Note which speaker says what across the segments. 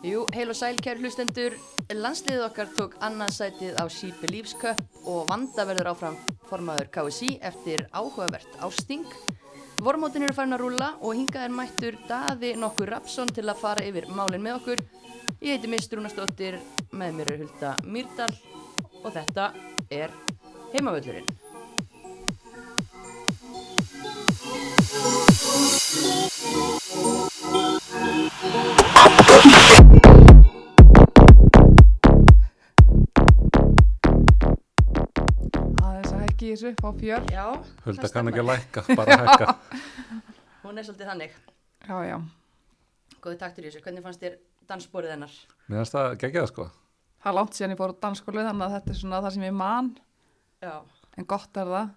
Speaker 1: Jú, heil og sæl kæru hlustendur, landsliðið okkar tók annað sætið á She Believes Cup og vanda verður áfram formaður KSI eftir áhugavert ásting. Vormótin eru farin að rúla og hingað er mættur Daði nokkur Rapsson til að fara yfir málinn með okkur. Ég heiti Mist Rúnastóttir, með mér er Hulda Myrdal og þetta er heimavöllurinn.
Speaker 2: aðeins að þessu á fjör
Speaker 1: Já,
Speaker 3: Hulda kann ekki að lækka, bara hækka.
Speaker 1: Hún er svolítið þannig.
Speaker 2: já, já,
Speaker 1: Góði taktur í þessu. Hvernig fannst þér dansborið hennar?
Speaker 3: Mér finnst það geggjað sko.
Speaker 2: það er langt síðan ég fór á dansskólu þannig að þetta er svona það sem ég man
Speaker 1: Já,
Speaker 2: en gott er það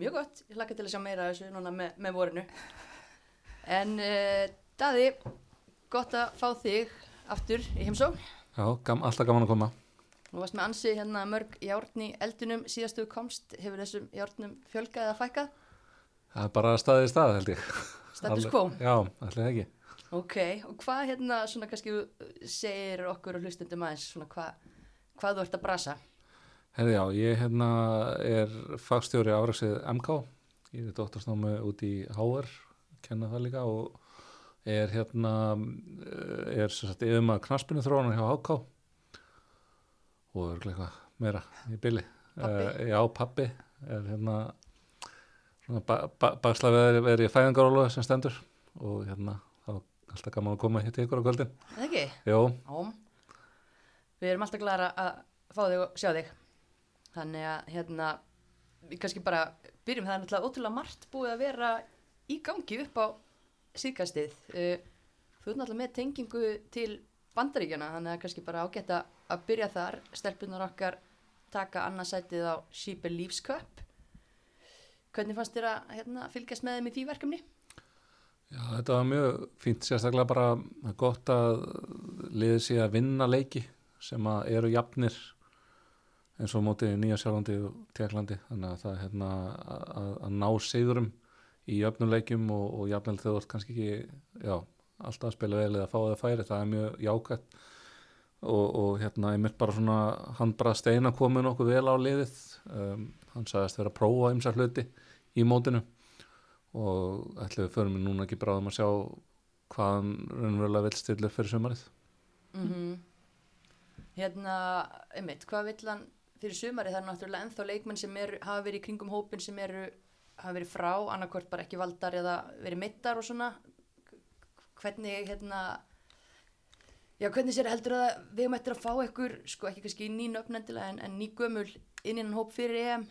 Speaker 1: mjög gott. Ég hlakka til að sjá meira af þessu núna með, með vorinu. En uh, Daði, gott að fá þig aftur í heimsókn.
Speaker 3: Já, gam, alltaf gaman að koma.
Speaker 1: Nú varst með ansi hérna mörg járn í eldunum síðastu þú komst. Hefur þessum járnum fjölgað eða fækkað?
Speaker 3: Það er bara staðið í stað, held ég.
Speaker 1: Status quo?
Speaker 3: Já, það ekki.
Speaker 1: Ok, og hvað hérna svona kannski segir okkur og hlustundum aðeins svona hvað, hvað þú ert að brasa?
Speaker 3: Herði já, ég hérna er fagstjóri áraksið MK. Ég er doktorsnámi út í HR, kenna það líka og er hérna, er sem sagt yfir maður knaspinu þróunar hjá HK og er eitthvað meira í byli.
Speaker 1: Pabbi?
Speaker 3: Uh, já, pappi er hérna ba ba baksla verið veri í fæðingarólu sem stendur og hérna þá er alltaf gaman að koma hitt í ykkur á kvöldin.
Speaker 1: Er Það ekki?
Speaker 3: Jó,
Speaker 1: Ám. Við erum alltaf glæra að fá þig og sjá þig. Þannig að hérna, við kannski bara byrjum það er náttúrulega ótrúlega margt búið að vera í gangi upp á síðkastið. Uh, þú ert náttúrulega með tengingu til bandaríkjana, þannig að kannski bara ágætt að byrja þar. Stelpunar okkar taka annarsætið á She Believes Cup. Hvernig fannst þér að hérna, fylgjast með þeim í því verkefni?
Speaker 3: Já, þetta var mjög fínt, sérstaklega bara það er gott að liðið sé að vinna leiki sem að eru jafnir eins og á móti Nýja Sjálfandi og Tjekklandi, þannig að það er hérna að, að ná sigurum í jöfnum leikjum og, og jafnvel þú ert kannski ekki, já, alltaf að spila vel eða fá það færi, það er mjög jákvætt og, og hérna ég mitt bara svona, hann bara steina komið nokkuð vel á liðið, um, hann sagðist vera að prófa ymsa hluti í mótinu og ætlaðu við förum við núna ekki bráðum að sjá hvað hann raunverulega vill stilla fyrir sumarið.
Speaker 1: Mm Hérna, einmitt, hvað vill hann fyrir sumari? Það er náttúrulega ennþá leikmenn sem er, hafa verið í kringum hópin sem eru, hafa verið frá, annarkvort bara ekki valdar eða verið mittar og svona. Hvernig, hérna, já, hvernig sér heldur að við eftir að fá ykkur, sko ekki kannski ný nöfnendilega en, en ný gömul inn innan hóp fyrir EM?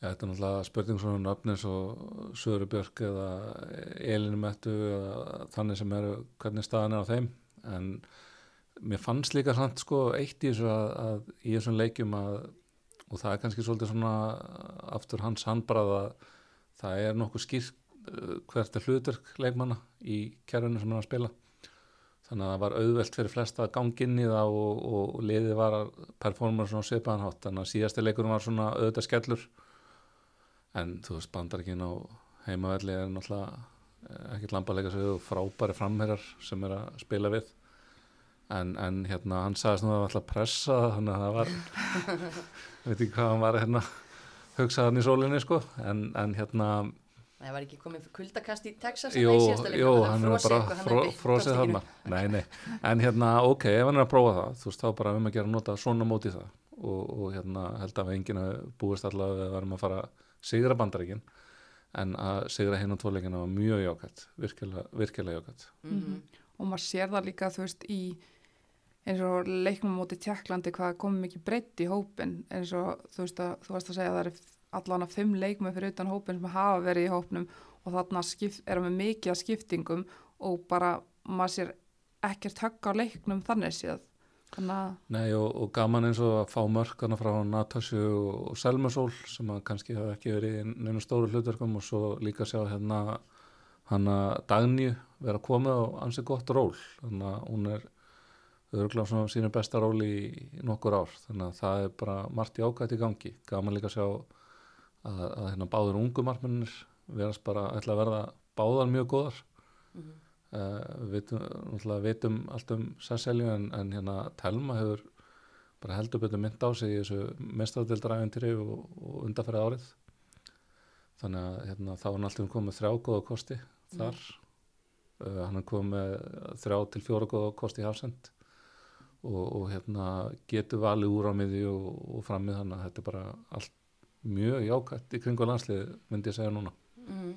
Speaker 3: Já, þetta er náttúrulega spurning svona um nöfn eins og Söru Björk eða Elinu Mettu eða þannig sem eru hvernig staðan er á þeim en mér fannst líka samt sko eitt í þessu að, að í þessum leikjum að og það er kannski svolítið svona aftur hans handbrað að það er nokkuð skýrt hvert er hlutverk leikmanna í kerfinu sem hann er að spila. Þannig að það var auðvelt fyrir flesta að gangi inn í það og, og, og liðið var að performa svona svipaðan hátt. Þannig að síðasti leikurinn var svona auðvitað skellur. En þú veist bandaríkin á heimavelli er náttúrulega eh, ekkert lambalega og frábæri framherjar sem er að spila við. En, en hérna hann sagðist nú að það var alltaf pressa þannig að það var veit ekki hvað hann var hérna hugsaðan í sólinni sko. En, en hérna
Speaker 1: Það var ekki komið kuldakast í Texas
Speaker 3: Jú, jú, hann er bara frósið þarna. Nei, nei, en hérna, ok, ef hann er að prófa það þú veist, þá bara um að gera að nota svona móti það og, og hérna, held að enginn að búist allavega að við varum að fara að sigra bandaríkin en að sigra hinn á tvoleikina var mjög jákvæmt virkilega, virkilega jákvæmt
Speaker 1: Mhm.
Speaker 2: og maður sér það líka þú veist í eins og leiknum móti Tjekklandi hvað komið mikið breytt í hópin eins og þú veist að þú varst að segja að það er allan að fimm leikmenn fyrir utan hópin sem hafa verið í hópnum og þarna skipt, er með mikið að skiptingum og bara maður sér ekkert högg á leiknum þannig séð. Þannig að
Speaker 3: Nei, og, og gaman eins og að fá mörkana frá Natasju og, og Selmusól sem kannski hafa ekki verið í neina stóru hlutverkum og svo líka sjá hérna hana Dagnju vera komið á ansi gott ról. Þannig að hún er örgulega svona sínu besta ról í, í nokkur ár. Þannig að það er bara margt jákvæmt í gangi. Gaman líka sjá að, að hérna báður ungu markmennir verast bara ætla að verða báðar mjög góðar.
Speaker 1: Mhm.
Speaker 3: uh, við náttúrulega vitum allt um Sesselju en, en hérna Telma hefur bara heldur betur mynd á sig í þessu mestradildræfintýri og, og undarfærið árið. Þannig að hérna, þá er hann alltaf komið þrjá góða kosti þar. Uh, hann er komið þrjá til fjóra góða kosti í hafsend og, og hérna getur valið úr á miði og, og framið þannig að þetta er bara allt mjög jákvæmt í kringu landslið myndi ég segja núna
Speaker 1: Mm.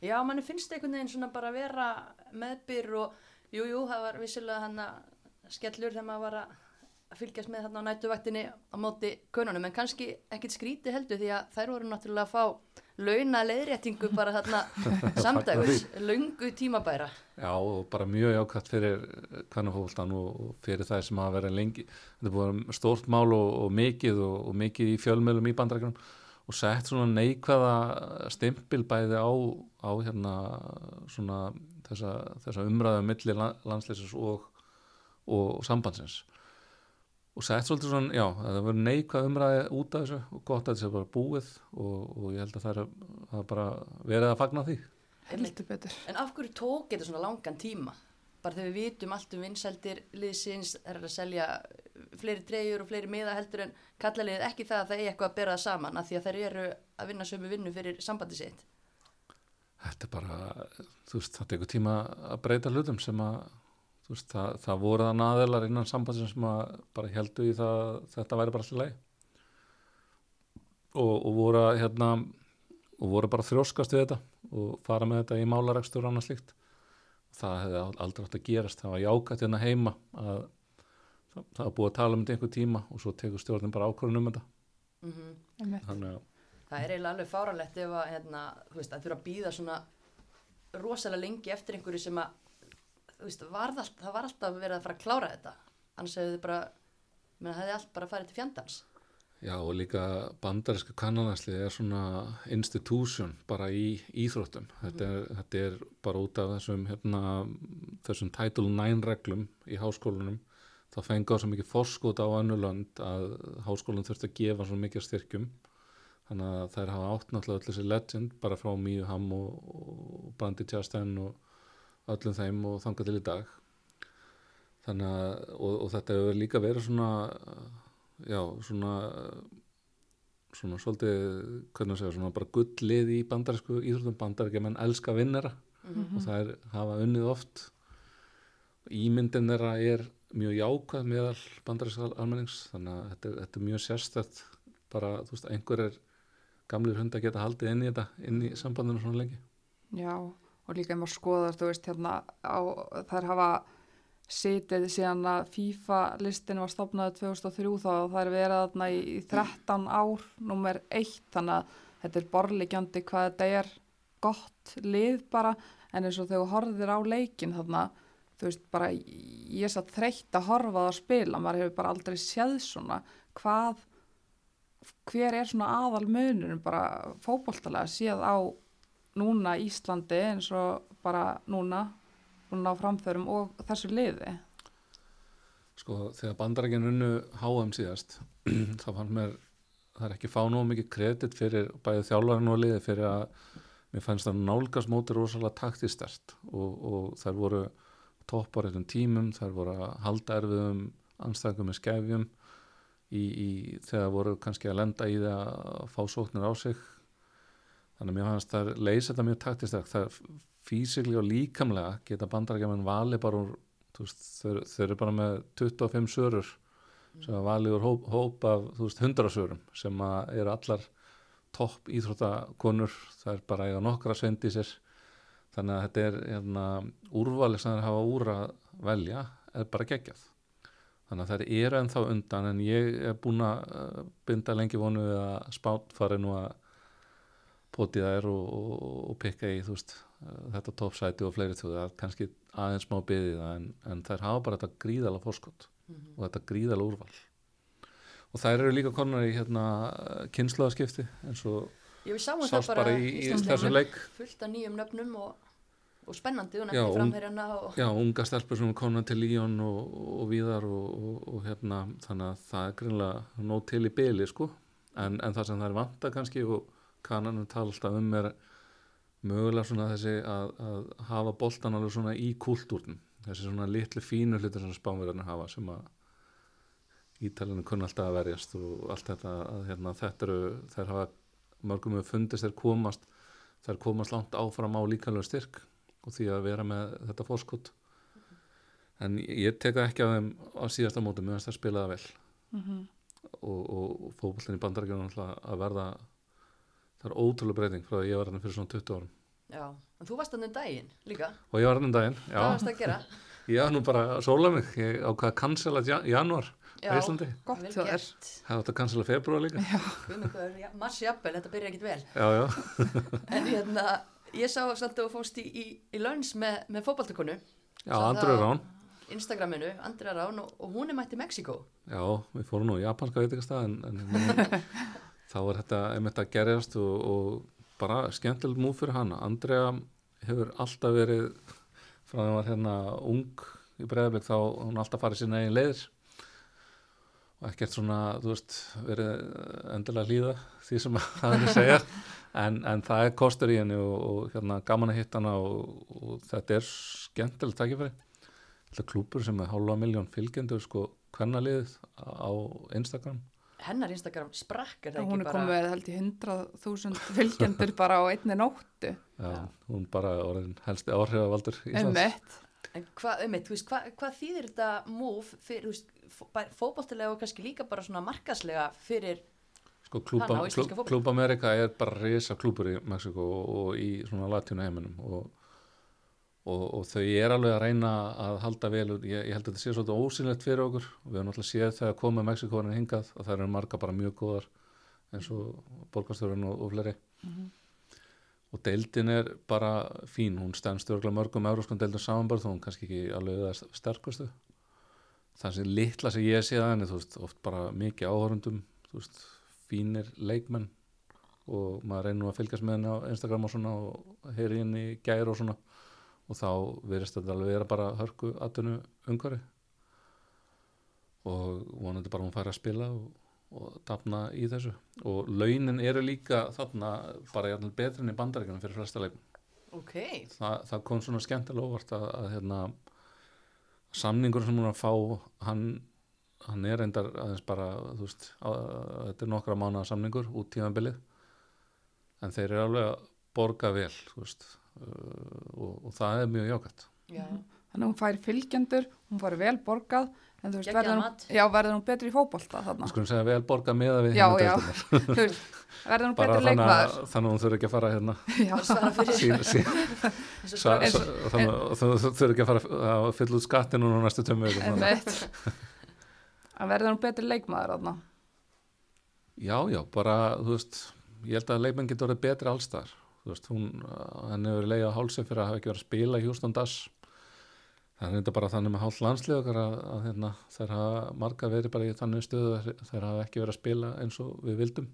Speaker 1: Já, manni finnst einhvern veginn svona bara að vera meðbyr og jú, jú, það var vissilega hann að skellur þegar maður var að fylgjast með þarna á nætuvaktinni á móti konunum, en kannski ekkit skríti heldur því að þær voru náttúrulega að fá launa leiðréttingu bara þarna samdægus, löngu tímabæra.
Speaker 3: Já og bara mjög jákvæmt fyrir kannafólktan og, fyrir það sem hafa verið lengi þetta búin stórt mál og, og mikið og, og mikið í fjölmjölum í bandarækjunum og sett svona neikvæða stimpil bæði á, á hérna svona þessa, þessa umræðu milli landsleisins og, og sambandsins og sett svolítið svona, já, það verður neikvæð umræði út af þessu og gott að þessu er bara búið og, og ég held að það er, er bara verið að fagna því
Speaker 2: heldur betur.
Speaker 1: En af hverju tók þetta svona langan tíma? Bara þegar við vitum allt um vinsældir liðsins, er að selja fleiri treyjur og fleiri miða heldur en kallalið ekki það að það er eitthvað að bera það saman af því að þær eru að vinna sömu vinnu fyrir sambandi sitt.
Speaker 3: þetta er bara, þú veist, það tekur tíma að breyta hlutum sem að veist, það, það voru það naðilar innan sambandsins sem að bara heldu í það að þetta væri bara allir leið og, og voru að hérna og voru bara að þrjóskast við þetta og fara með þetta í málarekstur og annað slíkt það hefði aldrei átt að gerast það var jákvæmt hérna heima að það, það var búið að tala um þetta einhver tíma og svo tekur stjórnin bara ákvörðun um þetta
Speaker 1: Mm
Speaker 2: Einmitt.
Speaker 3: þannig að
Speaker 1: Það er eiginlega alveg fáralegt ef að, hérna, þú veist, að þurfa að býða svona rosalega lengi eftir einhverju sem að, þú veist, varð allt, það var alltaf verið að fara að klára þetta. Annars hefði þið bara, menn hefði allt bara farið til fjandans.
Speaker 3: Já og líka bandaríska kannanarslið er svona institution bara í íþróttum. Þetta er, þetta er bara út af þessum, hérna, þessum Title 9 reglum í háskólanum. Það fengi á svo mikið forskot á önnulönd að háskólan þurfti að gefa svo mikið styrkjum. Þannig að þær hafa átt náttúrulega öll þessi legend bara frá Míu Ham og, og Brandi Tjasten og öllum þeim og þangað til í dag. Þannig að, og, og þetta hefur líka verið svona já, svona svona svolítið, hvernig að segja, svona bara gullið í bandarísku íþróttum. Bandaríkja menn elska vinnera
Speaker 1: Mhm.
Speaker 3: og það er hafa unnið oft. Ímyndin þeirra er mjög jákvæð meðal bandaríska almennings þannig að þetta, þetta er mjög sérstætt bara, þú veist, einhver er gamlir hund að geta haldið inn í þetta inn í sambandinu svona lengi.
Speaker 2: Já, og líka ef maður skoðar, þú veist, hérna, á, þær hafa sitið síðan að FIFA listin var stopnaði 2003 þá það er verið þarna í, í 13 ár, nummer 1, þannig að þetta er borlegjandi hvað þetta er gott lið bara, en eins og þegar þú horfðir á leikin þarna, þú veist, bara ég satt þreytt að horfa það að spila, maður hefur bara aldrei séð svona, hvað, hver er svona aðal munurinn bara fótboltalega séð á núna Íslandi eins og bara núna núna á framförum og þessu liði?
Speaker 3: Sko, þegar bandarækinn unnu HM síðast þá fannst mér það er ekki fá nóg mikið kredit fyrir bæði þjálfarinn og liði fyrir að mér fannst það nálgast móti rosalega taktistert og, og þær voru topp á réttum tímum, þær voru að halda erfiðum anstæðingum með skefjum í, í, þegar voru kannski að lenda í það að fá sóknir á sig. Þannig að mér fannst þær leysa þetta mjög taktistert það físikli og líkamlega geta bandarækjaman vali bara úr veist, þau, þau eru bara með 25 sörur sem að valið úr hóp, hóp af veist, 100 sörum sem eru allar topp íþróttakonur. Það er bara eiga nokkra svendi sér þannig að þetta er hérna, úrvalið sem þeir hafa úr að velja er bara geggjað. Þannig að þær eru ennþá undan en ég er búin að uh, binda lengi vonu við að spátt fari nú að potið þær og, og, og pikka í þú veist, þetta toppsæti og fleiri þjóði að kannski aðeins má byggði það en, en þær hafa bara þetta gríðala fórskott
Speaker 1: Mhm.
Speaker 3: og þetta gríðala úrval. Og þær eru líka konar í hérna kynnslóðaskipti eins og sást
Speaker 1: bara
Speaker 3: í, í þessum leik.
Speaker 1: Fullt af nýjum nöfnum og, og spennandi og
Speaker 3: Já,
Speaker 1: og
Speaker 3: já, unga stelpur sem konar til Líón og, og víðar og, og, og hérna þannig að það er greinlega nóg til í byli sko. En, en það sem er vanta kannski og kannanum tala alltaf um er mögulega svona þessi að, að hafa boltan alveg svona í kultúrn þessi svona litlu fínu hlutir sem spánverðarnir hafa sem að ítalinu kunna alltaf að verjast og allt þetta að hérna, þetta eru, þær hafa mörgum hefur fundist þær komast þær komast langt áfram á líkanlega styrk og því að vera með þetta fórskot en ég tek það ekki af þeim á síðasta móti meðan það spilaða vel.
Speaker 2: Mhm.
Speaker 3: og, og, og fókbaltin í bandarækjunum að verða það er ótrúlega breyting frá að ég var hann fyrir svona 20 árum.
Speaker 1: Já, en þú varst þannig daginn líka,
Speaker 3: og ég var hann um daginn,
Speaker 1: hvað
Speaker 3: já,
Speaker 1: varst að gera?
Speaker 3: ég var nú bara sóla mig, ég ákvaða að cancela jan januar á Íslandi,
Speaker 2: Gott þér.
Speaker 1: gert.
Speaker 3: það átt að cancela februar líka.
Speaker 1: Já, Mars jafnvel, þetta byrja ekkit vel.
Speaker 3: Já, já,
Speaker 1: En hérna, ég sá samt að þú fóst í, í, í lönns með, með fótbaltakonu
Speaker 3: já, Andröður Rán.
Speaker 1: Instagraminu, Andrea Rán og, og hún er mætt í Mexiko
Speaker 3: já, við fórum nú í japanska veitingastað en, en hérna, þá var þetta einmitt að gerjast og, og bara skemmtilegt múf fyrir hana. Andrea hefur alltaf verið frá því að hún var hérna ung í breiðablik þá hún alltaf farið sína eigin leiðir. Og ekkert svona, þú veist, verið endilega hlýða því sem það er að segja. En, en það er kostur í henni og, og hérna gaman að hitta hana og, og þetta er skemmtilegt takkifæri er klúpur sem er hálfa miljón fylgjendur sko hvernaliðið á Instagram
Speaker 1: Hennar Instagram sprakk er það
Speaker 2: Hún
Speaker 1: ekki
Speaker 2: er
Speaker 1: bara
Speaker 2: komið með held ég 100.000 fylgjendur bara á einni nóttu.
Speaker 3: Já, hún bara orðin helsti áhrifavaldur Íslands
Speaker 2: Emmett.
Speaker 1: En hvað, um þú veist, hvað, hvað þýðir þetta move fyrir, þú veist, fó- fótboltilega og kannski líka bara svona markaslega fyrir,
Speaker 3: sko klúba,
Speaker 1: Hana á íslenska
Speaker 3: klú,
Speaker 1: fótbolta.
Speaker 3: klúba Amerika er bara risa klúpur í Mexiko og, og í svona latínu heiminum og, og, og þau er alveg að reyna að halda vel ég, ég held að þetta sé svolítið ósynlegt fyrir okkur. Og við höfum náttúrulega séð þegar komið Mexikoðurinn hingað og það eru marga bara mjög góðar eins og borgarstjórun og, og fleiri. Og deildin er bara fín, hún stendst örgulega mörgum euróskum deildum samanbörð þó hún kannski ekki alveg það sterkustu. Það sem litla sem ég sé að henni veist, oft bara mikið áhörundum veist, fínir leikmenn. Og maður reynir nú að fylgjast með henni á Instagram og svona og heyri henni í gær og svona og þá verðist þetta alveg vera bara hörku atvinnu umhverfi. Og vonandi bara hún fær að spila og, og dafna í þessu. Og launin eru líka þarna bara betri enn í bandaríkjunum fyrir flesta leikmenn.
Speaker 1: Ok,
Speaker 3: Þa, það kom svona skemmtilega óvart að, að hérna, samningur sem hún að fá hann, hann er reyndar aðeins bara veist, að, að þetta er nokkra mánuða samningur út tímabilið. En þeir eru alveg að borga vel þú veist og, og það er mjög jákvæmt
Speaker 1: já,
Speaker 2: Þannig að hún fær fylgjendur, hún fær vel borgað, en þú veist, verður hún, já, verður hún betri í fótbolta þarna.
Speaker 3: skulum segja vel borga meða við
Speaker 2: Já, já. Þú veist, verður hún betri leikmaður.
Speaker 3: að, þannig að hún þurfi ekki að fara hérna
Speaker 1: að og
Speaker 3: þannig að þú þurfi ekki að fara að fylla út skattinu núna næstu tömmu.
Speaker 2: En verður hún betri leikmaður þarna.
Speaker 3: Já, já, bara, þú veist, ég held að leikmenn getur orðið betri allstar. Þú veist, hún, hann hefur leiðið á hálsum fyrir að hafa ekki verið að spila í Dash. Það er þetta bara þannig með hálf landslið okkar að, að hérna, þær hafa marga verið bara í þannig stöðu að þær hafa ekki verið að spila eins og við vildum.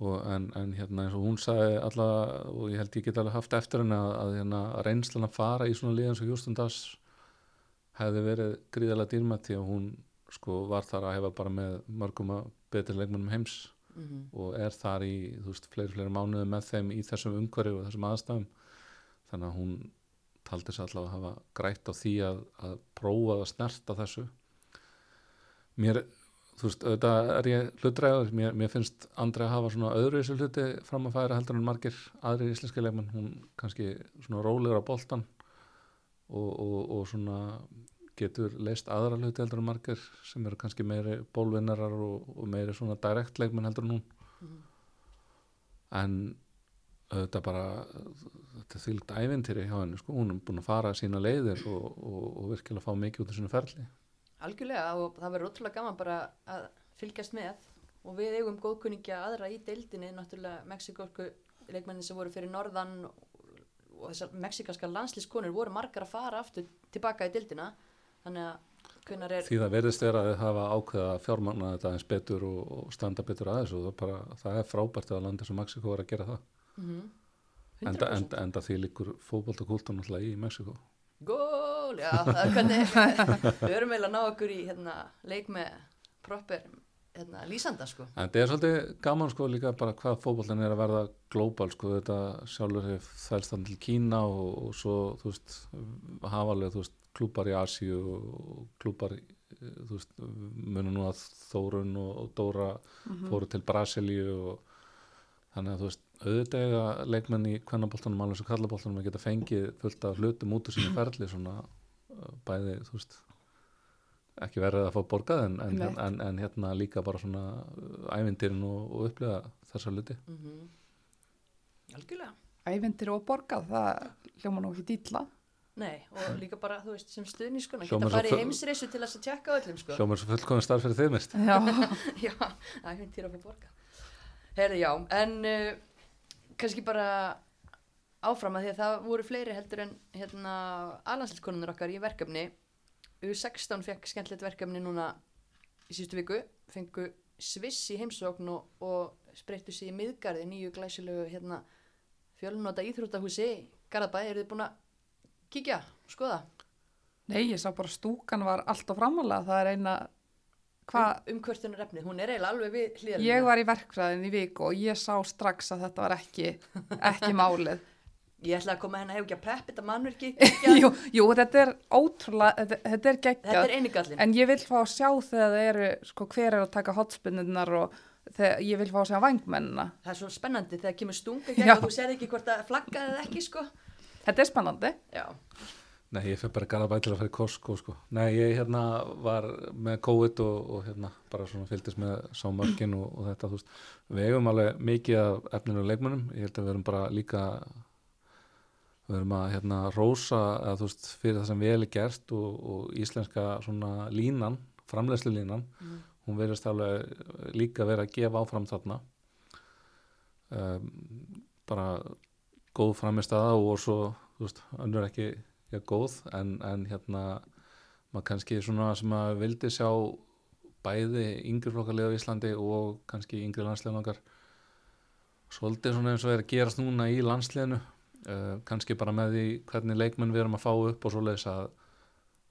Speaker 3: Og en, en hérna eins og hún sagði alla, og ég held ég get alveg haft eftir henni að, að hérna, reynslan að fara í svona lið eins og Houston Dash hefði verið gríðarlega dýrmætt því að hún sko var þar að hefa bara með mörgum að betri leikmennum heims
Speaker 1: Mhm.
Speaker 3: og er þar í þú veist, fleiri, fleiri mánuði með þeim í þessum umhverju og þessum aðstæðum. Þannig að hún taldi sér allavega að hafa grætt á því að, að prófa að snerta þessu. Mér, þú veist, auðvitað er ég hlutræður, mér, mér finnst Andri að hafa svona öðru þessu hluti fram að færa heldur en margir aðri íslenski leikmenn. Hún kannski svona rólegur á boltan og, og, og svona getur leist aðra hluti heldur en margir sem eru kannski meiri bólvinnarar og, og meiri svona direkt leikmenn heldur en hún
Speaker 1: Mhm.
Speaker 3: en auðvitað bara þetta þýlt ævintýri hjá henni sko. hún er búin að fara sína leiðir og, og, og virkilega fá mikið út af sínu ferli
Speaker 1: Algjörlega og það verður ótrúlega gaman bara að fylgjast með og við eigum góðkunningja aðra í deildinni náttúrulega mexikosku leikmennin sem voru fyrir norðan og þessar mexikanska landslískonur voru margar að fara aftur tilbaka í deildina þannig að hvernar er
Speaker 3: því það verðist vera að þið hafa ákveða að fjármagna þetta eins betur og, og standa betur aðeins og það, bara, það er frábært að landi sem Mexiko er að gera það.
Speaker 1: Mm
Speaker 3: enda, enda, enda því líkur fótboltakúltun náttúrulega í Mexiko
Speaker 1: Gól, já, það er hvernig við erum eiginlega að ná okkur í hérna, leik með proper hérna, lýsanda sko.
Speaker 3: En þetta er svolítið gaman sko líka bara hvað fótbollin er að verða glóbal sko þetta sjálfur hefur þælst þannig til Kína og, og svo þú veist hafa alveg þú veist klúpar í Asíu og klúpar í, þú veist munum nú að Þórun og, og Dóra fóru til Brasilíu og þannig að þú veist auðvitað eiga leikmenn í kvennaboltanum alveg svo kallaboltanum að geta fengið fullt af hlutum út úr sinni ferli svona uh, bæði þú veist ekki verið að fá borgað en, en, en, en hérna líka bara svona uh, ævintýrin og, og upplifa þessa hluti
Speaker 1: mm algjörlega
Speaker 2: Ævindir og borgað, það hljóma nú ekki dýtla.
Speaker 1: Nei, og líka bara, þú veist, sem stuðni sko,
Speaker 3: Hljómar
Speaker 1: geta farið heimsreisu til þess að tjekka öllum sko.
Speaker 3: hljómar svo fullkominn starf fyrir þið mist
Speaker 2: Já,
Speaker 1: já, æfintýra að fá borga. Herði, já, en uh, kannski bara áfram að því að það voru fleiri heldur en hérna alansleikonunar okkar í verkefni. U16 fekk skemmtilegt verkefni núna í síðustu viku, fengu Sviss í heimsókn og, og spreyttu sig í miðgarði, nýju glæsilegu hérna, fjölnota íþróttahúsi í Garðabæ, eru þið búin að kíkja, skoða?
Speaker 2: nei, ég sá bara stúkan var allt á framalega, það er eina,
Speaker 1: Um, umkvörtunar efni, hún er eiginlega alveg við hlýðalina.
Speaker 2: ég var í verkfræðin í viku og ég sá strax að þetta var ekki, ekki málið.
Speaker 1: Ég ætla að koma henni að hefur ekki að preppa þetta mannverki.
Speaker 2: jú, jú, þetta er ótrúlega, þetta, þetta er
Speaker 1: Þetta
Speaker 2: geggjað,
Speaker 1: er einigallin.
Speaker 2: en ég vil fá að sjá þegar það eru, sko, hver er að taka hotspinnunar og þegar ég vil fá að sjá vangmennina.
Speaker 1: Það er svo spennandi þegar kemur stunga gegn og þú sér ekki hvort að flaggaði eða ekki sko.
Speaker 2: Þetta er spennandi.
Speaker 1: Já.
Speaker 3: Nei, ég fyrir bara Garabæ til að fara í Costco sko. Nei, ég hérna var með COVID og, og hérna bara svona fylgdist með sámörkin og, og þetta, við eigum alveg mikið af efninu held að við erum að hérna rósa að þú veist, fyrir það sem vel er gert og, og íslenska svona línan, framleiðslu línan,
Speaker 1: Mm.
Speaker 3: hún verðist alveg líka verið að gefa áfram þarna. Um, bara góð framistæða og svo, þú veist, önnur ekki já, góð, en, en hérna maður kannski svona sem að vildi sjá bæði yngri flokkarlega á Íslandi og kannski yngri landsliðan okkar. Svolítið svona eins og er að gerast núna í landsliðinu uh, kannski bara með því hvernig leikmenn við erum að fá upp og svoleiðis að,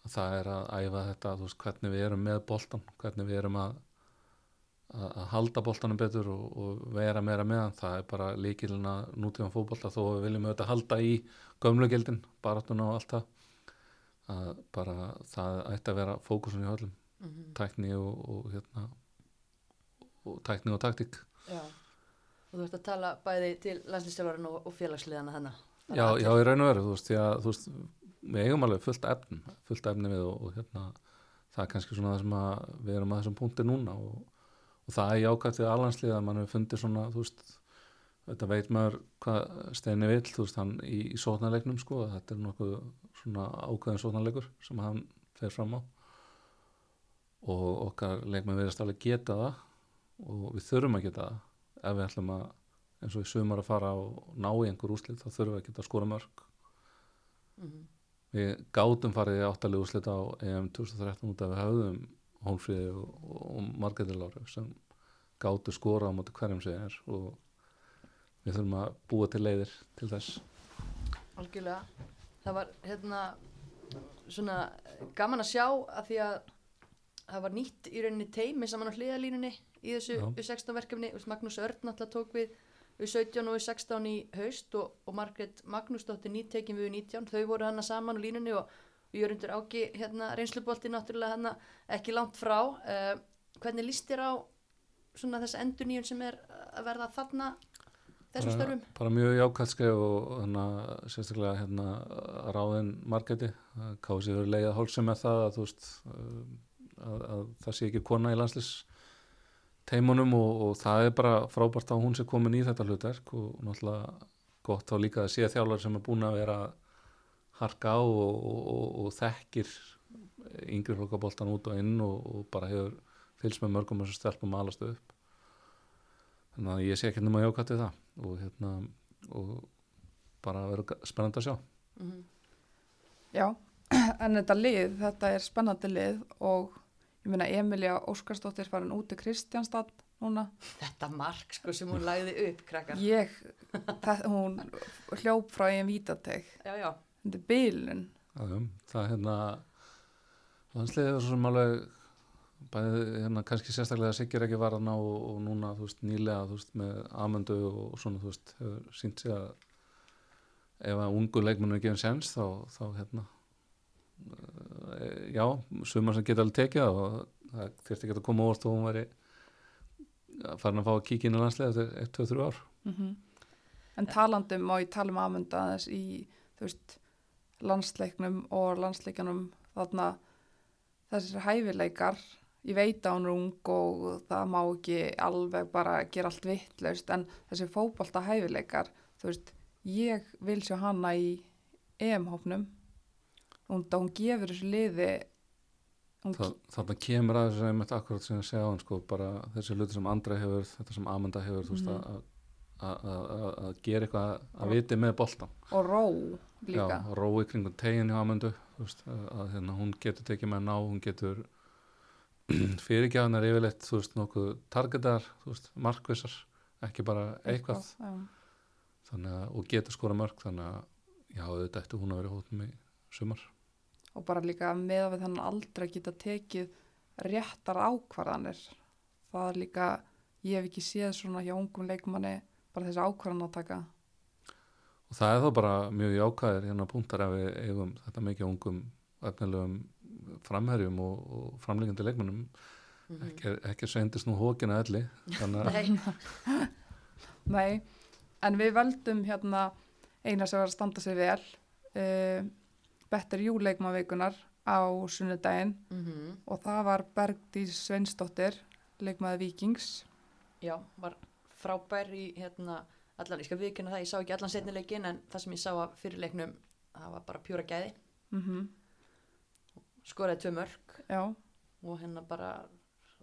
Speaker 3: að það er að æfa þetta veist, hvernig við erum með boltan hvernig við erum að, að, að halda boltanum betur og, og vera meira meðan það er bara líkilina nútíðan fótbolta þó við viljum auðvitað halda í gömlugildin, baráttuna og allt það að bara það ætti að vera fókusun í öllum.
Speaker 1: Mm
Speaker 3: tækni og, og hérna og tækni og taktík.
Speaker 1: Já. Og þú ert að tala bæði til landslýstjálfarinn og, og félagsliðana þannig.
Speaker 3: já, já, í raun og veru, þú veist, að þú veist, við eigum alveg fullt efn fullt efni við og, og hérna það er kannski svona það sem að við erum að þessum punkti núna og, og það er jákvæmt við alhanslið að mann hefur fundið svona, þú veist þetta veit maður hvað Steini vill þú veist, hann í, í sóknarleiknum sko, þetta er nokkuð svona ákveðin sóknarleikur sem hann fer fram á og okkar leikmenn verðast alveg geta það og við þurfum að geta það ef við ætlum að eins og í sumar að fara og ná í einhver úslit þá þurfum við að geta skora mörg
Speaker 1: Mm
Speaker 3: við gátum farið áttalegu úslit á EM 2013 út af við höfðum Hólfríði og, og Margreði Láru sem gátu skora á móti hverjum sem er og við þurfum að búa til leiðir til þess.
Speaker 1: Algjörlega. Það var hérna svona gaman að sjá að því að það var nýtt í rauninni teimi saman á hliðalínunni í þessu
Speaker 3: Já.
Speaker 1: U16 verkefni. Magnús Örn alltaf tók við U17 og U16 í haust og, og Margrét Magnúsdóttir nýttekin við U19. Þau voru hana saman á línunni og Jörgundur Áki hérna reynslubolti náttúrulega hana ekki langt frá. Uh, hvernig líst þér á svona þessa endurníun sem er að verða þarna þessum störfum?
Speaker 3: bara mjög jákvæmt skref og hérna, sérstaklega hérna, ráðin Margreði kási verið leiða hálsum með það að, veist, um, að, að það sé ekki kona í landslis teimunum og, og það er bara frábært að hún sé komin í þetta hlutverk og náttúrulega gott þá líka að sé þjálfar sem er búin að vera harka á og, og, og, og þekkir yngri flokkaboltan út og inn og, og bara hefur fylgst með mörgum þessum stelpum að alast upp. Þannig að ég sé ekki nema jákvæmt við það og hérna og bara verður spennandi að sjá.
Speaker 1: Mm
Speaker 2: Já, en þetta lið, þetta er spennandi lið og ég meina Emilia Óskarsdóttir farin út í Kristjánstad núna.
Speaker 1: Þetta mark sko sem hún lagði upp, krakkar.
Speaker 2: Ég, það, hún hljóp frá einn vítateg.
Speaker 1: Já, já.
Speaker 2: Þetta er bylun.
Speaker 3: Já, já, það er hérna landsliðið er svo sem alveg bæði hérna kannski sérstaklega Sigur ekki var hana og, og núna þú veist nýlega þú veist með Amöndu og svona þú veist hefur sínt sig að ef að ungu leikmennu er gefin séns þá, þá hérna já, sumar sem geta alveg tekið og það þurfti ekki að koma óvart og hún væri farin að fá að kíkja inn í landslega eftir 1-2-3 ár.
Speaker 2: Mm En talandum má ég tala um aðmynda aðeins í, veist, landsleiknum og landsleikanum þarna. Þessir hæfileikar, ég veit að hún er ung og það má ekki alveg bara gera allt vittlaust en þessi fókbalta hæfileikar, þú veist, ég vil sjá hana í EM-hófnum og hún gefur þessu liði hún
Speaker 3: Þa, þarna kemur að þessu einmitt akkurat sem ég segja á hann sko, bara þessi hluti sem Andra hefur þetta sem Amanda hefur, þú veist,
Speaker 2: Mhm.
Speaker 3: að að- gera eitthvað að viti með boltan
Speaker 2: og ró líka.
Speaker 3: Já, og rói kringum tegin hjá Amundu veist, að, hérna, hún getur tekið með ná hún getur fyrirgjáðanar yfirleitt þú veist, nokkuð targetar, þú veist, markvissar ekki bara eitthvað þannig að, og getur skora mörg þannig að, já, auðvitað ætti hún að vera í hóttum í sumar
Speaker 2: og bara líka með að við þannig aldrei geta tekið réttar ákvarðanir. Það er líka ég hef ekki séð svona hjá ungum leikmanni bara þessi ákvarðan að taka
Speaker 3: og það er þá bara mjög jákvæðir hérna punktar ef við eigum þetta mikið ungum efnilegum framherjum og, og framlíkandi leikmennum
Speaker 1: Mhm.
Speaker 3: ekki, ekki sveindist nú hókina elli þannig að
Speaker 1: Nei,
Speaker 2: nei, en við veldum hérna eina sem var að standa sig vel. Uh, betur júleikmavikunar á sunnudaginn.
Speaker 1: Mhm.
Speaker 2: og það var Bergdís Sveinsdóttir leikmaði Víkings.
Speaker 1: Já, var frábær í hérna, allan, ég skal viðkynna það, ég sá ekki allan setnileikin en það sem ég sá að fyrirleiknum það var bara pjúra gæði,
Speaker 2: mm
Speaker 1: skoraði tvö mörg
Speaker 2: já,
Speaker 1: og hérna bara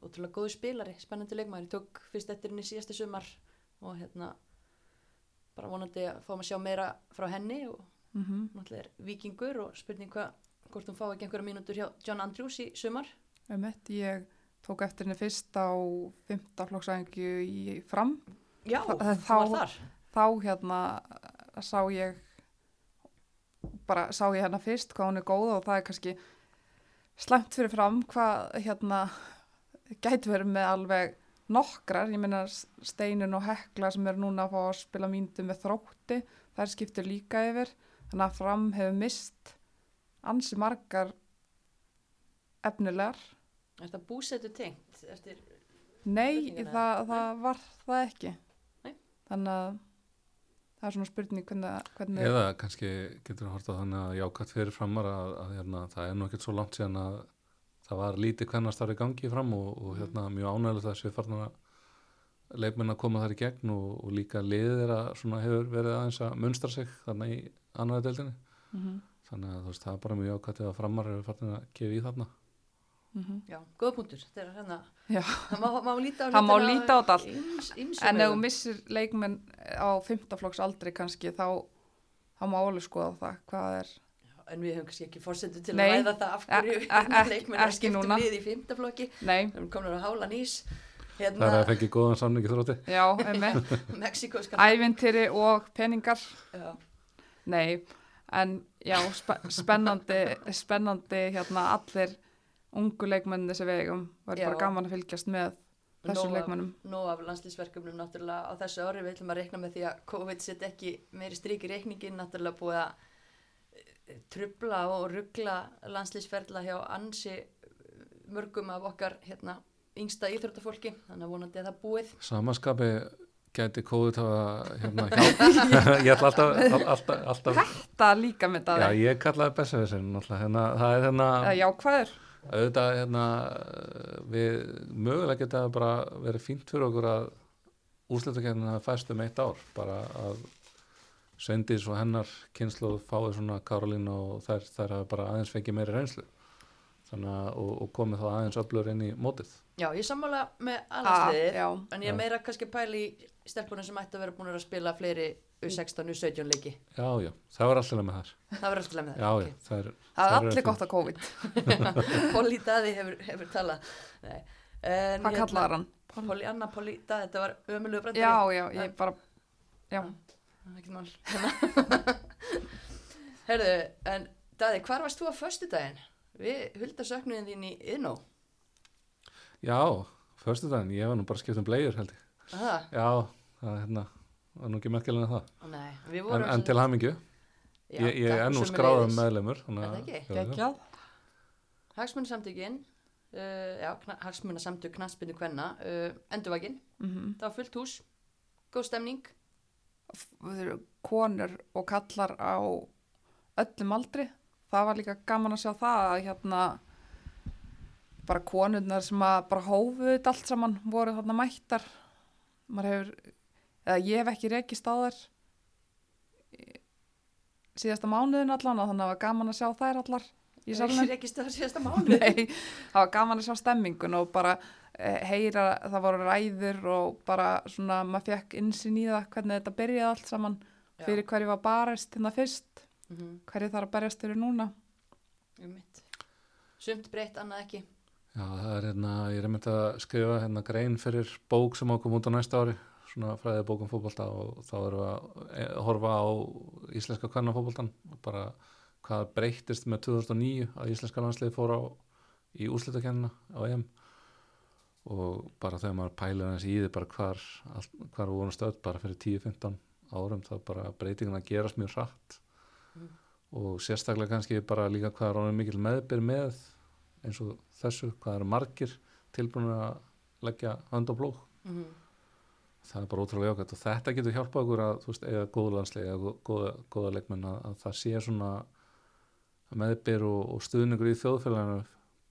Speaker 1: ótrúlega góðu spilari, spennandi leikmaður. Ég tók fyrst eftir henni síðasta sumar og hérna bara vonandi að fáum að sjá meira frá henni og
Speaker 2: mm
Speaker 1: náttúrulega er vikingur og spurning hvað hvort hún fá ekki einhverja mínútur hjá John Andrews í sumar.
Speaker 2: Um ég tók eftir henni fyrst á 5. flokksæðingu í fram.
Speaker 1: Já,
Speaker 2: Þa-
Speaker 1: hún
Speaker 2: þá-
Speaker 1: var þar.
Speaker 2: þá hérna sá ég bara sá ég hérna fyrst hvað hún er góð og það er kannski slæmt fyrir fram hvað hérna gæti verið með alveg nokkrar, ég meina Steinun og Hekla sem eru núna að fá að spila mínútu með þrótti, þær skiptir líka yfir, þannig að fram hefur mist ansi margar efnilegar
Speaker 1: er þetta búsetu tengt eftir,
Speaker 2: Nei,
Speaker 1: er-
Speaker 2: það, það var það ekki.
Speaker 1: Nei.
Speaker 2: Þannig að það er svona spurning hvernig, hvernig
Speaker 3: eða kannski getur horta þannig að jákvæmt fyrir framar að, að hérna, það er nú ekkert svo langt síðan að það var lítið hvernastar í gangi fram og, og hérna, mjög ánægilegt að sé farnar að leikmenn að koma þar í gegn og, og líka liðið þeirra svona hefur verið aðeins að munstra sig þarna í annaði deildinni.
Speaker 2: Mm
Speaker 3: þannig að þú veist, það er bara mjög jákvæmt að framar hefur farnar að gefa í þarna.
Speaker 2: -hmm.
Speaker 1: já, góða punktur. Þetta er hérna,
Speaker 2: Já.
Speaker 1: það má, má líta á
Speaker 2: Það má líta á
Speaker 1: ýmsum
Speaker 2: En ef þú missir leikmenn á fymtaflokks aldrei kannski þá, þá má alveg skoða það hvað er
Speaker 1: en við höfum kannski ekki fórsendu til
Speaker 2: Nei,
Speaker 1: að ræða það af hverju
Speaker 2: e- e-
Speaker 1: leikmenn er skiptum lið í fymtaflokki
Speaker 2: Nei,
Speaker 1: við erum komin á hála nýs
Speaker 3: það er
Speaker 1: hérna,
Speaker 3: að fengi góðan samningi þrótti.
Speaker 2: Já, emmi Ævintýri og peningar.
Speaker 1: Já,
Speaker 2: Nei, en já, spe spennandi spennandi hérna allir ungu leikmenni sem við eigum var
Speaker 1: Já.
Speaker 2: bara gaman að fylgjast með þessum
Speaker 1: Nóg af-
Speaker 2: leikmennum
Speaker 1: nóg af landslýsverkefnum náttúrulega. Á þessu ári við ætlum að reikna með því að COVID set ekki meiri strík í reikningin náttúrulega búið að eh, trubla og ruggla landslýsferðla hjá ansi mörgum af okkar hérna, yngsta íþróttafólki. Þannig að vonandi að það búið.
Speaker 3: Samanskapi gæti kóðið að hérna hjálp ég ætla alltaf, all- alltaf, alltaf
Speaker 2: Það líka með
Speaker 3: já
Speaker 2: það
Speaker 3: ég kallaði náttúrulega hérna, það er hérna
Speaker 2: Eða jákvæður.
Speaker 3: auðvitað hérna við mögulega geta bara verið fínt fyrir okkur að úrslutakefnina fæst um eitt ár bara að Sveindís og hennar kynslu fáið svona Karolín og þær, þær hafa bara aðeins fengið meiri reynslu. Þannig að og, og komið þá aðeins öflur inn í mótið.
Speaker 1: Já, ég sammála með
Speaker 2: Ah, já.
Speaker 1: en ég er meira kannski að pæla í stelpunum sem ætti að vera búin að spila fleiri U16, U17 leiki.
Speaker 3: Já já, það var alltaf með þar.
Speaker 1: Það verður alltaf með
Speaker 3: já
Speaker 1: það
Speaker 3: já, það er,
Speaker 2: Það
Speaker 3: eru
Speaker 2: allir gott að COVID.
Speaker 1: Polly Daði hefur, hefur talað. Nei. En
Speaker 2: Hvað kallar hann?
Speaker 1: Polly Anna, Polly Daði, þetta var ömulegu brandari
Speaker 2: Já, já, ég bara Já,
Speaker 1: Það er ekkert mál. Herðu, en Daði, hvar varst þú á föstudaginn? Við hulda söknuðin þín í Innó
Speaker 3: Já, förstu daginn, ég var nú bara skipt um bleiður held ég.
Speaker 1: Það?
Speaker 3: Já, það er hérna, var nú ekki merkilega en það.
Speaker 1: Nei, við
Speaker 3: En,
Speaker 1: vorum
Speaker 3: en til hamingju,
Speaker 1: Já,
Speaker 3: ég, er nú skráðum meðlemur.
Speaker 1: Er það ekki?
Speaker 2: Geggjað.
Speaker 1: Hagsmunasamtökin, uh, já, kna- hagsmunasamtök knaspinu kvenna, uh, endurvaginn,
Speaker 2: Mm
Speaker 1: það var fullt hús, góð stemning,
Speaker 2: konur og kallar á öllum aldri. Það var líka gaman að sjá það að hérna bara konurnar sem að bara hófuð þetta allt saman voru þarna mættar. Maður hefur, eða ég hef ekki rekist á þær síðasta mánuðin allan og þannig að það var gaman að sjá þær allar.
Speaker 1: Ég er ekki stöður síðasta mánu.
Speaker 2: Nei, það var gaman að sjá stemmingun og bara eh, heyra, það voru ræður og bara svona, maður fekk insinn í það hvernig þetta byrjaði allt saman fyrir hverju var barist hérna fyrst,
Speaker 1: Mm -hmm.
Speaker 2: hverju þarf að berjast fyrir núna.
Speaker 1: Sumt breytt, annað ekki.
Speaker 3: Já, það er hérna, ég er einmitt að skrifa hérna grein fyrir bók sem ákom út á næsta ári, svona fræðið bókum fótbolta og þá erum við að eh, horfa á íslenska kvennafótboltan og bara hvað breyttist með 2009 að íslenska landsliði fór á í úrslitakennina á EM. Og bara þegar maður pælir hans í því bara hvar, allt, hvar við vorum stöð bara fyrir 10-15 árum þá bara breytingin að gerast mjög hratt.
Speaker 1: Mm.
Speaker 3: og sérstaklega kannski bara líka hvað er ánum mikil meðbyr með eins og þessu, hvað eru margir tilbúin að leggja hönd og blóð.
Speaker 1: Mm
Speaker 3: það er bara ótrúlega jákvæmt og þetta getur hjálpað okkur að þú veist, eiga góða landslega eða góða, góða leikmenn að, að það sé svona meðbyr og, og stuðningur í þjóðfélaginu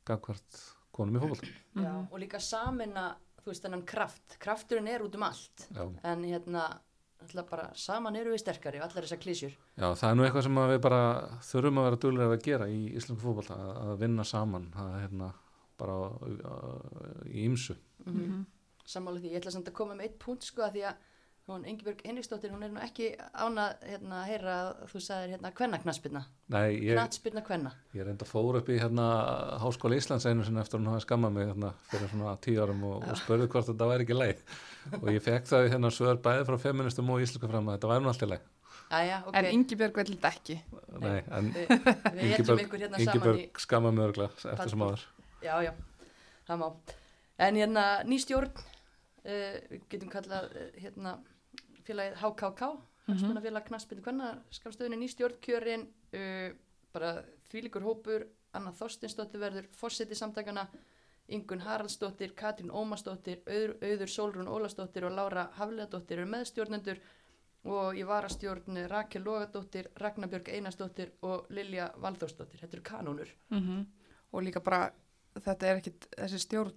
Speaker 3: gangvart konum í fólk
Speaker 1: Já, og líka samina, þú veist, þennan kraft. Krafturinn er út um allt.
Speaker 3: já.
Speaker 1: En hérna, bara saman eru við sterkari og allar þessar klísjur.
Speaker 3: já, það er nú eitthvað sem að við bara þurfum að vera duglega að gera í íslensku fótboll að, að vinna saman það er hérna bara í ýmsu
Speaker 1: Mm
Speaker 2: Mhm.
Speaker 1: Sammála því, ég ætla samt að koma með eitt punkt sko að því að hún Ingibjörg Henriksdóttir, hún er nú ekki ánað hérna að heyra að þú sagðir hérna
Speaker 3: ég,
Speaker 1: knaspirna kvenna.
Speaker 3: ég reynda fór upp í hérna Háskóla Íslands einu sinni eftir hún hafi skammað mig hérna fyrir svona tíu árum og, og spurði hvort þetta væri ekki leið og ég fekk það hérna svör bæði frá feministum og íslenska fram að þetta væri nú allt í leið
Speaker 1: Æja, ok.
Speaker 2: En Ingibjörg vil þetta ekki.
Speaker 3: Nei, en
Speaker 1: ykkur hérna í,
Speaker 3: Ingibjörg skamma mig örgla eftir sem áður
Speaker 1: já, já, það má. En hérna ný stjórn, uh, við getum kallað uh, hérna félagið HKK, hagsmunna félag knaspirna kvenna, skamstöðunni ný stjórn kjörin, uh, bara þvílíkur hópur, Anna Þorstinsdóttir verður fórseti samtakana, Ingun Haraldsdóttir, Katrín Ómarsdóttir, Auður, Auður Sólrún Ólasdóttir og Lára Hafleðadóttir eru meðstjórnendur og ég var að stjórn Rakel Logadóttir, Ragnarbjörg Einarsdóttir og Lilja Valþórsdóttir. Þetta eru kanónur.
Speaker 2: Mm Og líka bara, þetta er ekkit, þessi stjórn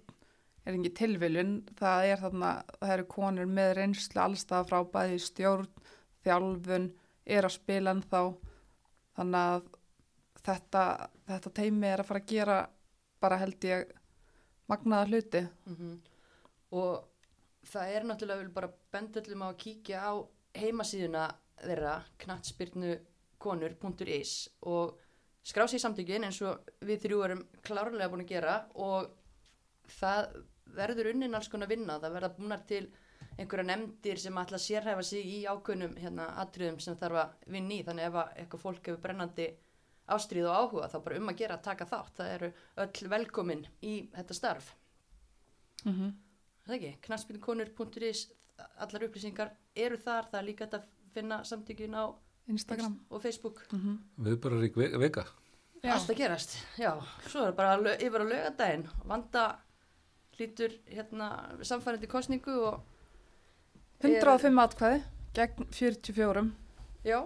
Speaker 2: er ekki tilviljun, það er þarna, það eru konur með reynslu allstað frá bæði stjórn, þjálfun, er að spila en þá, þannig að þetta, þetta teimi er að fara að gera bara held ég magnaða hluti.
Speaker 1: Mm Og það er náttúrulega vel bara bendallum á að kíkja á heimasíðuna þeirra knattspyrnu konur.is og skrá í samtökin eins og við þrjú erum klárlega búin að gera og það verður unnin alls konar vinna, það verða búnar til einhverja nefndir sem ætla að sérhæfa sig í ákveðnum hérna, atriðum sem þarf að vinna í, þannig ef að eitthvað fólk hefur brennandi ástríð og áhuga þá bara um að gera að taka þátt, það eru öll velkomin í þetta starf.
Speaker 2: Mm -hmm.
Speaker 1: það ekki, knaspinkonur.is allar upplýsingar eru þar. Það er líka hægt að finna samtökin á
Speaker 2: Instagram.
Speaker 1: Inst- og Facebook.
Speaker 2: Mm -hmm.
Speaker 3: Viðbörarík vi- vika.
Speaker 2: Já.
Speaker 1: allt að gerast, já, svo er bara yfir á lögadaginn, vanda hlýtur hérna samfærandi kostningu og
Speaker 2: 105 atkvæði gegn 44.
Speaker 1: já,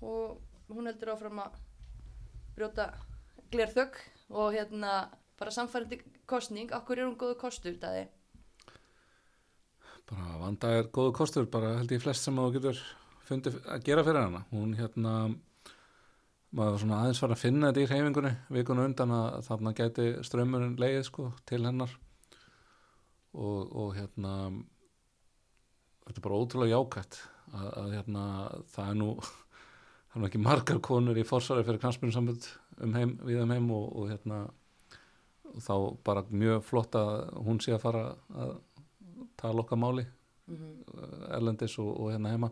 Speaker 1: og hún heldur áfram að brjóta glerþögg og hérna bara samfærandi kostning, okkur er hún góðu kostur það
Speaker 3: bara vanda er góðu kostur bara held ég flest sem þú getur fundið að gera fyrir hana. Hún hérna maður var svona aðeins var að finna þetta í hreyfingunni vikuna undan að þarna gæti strömmurinn leið sko til hennar og, og hérna þetta er bara ótrúlega jákvætt að, að hérna það er nú það er nú ekki margar konur í forsvari fyrir knarspinu sambund um heim, við um heim og, og hérna og þá bara mjög flott að hún sé að fara að tala okkar máli
Speaker 1: mm -hmm.
Speaker 3: erlendis og, og hérna heima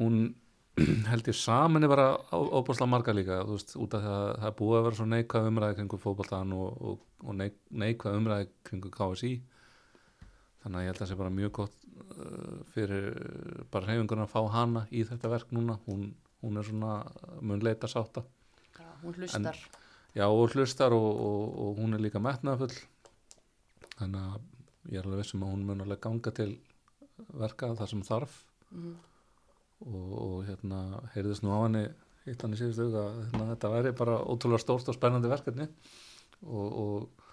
Speaker 3: hún held ég saman er bara óbúslega marga líka þú veist, út af því að það búið að vera svo neikvæð umræði kringu fótboltan og, og, og neik, neikvæð umræði kringu KSI þannig að ég held að það sé bara mjög gott uh, fyrir bara reyfingun að fá hana í þetta verk núna. Hún, hún er svona mun leita sátta
Speaker 1: Já, hún hlustar.
Speaker 3: já og hlustar og, og, og hún er líka metnaðfull þannig að ég er alveg vissum að hún mun alveg ganga til verka það sem þarf.
Speaker 1: Mhm.
Speaker 3: Og, og hérna heyrðist nú á henni hitt hann í síðustu auga að hérna, þetta væri bara ótrúlega stórt og spennandi verkefni. Og, og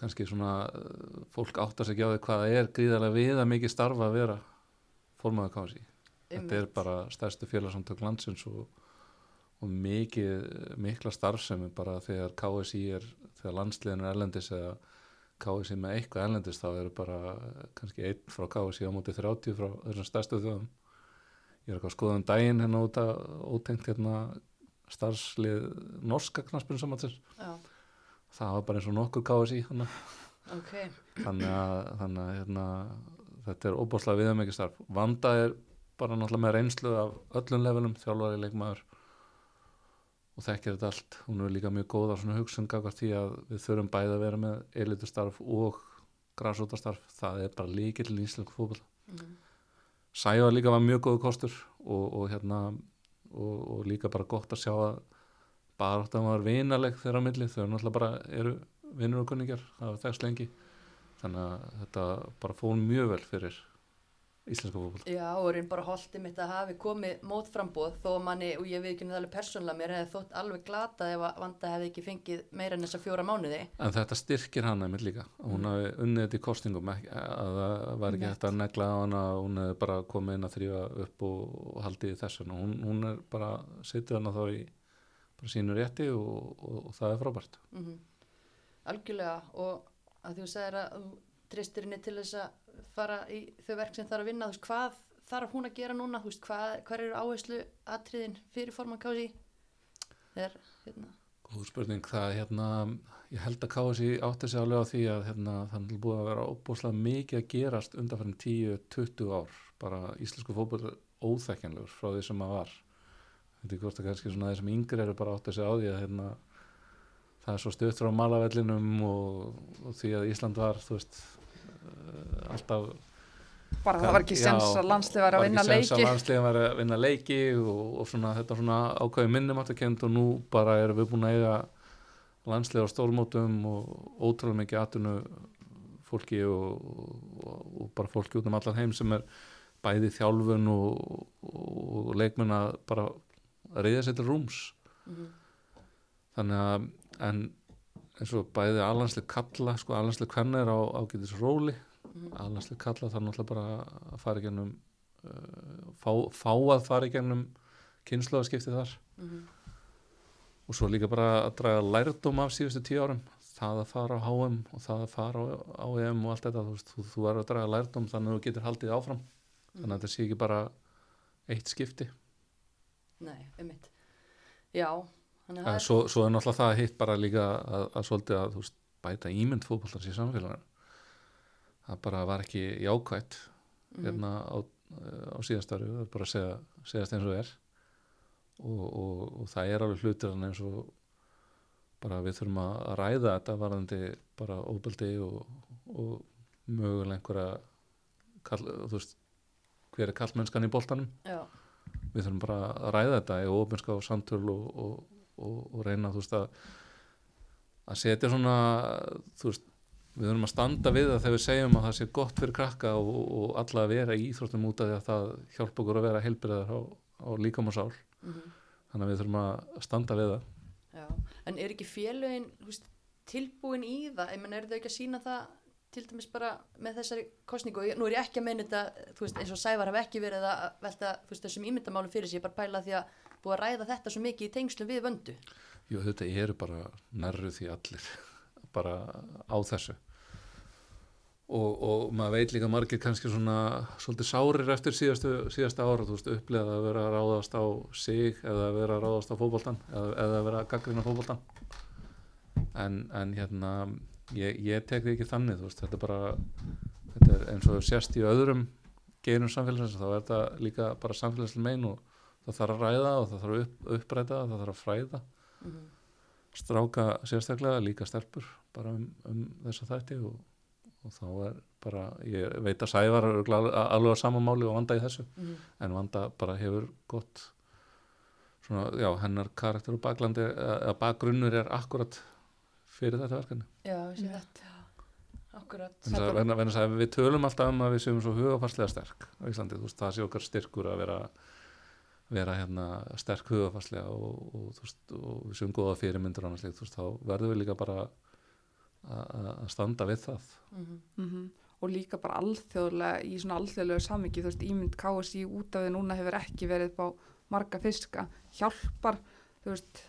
Speaker 3: kannski svona eh, fólk áttar sig ekki á því hvað það er gríðarlega við að mikið starfa að vera formaður kási þetta er bara stærstu félagsamtök landsins og, og mikið mikla starfsemi bara þegar KSI er þegar landsliðin er erlendis eða KSI með eitthvað erlendis þá eru bara kannski einn frá KSI á móti 30 frá þessum stærstu þjóðum ég er eitthvað að skoða um daginn hérna út að ótengt hérna starfslið norska knaspinu samantir það var bara eins og nokkur KSI hana.
Speaker 1: ok.
Speaker 3: þannig að, þannig að hérna, þetta er óbúslega viðamikið starf Vanda er bara náttúrulega með reynslu af öllum levelum, þjálfari leikmaður og þekkir þetta allt hún er líka mjög góð á svona hugsun gafkvært því að við þurfum bæði að vera með elitustarf og græsótastarf það er bara líkil í íslensku fótboll
Speaker 1: Mhm.
Speaker 3: Sævar líka var mjög góð kostur og, og hérna og, og líka bara gott að sjá að bara átt að maður vinaleg þeirra á milli. Þau náttúrulega bara eru vinnur og kunningjar það var þess lengi. Þannig að þetta bara fór mjög vel fyrir íslenska fótboll
Speaker 1: Já, og reyn bara holdið mitt að hafi komið mótframbóð þó manni, og ég við ekki alveg persónlega, mér hefði þótt alveg glatað ef að Vanda hefði ekki fengið meira en þessa fjóra mánuði.
Speaker 3: en þetta styrkir hana einmitt líka. Hún hafi unnið þetta í kostingum að það var ekki hægt að negla á hana hún hefði bara komið inn að þrýfa upp og, og haldið í þessu. Hún, hún er bara, sitið hana þá í bara sínu rétti og, og, og það er frábært.
Speaker 1: Mm Algjörlega, og að þú segir að þú treystir henni til þess að fara í þau verk sem þarf að vinna, þú veist, hvað þarf hún að gera núna, þú veist, hvað, hvað eru áherslu atriðin fyrir forman kási? Þegar, hérna,
Speaker 3: Góð spurning, það hérna, ég held að KSI átti sig alveg á því að hérna, það er búið að vera óbúslega mikið að gerast undanfærin 10-20 ár, bara íslensku fótboll er óþekkjanlegur frá því sem að var. Þetta er hvort að kannski svona þeir sem yngri eru bara átti sig á því að hérna, það er svo stutt frá malavellinum og, og því að Ísland var, þú veist, alltaf
Speaker 2: bara það var ekki sens að landslið var að vinna
Speaker 3: var ekki sens
Speaker 2: leiki.
Speaker 3: að landsliðin var að vinna leiki og, og svona, þetta svona ákvæði minnum kemd og nú bara erum við búin að eiga landslið á stórmótum og ótrúlega mikið atvinnu fólki og, og, og bara fólki út um allan heim sem er bæði þjálfun og, og leikmenn að bara reyða sér til rúms.
Speaker 1: Mm
Speaker 3: þannig að en eins og bæði alanslega kalla sko alanslega kvenna er á ágætis róli
Speaker 1: -hmm.
Speaker 3: alanslega kalla þarf náttúrulega bara að fara í gennum uh, fá, fá að fara í gennum kynnslóðaskipti þar
Speaker 1: Mhm.
Speaker 3: og svo líka bara að draga lærdóm af síðustu tíu árum það að fara á HM og það að fara á, EM og allt þetta þú, veist, þú, þú er að draga lærdóm þannig að þú getur haldið áfram þannig að þetta sé ekki bara eitt skipti
Speaker 1: Nei, einmitt. Já, að
Speaker 3: en
Speaker 1: það
Speaker 3: svo, svo er náttúrulega það hitt bara líka að, að svolítið að veist, bæta ímynd fótbollars í samfélaginu. Það bara var ekki jákvætt
Speaker 1: Mhm.
Speaker 3: hérna á, á síðastöru það er bara að segja, segjast eins og er. Og, og, og það er alveg hlutir hann eins og bara við þurfum að að ræða þetta varðandi bara óbeldi og, og mögulega einhverja kall, þú veist hver er kallmennskan í boltanum.
Speaker 1: Já,
Speaker 3: við þurfum bara að ræða þetta í og samtöl og, og, og, reyna þú veist að að setja svona þú veist, við þurfum að standa við það þegar við segjum að það sé gott fyrir krakka og, og alla að vera í íþróttum út af því að það hjálpa okkur að vera heilbyrðar á, á líkam og sál
Speaker 1: mhm.
Speaker 3: þannig að við þurfum að standa við það.
Speaker 1: Já, en er ekki félögin veist, tilbúin í það, ég menn er þau ekki að sína það til dæmis bara með þessari kostningu og nú er ég ekki að meina þetta veist, eins og Sævar hef ekki verið að velta veist, þessum ímyndamálum fyrir sig, ég er bara að pæla því að búið að ræða þetta svo mikið í tengslum við vöndu?
Speaker 3: Jú, þetta eru bara nærru því allir bara á þessu. Og, og maður veit líka margir kannski svona svolítið sárir eftir síðastu, síðasta ára, þú veist, upplega að vera að ráðast á sig eða að vera að ráðast á fótboltan eða, eða að vera að gaggrina fótboltan en, en hérna ég, ég tek því ekki þannig, þú veist, þetta er bara þetta er eins og sérst í öðrum geirum samfélagsins, þá er þetta líka bara samfélagslega mein og það þarf að ræða og það þarf að upp, uppræta það þarf að fræða
Speaker 1: Mhm.
Speaker 3: stráka sérstaklega líka stelpur bara um, um þessa þætti og, og þá er bara ég veit að Sævar er alveg á sama máli og vanda í þessu
Speaker 1: Mhm.
Speaker 3: en vanda bara hefur gott svona, já, hennar karakter og baklandi eða bakgrunnur er akkurat fyrir þetta verkefni
Speaker 1: Já, ég sé þetta. Já,
Speaker 3: að við tölum alltaf um að við séum svo hugafarslega sterk á Íslandi, þú veist, það sé okkar styrkur að vera, vera hérna sterk hugafarslega og, og, veist, og við séum góða fyrirmyndur og annars líkt, þá verðum við líka bara að- standa við það.
Speaker 1: Mhm.
Speaker 2: mm og líka bara alþjóðlega í svona alþjóðlegu samingi, þú veist, ímynd KSI út af því núna hefur ekki verið á marga fiska, hjálpar þú veist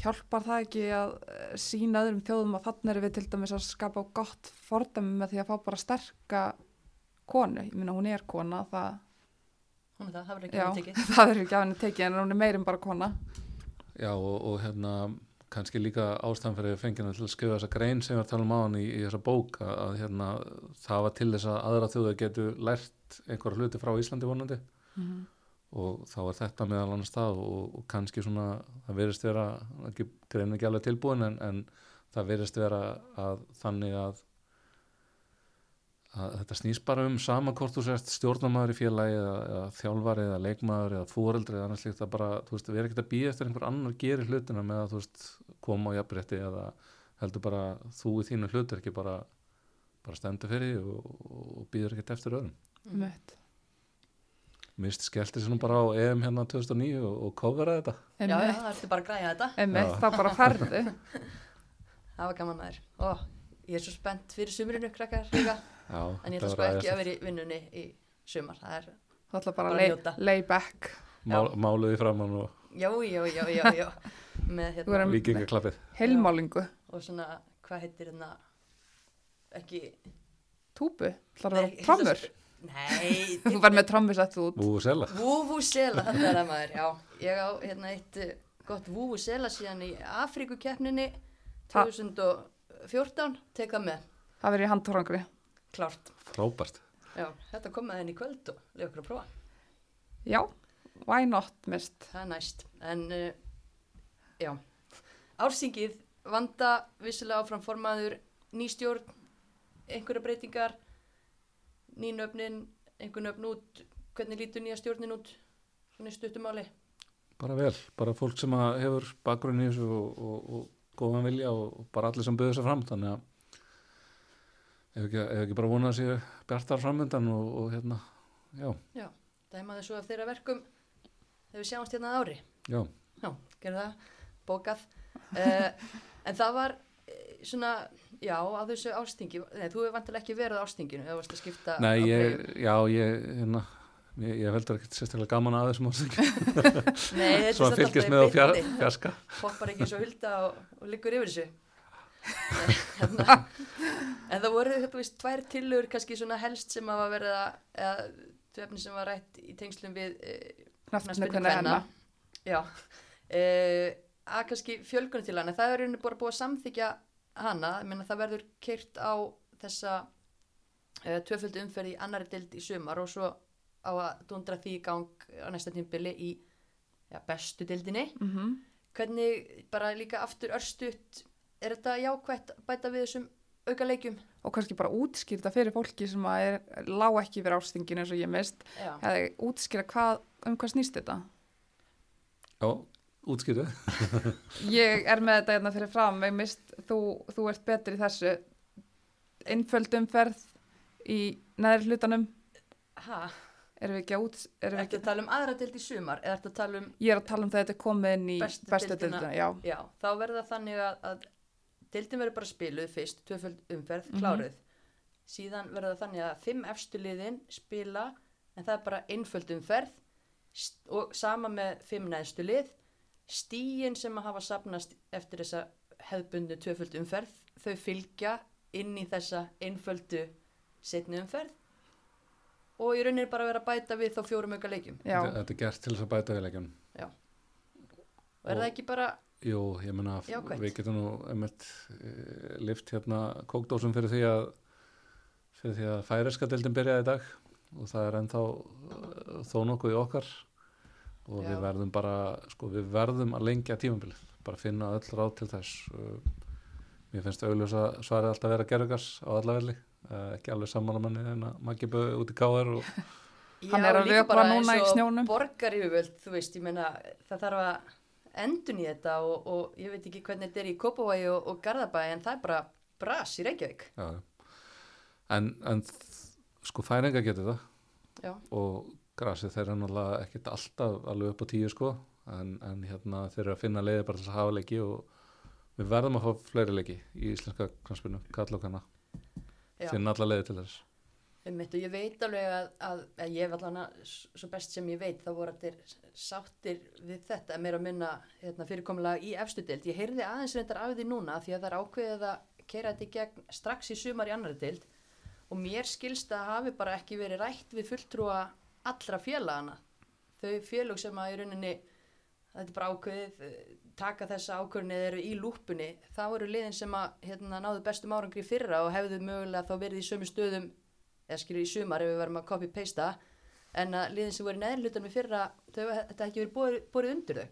Speaker 2: hjálpar það ekki að uh, sína öðrum þjóðum að þannig erum við til dæmis að skapa gott fordæmi með því að fá bara sterka konu, ég minna hún er kona það,
Speaker 1: Hún er það, það verður ekki
Speaker 2: já,
Speaker 1: að tekið.
Speaker 2: það er ekki af henni tekið en hún er meir en bara kona
Speaker 3: Já, og, og hérna kannski líka ástæðan fyrir fengina til að skrifa þessa grein sem við erum að tala um á hann í, í þessa bók að, að hérna, það var til þess að aðra þjóða getur lært einhverja hluti frá Íslandi vonandi
Speaker 2: mm -hmm.
Speaker 3: og þá er þetta meðal annars það og, og kannski svona, það verðist vera ekki, greinu ekki alveg tilbúin en, en það verðist vera að þannig að, að þetta snýst bara um sama hvort þú sért stjórnamaður í félagi eða, eða þjálfari eða leikmaður eða fóreldri eða annars líkt að bara, þú veist, við erum ekki að býja eftir einhver annar gerir hlutina með að þú veist koma á jafnrétti eða heldur bara þú í þínu hlutur ekki bara bara stendur fyrir því og, og býður ekkert eftir öðrum
Speaker 1: Mhm.
Speaker 3: Mist skellti sér nú bara á EM hérna 2009 og, og kofveraði þetta.
Speaker 1: Já, já, það ertu bara að græja þetta.
Speaker 3: Já.
Speaker 2: það bara ferðu
Speaker 1: Það var gaman maður. Ó, ég er svo spennt fyrir sumrinu, krakkar, líka.
Speaker 3: Já,
Speaker 1: En ég ætla sko ekki að vera í vinnunni í sumar. Það er,
Speaker 2: Það ætla bara
Speaker 1: Bara
Speaker 2: að lay,
Speaker 1: njóta.
Speaker 2: lay back
Speaker 3: Mál, máluði framann og
Speaker 1: já, já, já, já, já. Með hérna,
Speaker 3: vikingaklappið.
Speaker 2: heilmálingu,
Speaker 1: og svona, hvað heitir hérna, ekki,
Speaker 2: túbu, ætlar að vera trommur
Speaker 1: nei.
Speaker 2: Þú verð með trommu sett út
Speaker 3: Búið sela.
Speaker 1: Vúvúsela, þetta er það maður, já. Ég á hérna eitt eh, gott vúvúsela síðan í Afríkukeppninni
Speaker 2: Ha.
Speaker 1: 2014, tek það með,
Speaker 2: Það verður í handtórangri
Speaker 1: klárt.
Speaker 3: Frábært.
Speaker 1: Já, þetta kom með henni í kvöld og leið okkur að prófa.
Speaker 2: Já, why not mist
Speaker 1: Það er næst. En, uh, já, ársingið vanda vissilega áfram formaður nýstjórn, einhverja breytingar, nýnöfnin, einhver nöfn út, hvernig lítur nýja stjórnin út, svona stuttumáli.
Speaker 3: Bara vel. Bara fólk sem að hefur bakgrunn í þessu og, og, og góðan vilja og, og bara allir sem böður sér fram. Þannig að ef ekki, ef ekki bara vonað sér bjartar framöndan og, og hérna, já,
Speaker 1: Dæmaði svo af þeirra verkum þegar við sjáumst hérna að ári.
Speaker 3: já.
Speaker 1: Já, gerðu það, bókað. Uh, en það var eh, svona, já, á þessu ástingi, nei, þú hefur vantilega ekki verið á ástinginu, eða varst að skipta
Speaker 3: Nei,
Speaker 1: á
Speaker 3: ég,
Speaker 1: treyjum.
Speaker 3: já, ég, hérna, ég, ég veldur ekkert sérstaklega gaman að þessum ástæðing.
Speaker 1: Nei, þetta er
Speaker 3: Svo
Speaker 1: samt
Speaker 3: að fylgjast
Speaker 1: alltaf í
Speaker 3: með á fjarska.
Speaker 1: Hoppar ekki svo hulda og, og liggur yfir þessu. Hérna, en það voru, veist, tvær tillögur kannski svona helst sem hafa verið að, eða tvefni sem var rætt í tengslum við
Speaker 2: Knattspyrnu kvenna. hennar
Speaker 1: Já, uh, að kannski fjölgunum til hana, það er rauninni bara búið að samþykja hana, ég meina það verður keirt á þessa uh, tvöföldu umferð í annari dild í sumar og svo á að dundra því í gang á næsta tímpili í ja, bestu dildinni.
Speaker 2: mm
Speaker 1: Hvernig bara líka aftur örstutt, er þetta jákvætt að bæta við þessum auka leikjum?
Speaker 2: og kannski bara útskýrta fyrir fólki sem að er, lá ekki yfir ástinginu eins og ég mist hefði útskýra hvað, um hvað snýst þetta?
Speaker 3: Já, útskýrðu.
Speaker 2: ég er með þetta hérna fyrir fram. Ég mist, þú, þú ert betur í þessu. Einföld umferð í neðri hlutanum.
Speaker 1: Ha,
Speaker 2: erum við ekki að út erum við
Speaker 1: ertu
Speaker 2: ekki,
Speaker 1: að tala um aðra dild í sumar? Eða ertu að tala um
Speaker 2: ég er að tala um það að þetta er komið inn í
Speaker 1: Bestu deildina,
Speaker 2: já,
Speaker 1: Já, þá verður það þannig að, að deildin verður bara spiluð fyrst, tvöföld umferð,
Speaker 2: Mhm.
Speaker 1: kláruð. Síðan verður það þannig að fimm efstu liðin spila, en það er bara einföld umferð og sama með fimm neðstu lið. Stíin sem að hafa sapnast eftir þessa hefðbundu tvöföld umferð, þau fylgja inn í þessa einföldu setni umferð og í rauninni bara vera að bæta við þá fjórum auka leikjum.
Speaker 2: já.
Speaker 3: Þetta, er gert til þess að bæta viðleikjum.
Speaker 1: Og er
Speaker 3: Og-
Speaker 1: það ekki bara,
Speaker 3: Jú, ég
Speaker 1: Jákvætt.
Speaker 3: við getum nú einmitt e, lift hérna kókdósum fyrir því að fyrir því að færiska deildin byrjaði í dag og það er ennþá eh, þó nokkuð í okkar og
Speaker 1: Já.
Speaker 3: við verðum bara sko, við verðum að lengja tímabilið bara finna öll ráð til þess uh, mér finnst auðljósa svarið alltaf vera gerðugars á alla velli uh, ekki alveg saman að manni en að maður ekki búið út í káðar og
Speaker 2: Hann er að vökva
Speaker 1: bara
Speaker 2: núna
Speaker 1: eins
Speaker 2: í
Speaker 1: og
Speaker 2: snjónum.
Speaker 1: borgar yfirvöld, þú veist, ég meina það þarf að endun í þetta og, og ég veit ekki hvernig þetta er í Kópavogi og, og Garðabæi en það er bara bras í Reykjavík.
Speaker 3: Já, en, en sko færinga getur það.
Speaker 1: Já,
Speaker 3: og grasið þeir eru náttúrulega ekkert alltaf alveg upp á tíu sko. En, en hérna þeir eru að finna leiði bara til að hafa leiki og við verðum að fá fleiri leiki í íslenska knaspinu, kall og kanna finna alla leiði til þess
Speaker 1: Einmitt, og ég veit alveg að, að, að ég hef allan svo best sem ég veit þá voru allir sáttir við þetta meira að minna hérna, fyrirkomulega í efstu deild. Ég heyrði aðeins reyndar af því núna því að það er ákveðið að kera þetta í gegn strax í sumar í annari deild og mér skilst að hafi bara ekki verið rætt við fulltrúa allra félagana. Þau félög sem að í rauninni þetta er bara ákveðið eh, taka þessa ákveðinni eru í lúpunni þá eru liðin sem að hérna, náðu bestum árangri fyrra og hefðu mögulega þá verið í sömu stöðum eða skilur í sumar ef við verðum að copy-pasta en að liðin sem voru í neðlutan við fyrra þau þetta ekki verið borið undir þau.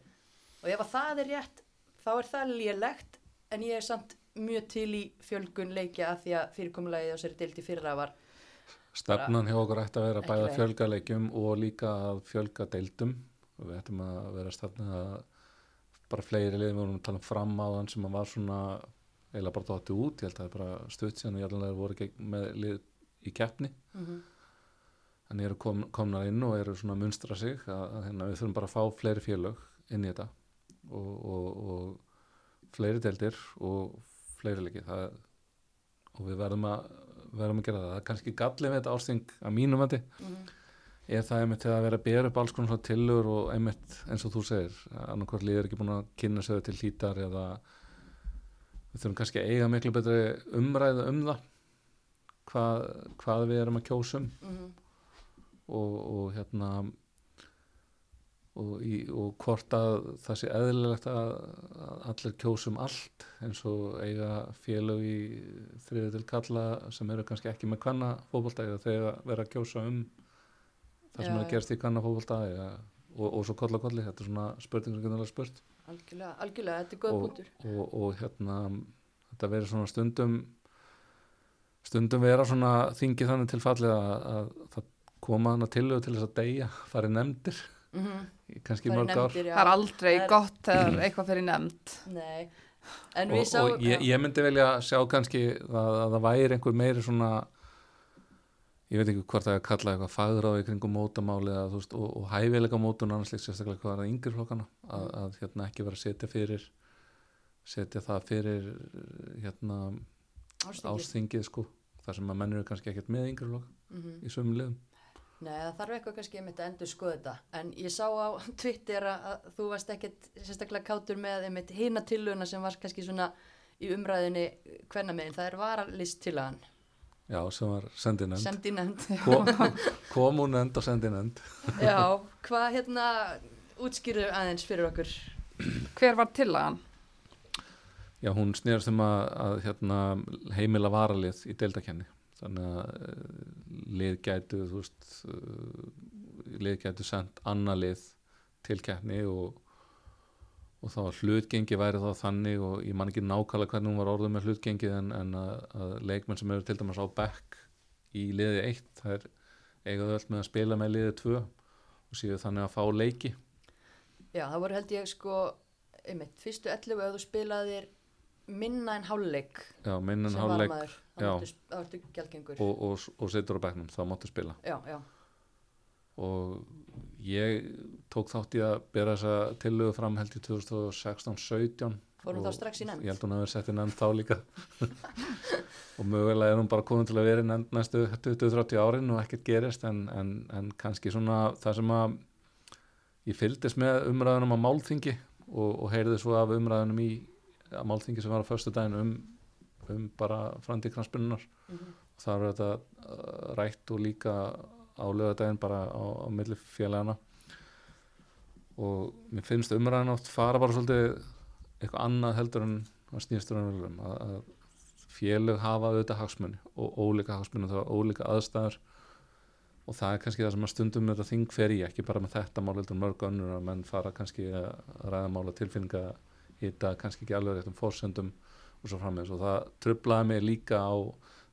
Speaker 1: Og ef að það er rétt þá er það lélegt en ég er samt mjög til í fjölgun leikja að því að fyrirkomulagið á sér dildi fyrra var
Speaker 3: Stefnan hjá okkur ætti að vera
Speaker 1: Ekki
Speaker 3: bæða
Speaker 1: leið.
Speaker 3: fjölga leikjum og líka að fjölga deildum. Og við ættum að vera stefna að bara fleiri liðum við vorum að tala um fram á þann sem að var svona eiginlega bara dótti út, ég held að það er bara stutt síðan og ég alveg voru með lið í keppni.
Speaker 1: Mm -hmm.
Speaker 3: en eru kom, komnar inn og eru svona að munstra sig að, að hérna, við þurfum bara að fá fleiri félög inn í þetta og, og, og fleiri deildir og fleiri leiki. Það, og við verðum að verðum að gera það, það er kannski gallið með þetta ásting að mínum að er það einmitt að vera að bera upp alls konar tillögur og einmitt eins og þú segir annarkvært liður ekki búin að kynna sig til hlítar eða við þurfum kannski að eiga miklu betri umræðu um það hvað, hvað við erum að kjósum
Speaker 1: Mhm.
Speaker 3: og, og hérna og, í, og hvort að það sé eðlilegt að, að allir kjósum allt eins og eiga félög í þriðu til kalla sem eru kannski ekki með kanna fótbolta eða þegar vera að kjósa um það sem
Speaker 1: Já,
Speaker 3: er að
Speaker 1: já.
Speaker 3: gerast í kanna fótbolta eða, og, og svo kolla kolli, þetta er svona spurning sem getur alveg spurt
Speaker 1: algjörlega, algjörlega, þetta er góð punktur
Speaker 3: og, og hérna þetta verður svona stundum stundum vera svona þingið þannig til fallið að, að það koma hana tilögu til þess að deyja farið nefndir
Speaker 1: mm -hmm.
Speaker 3: í kannski mörg ár.
Speaker 2: Það er aldrei
Speaker 1: Það er-
Speaker 2: gott þegar eitthvað fyrir nefnd.
Speaker 1: Nei, en
Speaker 3: og,
Speaker 1: við sáum
Speaker 3: og ég, ég myndi velja að sjá kannski að, að það væri einhver meiri svona ég veit ekki hvort það er að kalla eitthvað fagráð í kringum mótamáli eða, veist, og, og hæfilega mótun annars líkt sérstaklega hvað er það yngri flokkana að,
Speaker 1: Mm.
Speaker 3: að hérna ekki vera að setja fyrir setja það fyrir hérna
Speaker 1: ástingið.
Speaker 3: sko þar sem að menn eru kannski ekkert með yngri flokk
Speaker 1: Mhm.
Speaker 3: í sömum liðum.
Speaker 1: Nei, það þarf eitthvað kannski einmitt að endur skoða þetta. En ég sá á Twitter að, þú varst ekkert sérstaklega kátur með einmitt hina tillöguna sem var kannski svona í umræðinni hvenna meginn, það er varalist tillagan.
Speaker 3: Já sem var sendinend
Speaker 1: sendi nefnd
Speaker 3: Kom, komunend og sendinend
Speaker 1: Já, hvað hérna útskýrðu aðeins fyrir okkur?
Speaker 2: Hver var tillagan?
Speaker 3: Já, hún snýrst um að, að hérna, heimila varalið í deildakenni þannig að uh, lið gætu þú veist uh, lið gætu sendt annað lið til keppni og, og þá að hlutgengi væri þá þannig og ég man ekki nákvæmlega hvernig hún var orðið með hlutgengi en, en að, að leikmenn sem eru til dæmis á back í liði 1 það er eigaðu öll með að spila með liði 2 og séu þannig að fá leiki.
Speaker 1: Já, það voru held ég sko einmitt, fyrstu 11 ef þú spilaðir minna en hálfleik
Speaker 3: já, minn en hálfleik
Speaker 1: þá ertu gjaldgengur.
Speaker 3: Og, og, og setur á bekknum, þá máttu spila.
Speaker 1: Já, já,
Speaker 3: og ég tók þátt í að bera þessa tillögu fram held í 2016-17
Speaker 1: fórum þá strax í
Speaker 3: ég
Speaker 1: nefnd
Speaker 3: held hún að vera sett í nefnd þá líka. Og mögulega er hún bara komin til að vera í nefnd næstu 20-30 árin og ekkert gerist en, en, en kannski svona það sem að ég fylgdist með umræðunum á málþingi og, og heyrði svo af umræðunum í að málþingi sem var á föstu daginn um, um bara framtíð knaspununar
Speaker 1: Mhm.
Speaker 3: það var þetta uh, rætt og líka á lögadaginn bara á, á milli félagana og mér finnst umræðan oft fara bara svolítið eitthvað annað heldur en snýstur um að, að félög hafa auðvitað hagsmunni og ólíka hagsmunni og það var ólíka aðstæður. Og það er kannski það sem að stundum þetta þing fer í, ekki bara með þetta mál heldur mörg önnur að menn fara kannski að ræða mála tilfinninga hýta kannski ekki alveg réttum fórsöndum og svo frammeins og það trublaði mig líka á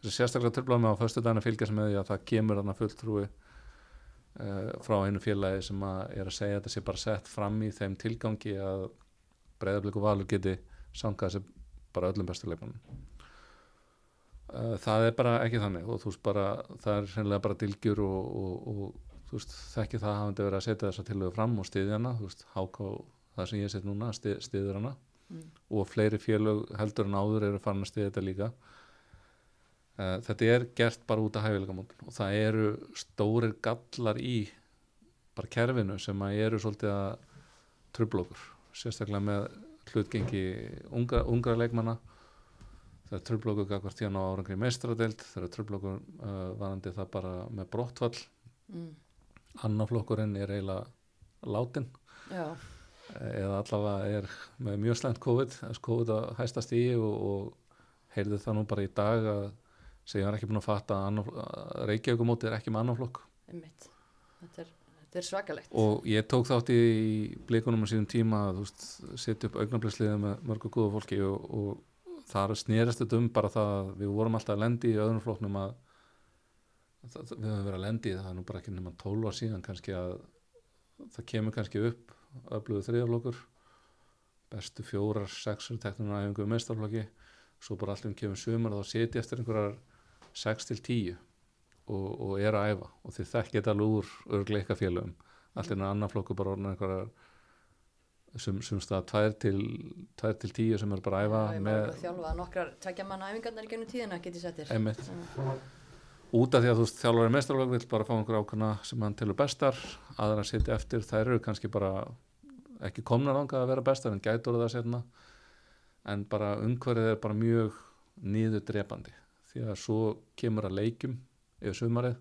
Speaker 3: þessi sérstaklega trublaði mig á föstu daginn að fylgja sem með því að það kemur þarna fulltrúi uh, frá einu félagi sem að er að segja að þetta sé bara sett fram í þeim tilgangi að breyðarblik og valur geti sangað sér bara öllum bestu leikmannum uh, það er bara ekki þannig og þú veist bara það er sennilega bara dilgjur og, og, og þú veist þekki það hafandi verið að setja þessa tilögu fram og stiðja hana þú veist háká það sem ég set núna stið, stiður hana.
Speaker 1: Mm.
Speaker 3: og fleiri félög heldur en áður eru farin að stiðja þetta líka. Uh, þetta er gert bara út af hæfileikamótin og það eru stórir gallar í bara kerfinu sem að eru svolítið að trubla okkur. Sérstaklega með hlutgengi unga, ungra leikmanna. Það er okkur gagvart hérna á árangri meistradeild. Það er trubla okkur uh, varandi það bara með brottfall.
Speaker 1: Mm.
Speaker 3: annaflokkurinn er eiginlega látin.
Speaker 1: Já,
Speaker 3: eða allavega er með mjög slæmt COVID, þess COVID að hæstast í og, og heyrði það nú bara í dag að segja hann ekki búin að fatta að, Reykjavíkumóti er ekki með annaflokk
Speaker 1: einmitt. Þetta er, þetta er svakalegt.
Speaker 3: Og ég tók þátt í blikunum á síðum tíma að setja upp augnablisliðið með mörgu góða fólki og, og þar snerist þetta um bara það að við vorum alltaf að lendi í öðrum flokknum að það, við höfum verið að lendi í það er nú bara ekki nema 12 ár síðan kannski að það kemur kannski upp öflugu þriðaflokkur bestu fjórar, sexur teknuna æfingu meistarflokki svo bara allir kemur sumar og þá seti eftir einhverjar 6 til 10 og, og er að æfa. Og þið þekkið þetta alveg úr örgleika félögum. Allir en annar flokku bara orðin einhverjar sem, sem stað 2 til, 2 til 10 sem er bara að æfa
Speaker 1: Já,
Speaker 3: með
Speaker 1: að þjálfa nokkrar tvekja manna æfingarnar í gennum tíðina get ég settir
Speaker 3: út af því að þú veist þjálfari meistarflokk vil bara fá einhver ákvæmna sem hann telur bestar aðra að sitja eftir, þær eru kannski bara ekki komnar ánga að vera bestar en gætur það sérna en bara umhverfið er bara mjög nýður drepandi því að svo kemur að leikjum yfir sumarið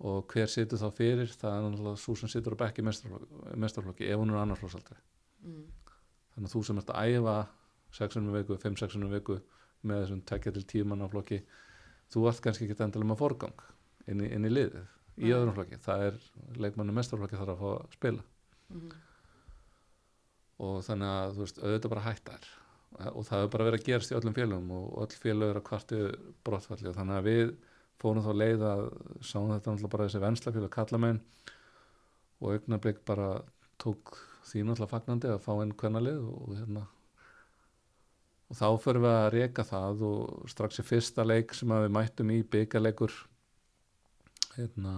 Speaker 3: og hver situr þá fyrir? Það er náttúrulega svo sem situr á bekki meistarflokki ef hún er annarflokksaldri
Speaker 1: Mm.
Speaker 3: þannig að þú sem ert að æfa 6 viku, 5-6 viku með þessum tekja til tímanna flokki þú ert kannski ekki endilega með forgang inn í, inn í liðið í öðrum flokki, það er leikmannu mestarflokki þarf að fá að spila.
Speaker 1: Mhm.
Speaker 3: Og þannig að þú veist, auðvitað bara hættar og það hefur bara verið að gerast í öllum félögum og öll félög eru að kvartu brottfalli. Og þannig að við fórum þá leið að sáum þetta náttúrulega bara þessi venslafélag kallamenn og augnablik bara tók því náttúrulega fagnandi að fá einn kvennalið og, hérna. Og þá förum við að reka það og strax í fyrsta leik sem við mættum í byggarleikur hérna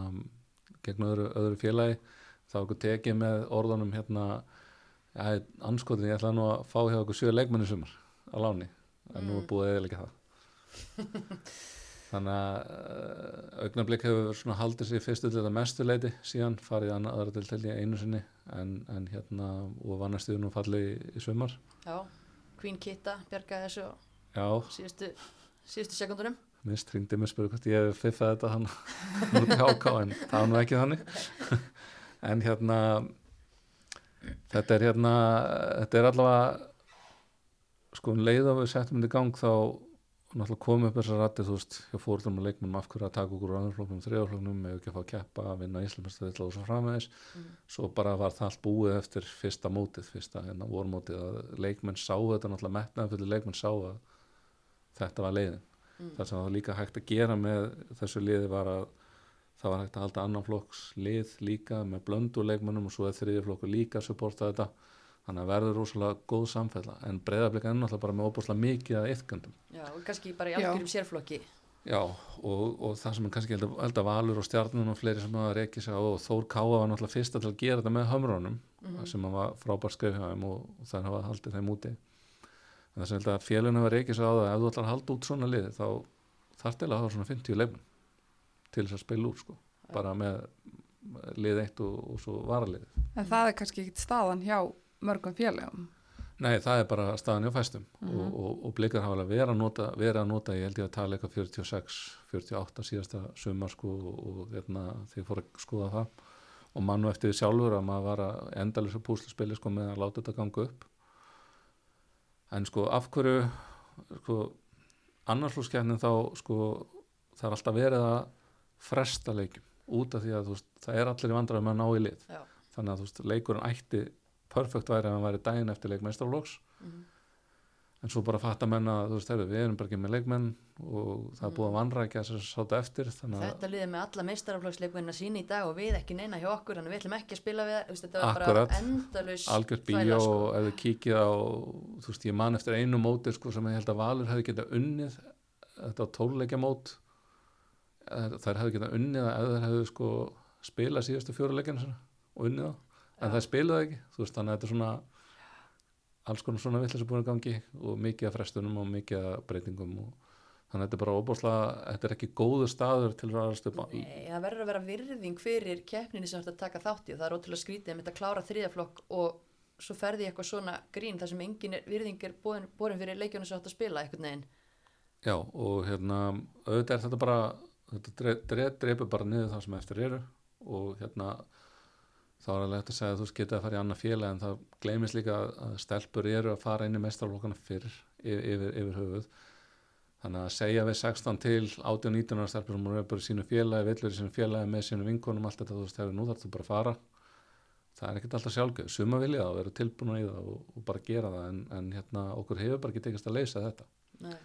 Speaker 3: gegn öðru, öðru félagi þá okkur tekið með orðunum hérna ja, anskotin ég ætla nú að fá hjá okkur sjö leikmenni sumar á láni en nú er
Speaker 1: Mm.
Speaker 3: búið eða það. Þannig að uh, augnablik hefur svona haldið sér fyrstu til þetta mestu leiti síðan farið hann aðra til til einu sinni en, en hérna og vannastuðu nú fallið í, í sumar.
Speaker 1: Já, Queen Kitta bjargaði þessu
Speaker 3: já,
Speaker 1: síðustu, síðustu sekundunum
Speaker 3: mist ringdi mig spurði hvort ég hef fiffað þetta hann mútið háká en það var nú ekki þannig. En hérna þetta er hérna þetta er allavega sko um leið að við settum þetta í gang þá náttúrulega komið upp þessar rætti þú veist, hjá fórlum og leikmennum af hverju að taka okkur úr annarsfloknum, þriðarfloknum eða ekki að fá að keppa, að vinna Íslandsmestari og svo framvegis,
Speaker 1: Mm.
Speaker 3: svo bara var það allt búið eftir fyrsta mótið fyrsta hérna vormótið að leikmenn sá þetta náttúrulega metnaðan fyrir leikmenn sá að þetta var leiðin
Speaker 1: Mm.
Speaker 3: það sem það var líka hægt að gera með þessu liði var að það var hægt að halda annan flokks lið líka með blöndu leikmennum og svo er þriði flokkur líka að supporta þetta. Þannig að verður rosalega góð samfella. En breyðarblik er náttúrulega bara með óbúslega mikið að yfkandum
Speaker 1: Já, og kannski bara í algjörum sérflokki.
Speaker 3: Já, og, og það sem er kannski held að, held að Valur og Stjarnun og fleiri sem hafa reykið sig á og Þór Káa var náttúrulega fyrsta til að gera þetta með hömrónum
Speaker 1: Mhm.
Speaker 3: sem hann var frábær skrif hjá þeim og, það hafa haldið þeim úti. En það sem held að félun hafa reykið sig á það ef þú ætlar að halda út svona lið þá þarf til að hafa svona 50 leifnum til þess að spila úr sko. Bara með lið eitt og, og svo varalið.
Speaker 2: En það er kannski ekki staðan hjá mörgum félagum.
Speaker 3: Nei, það er bara staðan hjá fæstum.
Speaker 2: Mhm.
Speaker 3: og, og, og blikar hafa verið að nota, verið að nota ég held ég að tala eitthvað 46, 48 síðasta sumar sko og, og hérna, þegar ég fór að skoða það. Og mann og eftir því sjálfur að maður var að endalisa púsluspili sko með að láta þetta ganga upp. En sko af hverju sko annarslúskefnin þá sko það er alltaf verið að fresta leikjum út af því að veist, það er allir í vandræðum að ná í lið
Speaker 1: Já.
Speaker 3: þannig að veist, leikurinn ætti perfekt væri ef hann væri daginn eftir leikmeistarlóks
Speaker 1: Mhm.
Speaker 3: en svo bara fatta menn að þú veist, heyrðu, við erum bara ekki með leikmenn og það er búið að vanrækja þess að sáta eftir að
Speaker 1: Þetta liðið með alla meistaraflokksleikmennar sín í dag og við ekki neina hjá okkur, þannig við ætlum ekki að spila við þetta var
Speaker 3: Akkurat.
Speaker 1: bara endalaus
Speaker 3: algjört bíó
Speaker 1: sko.
Speaker 3: og ef við kíkið á ég man eftir einu móti sko, sem ég held að Valur hefði getað unnið þetta tóluleikja mót þær hefði getað unnið ef þær hefði sko spilað síðustu fjóruleikina og unnið það, en
Speaker 1: Já.
Speaker 3: það spilaði ekki þú veist, þannig að þetta er svona alls konar svona villis búin að gangi og mikið af frestunum og mikið af breytingum og þannig að þetta er bara óbúslega þetta er ekki góðu staður til að á í
Speaker 1: Nei, það verður að vera virðing fyrir keppninni sem þetta taka þátt í og það er ótrúlega skrítið að mynda að klára þriðaflokk og svo ferði ég eitthvað svona grín þar sem engin virðing er borin, fyrir leikjónu sem að spila einhvern veginn.
Speaker 3: Já, og hérna, auðvitað er þetta bara, þetta dre, dre, dreipur bara niður það sem eftir eru og hérna, þá er alveg hægt að segja að þú getið að fara í annað félag en það gleymist líka að- að stelpur eru að fara inn í mestarlokkana fyrr yfir, yfir, höfuð. Þannig að segja við 16 til 18-19 ára stelpur sem eru bara í sínu félagi, villur í sínu félagi með sínu vinkonum, allt þetta, þú veist, hefur nú þarf þú bara að fara. Það er ekkert alltaf sjálfgjöð, suma vilja og vera tilbúin í það og, og bara gera það en, en hérna, okkur hefur bara ekki tekist að leysa þetta.
Speaker 1: Nei.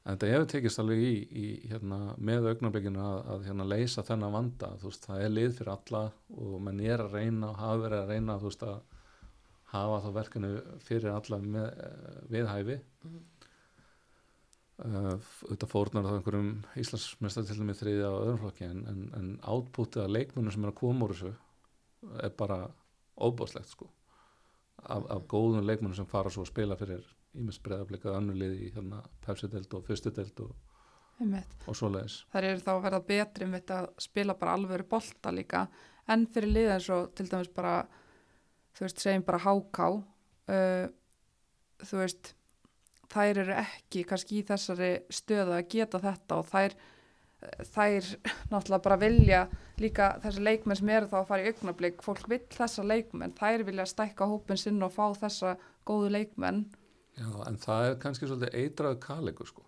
Speaker 3: En þetta hefur tekist alveg í, í hérna, með augnablikinu að, að hérna, leysa þennan vanda, þú veist, það er lið fyrir alla og menn er að reyna og hafa verið að reyna, þú veist, að hafa þá verkinu fyrir alla með, eh, við hæfi.
Speaker 1: Mhm.
Speaker 3: Uh, þetta fórnar þá einhverjum Íslandsmestartildum í þriðja og öðrum flokki en, en, en átpútið að leikmunum sem er að koma úr þessu er bara óbáslegt sko af, af góðum leikmunum sem fara svo að spila fyrir ímest breyðarblikað önnulið í hérna pepsi-delt og fyrstu-delt og, og svoleiðis.
Speaker 2: Þær eru þá að verða betri með þetta að spila bara alvöru bolta líka. En fyrir liða eins og til dæmis bara þú veist, segjum bara háká uh, þú veist þær eru ekki kannski í þessari stöðu að geta þetta og þær þær náttúrulega bara vilja líka þessi leikmenn sem eru þá að fara í augnablík fólk vill þessa leikmenn, þær vilja stækka hópin sinn og fá þessa góðu leikmenn
Speaker 3: Já, en það er kannski svolítið eitraðu kaliku sko.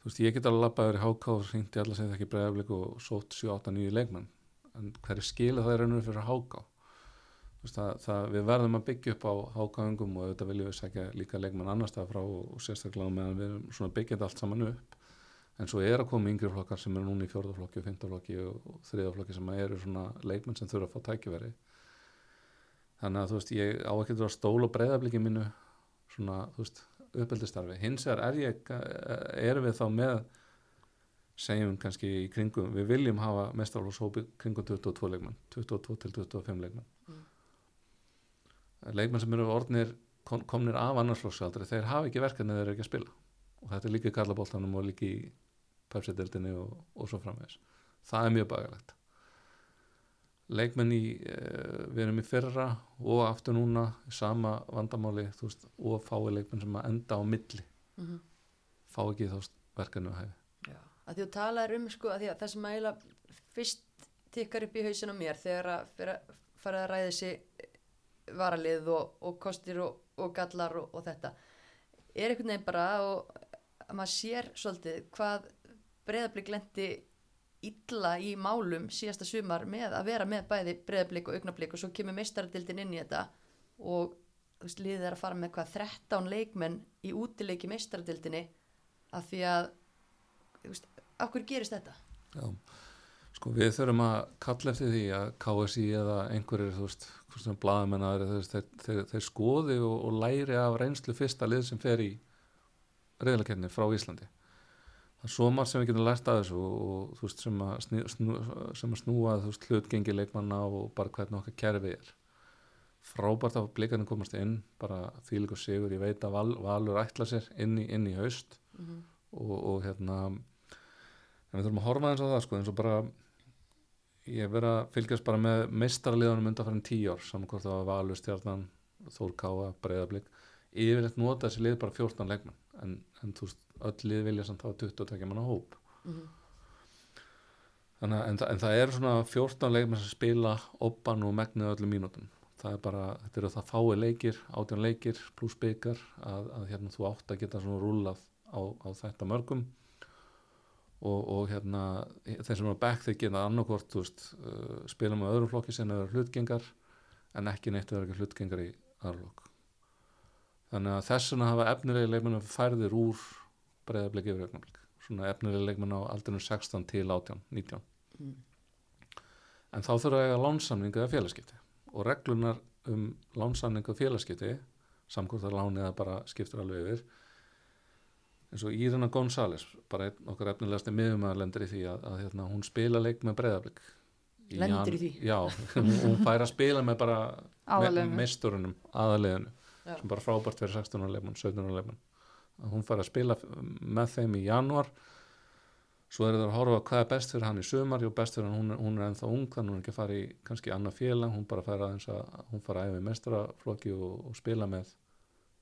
Speaker 3: Þú veist, ég get alveg labbaður í HK og hringt í alla sem það ekki breyðarblik og sótt 7-8-9 leikmenn. En hver er skila það er raunur fyrir HK Þú veist, það, það, við verðum að byggja upp á HK-öngum og auðvitað viljum við segja líka leikmenn annar stað frá og, og sérstaklega meðan við erum svona byggjað allt saman upp. En svo er að koma yngri flokkar sem eru núna í fjórðaflokki og fymtaflokki og, og þriðaflokki sem eru svona leikmenn sem þurfa að fá tækifæri. Þannig að þú veist, ég á ekki að vera stól og breyðabliki mínu svona, þú veist, uppeldistarfi hins vegar er ég, erum við þá með segjum kannski í kringum, við viljum hafa mestarlóshópi kringum 22 leikmenn 22 til 25 leikmenn.
Speaker 1: Mm.
Speaker 3: leikmenn sem eru orðnir kom, komnir af annarsflokksaldri þeir hafa ekki verkefni þeir eru ekki að spila. Og þetta er líka í kallaboltanum og líka í pepsi-deltinni og, og svo framvegis. Það er mjög bagalegt leikmenn í uh, við erum í fyrra og aftur núna sama vandamáli veist, og fái leikmenn sem að enda á milli.
Speaker 1: Mm -hmm.
Speaker 3: fá ekki þá verkefni að hæfi.
Speaker 1: Já, að því þú talaðir um sko að að það sem að fyrst tikkar upp í hausinu mér þegar að að fara að ræða þessi varalið og, og kostir og, og gallar og, og þetta er einhvern veginn bara og að maður sér svolítið hvað breyðablík lendi illa í málum síðasta sumar með að vera með bæði breyðablík og augnablík og svo kemur meistaradildin inn í þetta og þú veist, liðið er að fara með hvað 13 leikmenn í útileiki meistaradildinni af því að þú veist, hverju gerist þetta?
Speaker 3: Já, sko við þurfum að kalla eftir því að KSI eða einhverjir, þú veist, hvort sem blaðamennar þeir, þeir, þeir skoði og, og læri af reynslu fyrsta lið sem fer í reyðlakerni frá Íslandi það er svo margt sem við getum lært af þessu og, þú veist, sem að, snú, sem að snúa þú veist, hlutgengi leikmanna og bara hvernig okkar kerfi er frábært að blikarnir komast inn bara þvílik og sigur, ég veit að val, Valur ætla sér inn í, inn í haust
Speaker 1: Mm -hmm.
Speaker 3: og, og hérna en við þurfum að horfa eins á það sko eins og bara ég hef verið að fylgjast bara með meistarliðanum undanfærin tíu ár saman hvort það var Valur, Stjarnan, Þór Káa Breiðablík, yfirleitt nota þessi lið bara 14 leikmenn en, en þú veist, öll lið vilja samt hafa 22 manna hóp.
Speaker 1: Mm
Speaker 3: Þannig, að- en, en það eru svona 14 leikmenn sem spila oppan og megnið öllum mínútum. Það er bara, þetta eru það fái leikir 18 leikir pluss byggar að, að hérna þú átt að geta svona rúlað á, á þetta mörgum. Og, og hérna þeir sem eru back þeir geta annarkvort þú veist, uh, spila með öðrum flokki sem eru hlutgengar en ekki neitt verður ekki hlutgengar í aðrlokk þannig að þessuna hafa efnilegi leikmennu færðir úr breyðabliki yfir augnablik svona efnilegi leikmennu á aldrinu 16 til 18, 19
Speaker 1: Mm.
Speaker 3: en þá þurfa að eiga lánsamningu eða félagskipti og reglunar um lánsamningu og félagskipti samkvæmt að láni eða bara skiptur alveg yfir eins og Írina González bara einn okkar efnilegasti miðumæður lendir í því að, að hérna, hún spila leik með breyðablik
Speaker 1: Lendir í því?
Speaker 3: Já, hún, fær að spila með bara
Speaker 2: Aðalliðinu.
Speaker 3: meisturunum, aðaliðinu
Speaker 1: Já.
Speaker 3: sem bara frábært fyrir 16 ára leikmann, 17 ára leikmann að hún fær að spila með þeim í janúar. Svo er það að horfa hvað er best fyrir hann í sumar. Jú best fyrir hann, hún er, hún er ennþá ung þannig hún er ekki að fara í kannski annað félag. Hún bara fær aðeins að hún fara að æfa í mestaraflokki og, og spila með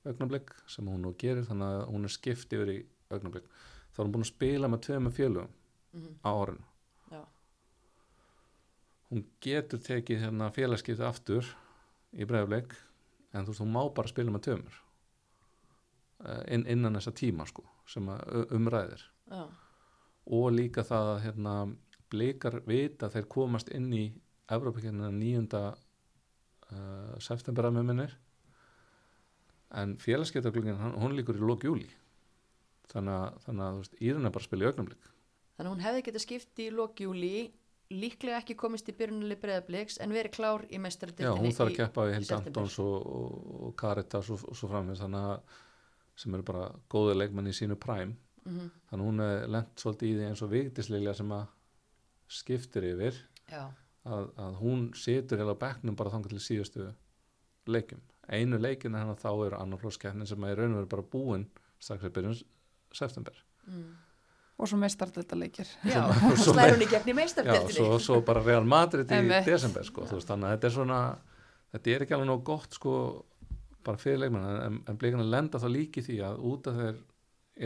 Speaker 3: augnablik sem hún nú gerir þannig að hún er skipt yfir í augnablik. Þá er hún búin að spila með tveimur félögum
Speaker 1: Mhm.
Speaker 3: á orðinu hún getur tekið hérna félagskipti aftur í bregðarleik en þú veist, hún má bara spila með tömur inn, innan þessa tíma sko, sem umræðir
Speaker 1: Já.
Speaker 3: og líka það að hérna, blikar vita þeir komast inn í Evrópakernina 9. Uh, september að með minnir en félagskiptaglugin hún líkur í lók júli þannig þannig að veist, Írun er bara að spila í augnumlik
Speaker 1: Þannig að hún hefði getað skipt í lokjúli, líklega ekki komist í byrjunali breyðabliks en verið klár í
Speaker 3: Já,
Speaker 1: mestaradildinni.
Speaker 3: hún þarf að keppa í
Speaker 1: í
Speaker 3: Hild
Speaker 1: september.
Speaker 3: Antons og, og, og Caritas og, og svo framvegis þannig að sem eru bara góði leikmenn í sínu præm
Speaker 1: Mm
Speaker 3: þannig að hún er lent svolítið í því eins og Vigdíslilja sem að skiptir yfir
Speaker 1: Já,
Speaker 3: að, að hún situr heila á bekknum bara þangar til síðustu leikum einu leikin hennar þá eru annarflókskeppnin sem er í raun og veru bara búin strax í byrjun september.
Speaker 1: Mm.
Speaker 2: og svo meistardölda leikir
Speaker 1: Já
Speaker 3: og svo
Speaker 1: slæður hún í gegn í
Speaker 3: Já,
Speaker 1: meistardildinni.
Speaker 3: svo, svo bara Real Madrid í desember sko, þú veist, þannig að þetta er svona þetta er ekki alveg nóg gott sko bara fyrir leikmann en, en blikana lenda þá líki því að út af þeir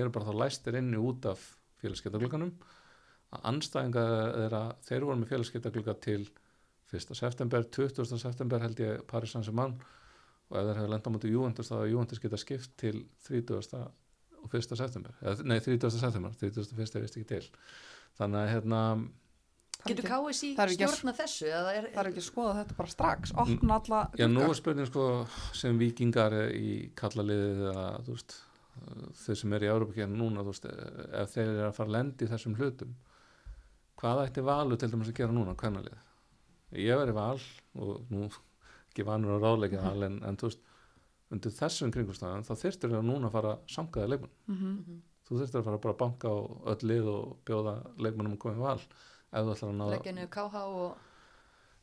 Speaker 3: eru bara þá læstir inni út af félagskeptaglökanum að anstæðinga þeirra þeir voru með félagskeptaglöka til 1. september, 20. september held ég Paris Saint-Germain og ef þeir hefur lenda á mútið Juventus þá að Juventus geta skipt til 30. og 1. september eða, nei 30. september, 31. er vist ekki til þannig að hérna
Speaker 1: Getur KSI
Speaker 2: Það er ekki að-
Speaker 1: stjórna þessu? eða Er,
Speaker 2: það er ekki að skoða þetta bara strax opna alla
Speaker 3: Já, nú er spurning sko sem vikingar í kallaliðið eða þú veist þeir sem er í Európa núna veist ef þeir eru að fara að lendi í þessum hlutum hvað ætti valu til dæmis að gera núna hvernalið? Ég veri val og nú ekki vanur að ráðleika val en, en þú veist undir þessum kringumstæðan þá þyrstur að núna fara að samkaða leikmann
Speaker 2: Mhm.
Speaker 1: Mhm.
Speaker 3: þú þyrstur að fara bara að banka á öll lið og bjóða leikmannum að koma í val ef þú ætlar að ná
Speaker 1: leggja niður KH og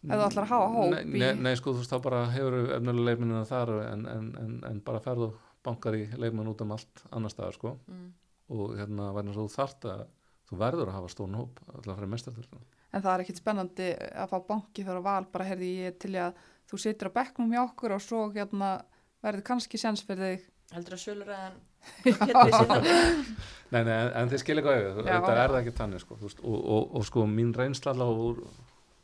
Speaker 2: Ef þú ætlar að hafa hóp
Speaker 3: nei,
Speaker 2: í-
Speaker 3: nei, nei, sko, þú veist, þá bara hefur efnilega leikmennina þar en, en, en, en bara ferðu bankar í leikmenn út um allt annar staðar, sko
Speaker 1: mm.
Speaker 3: og hérna, verður svo þú þart að þú verður að hafa stón hóp alltaf að fara mestarður
Speaker 2: en það er ekkit spennandi að fá banki fyrir að val bara heyrði ég til að þú situr á bekknum hjá okkur og svo hérna verður kannski sens fyrir þig
Speaker 1: heldur að sér þannig.
Speaker 3: Nei, nei, en, þið skilja hvað
Speaker 2: Já,
Speaker 3: þetta er það ekki þannig, sko, og, og, og sko, mín reynsla allavega úr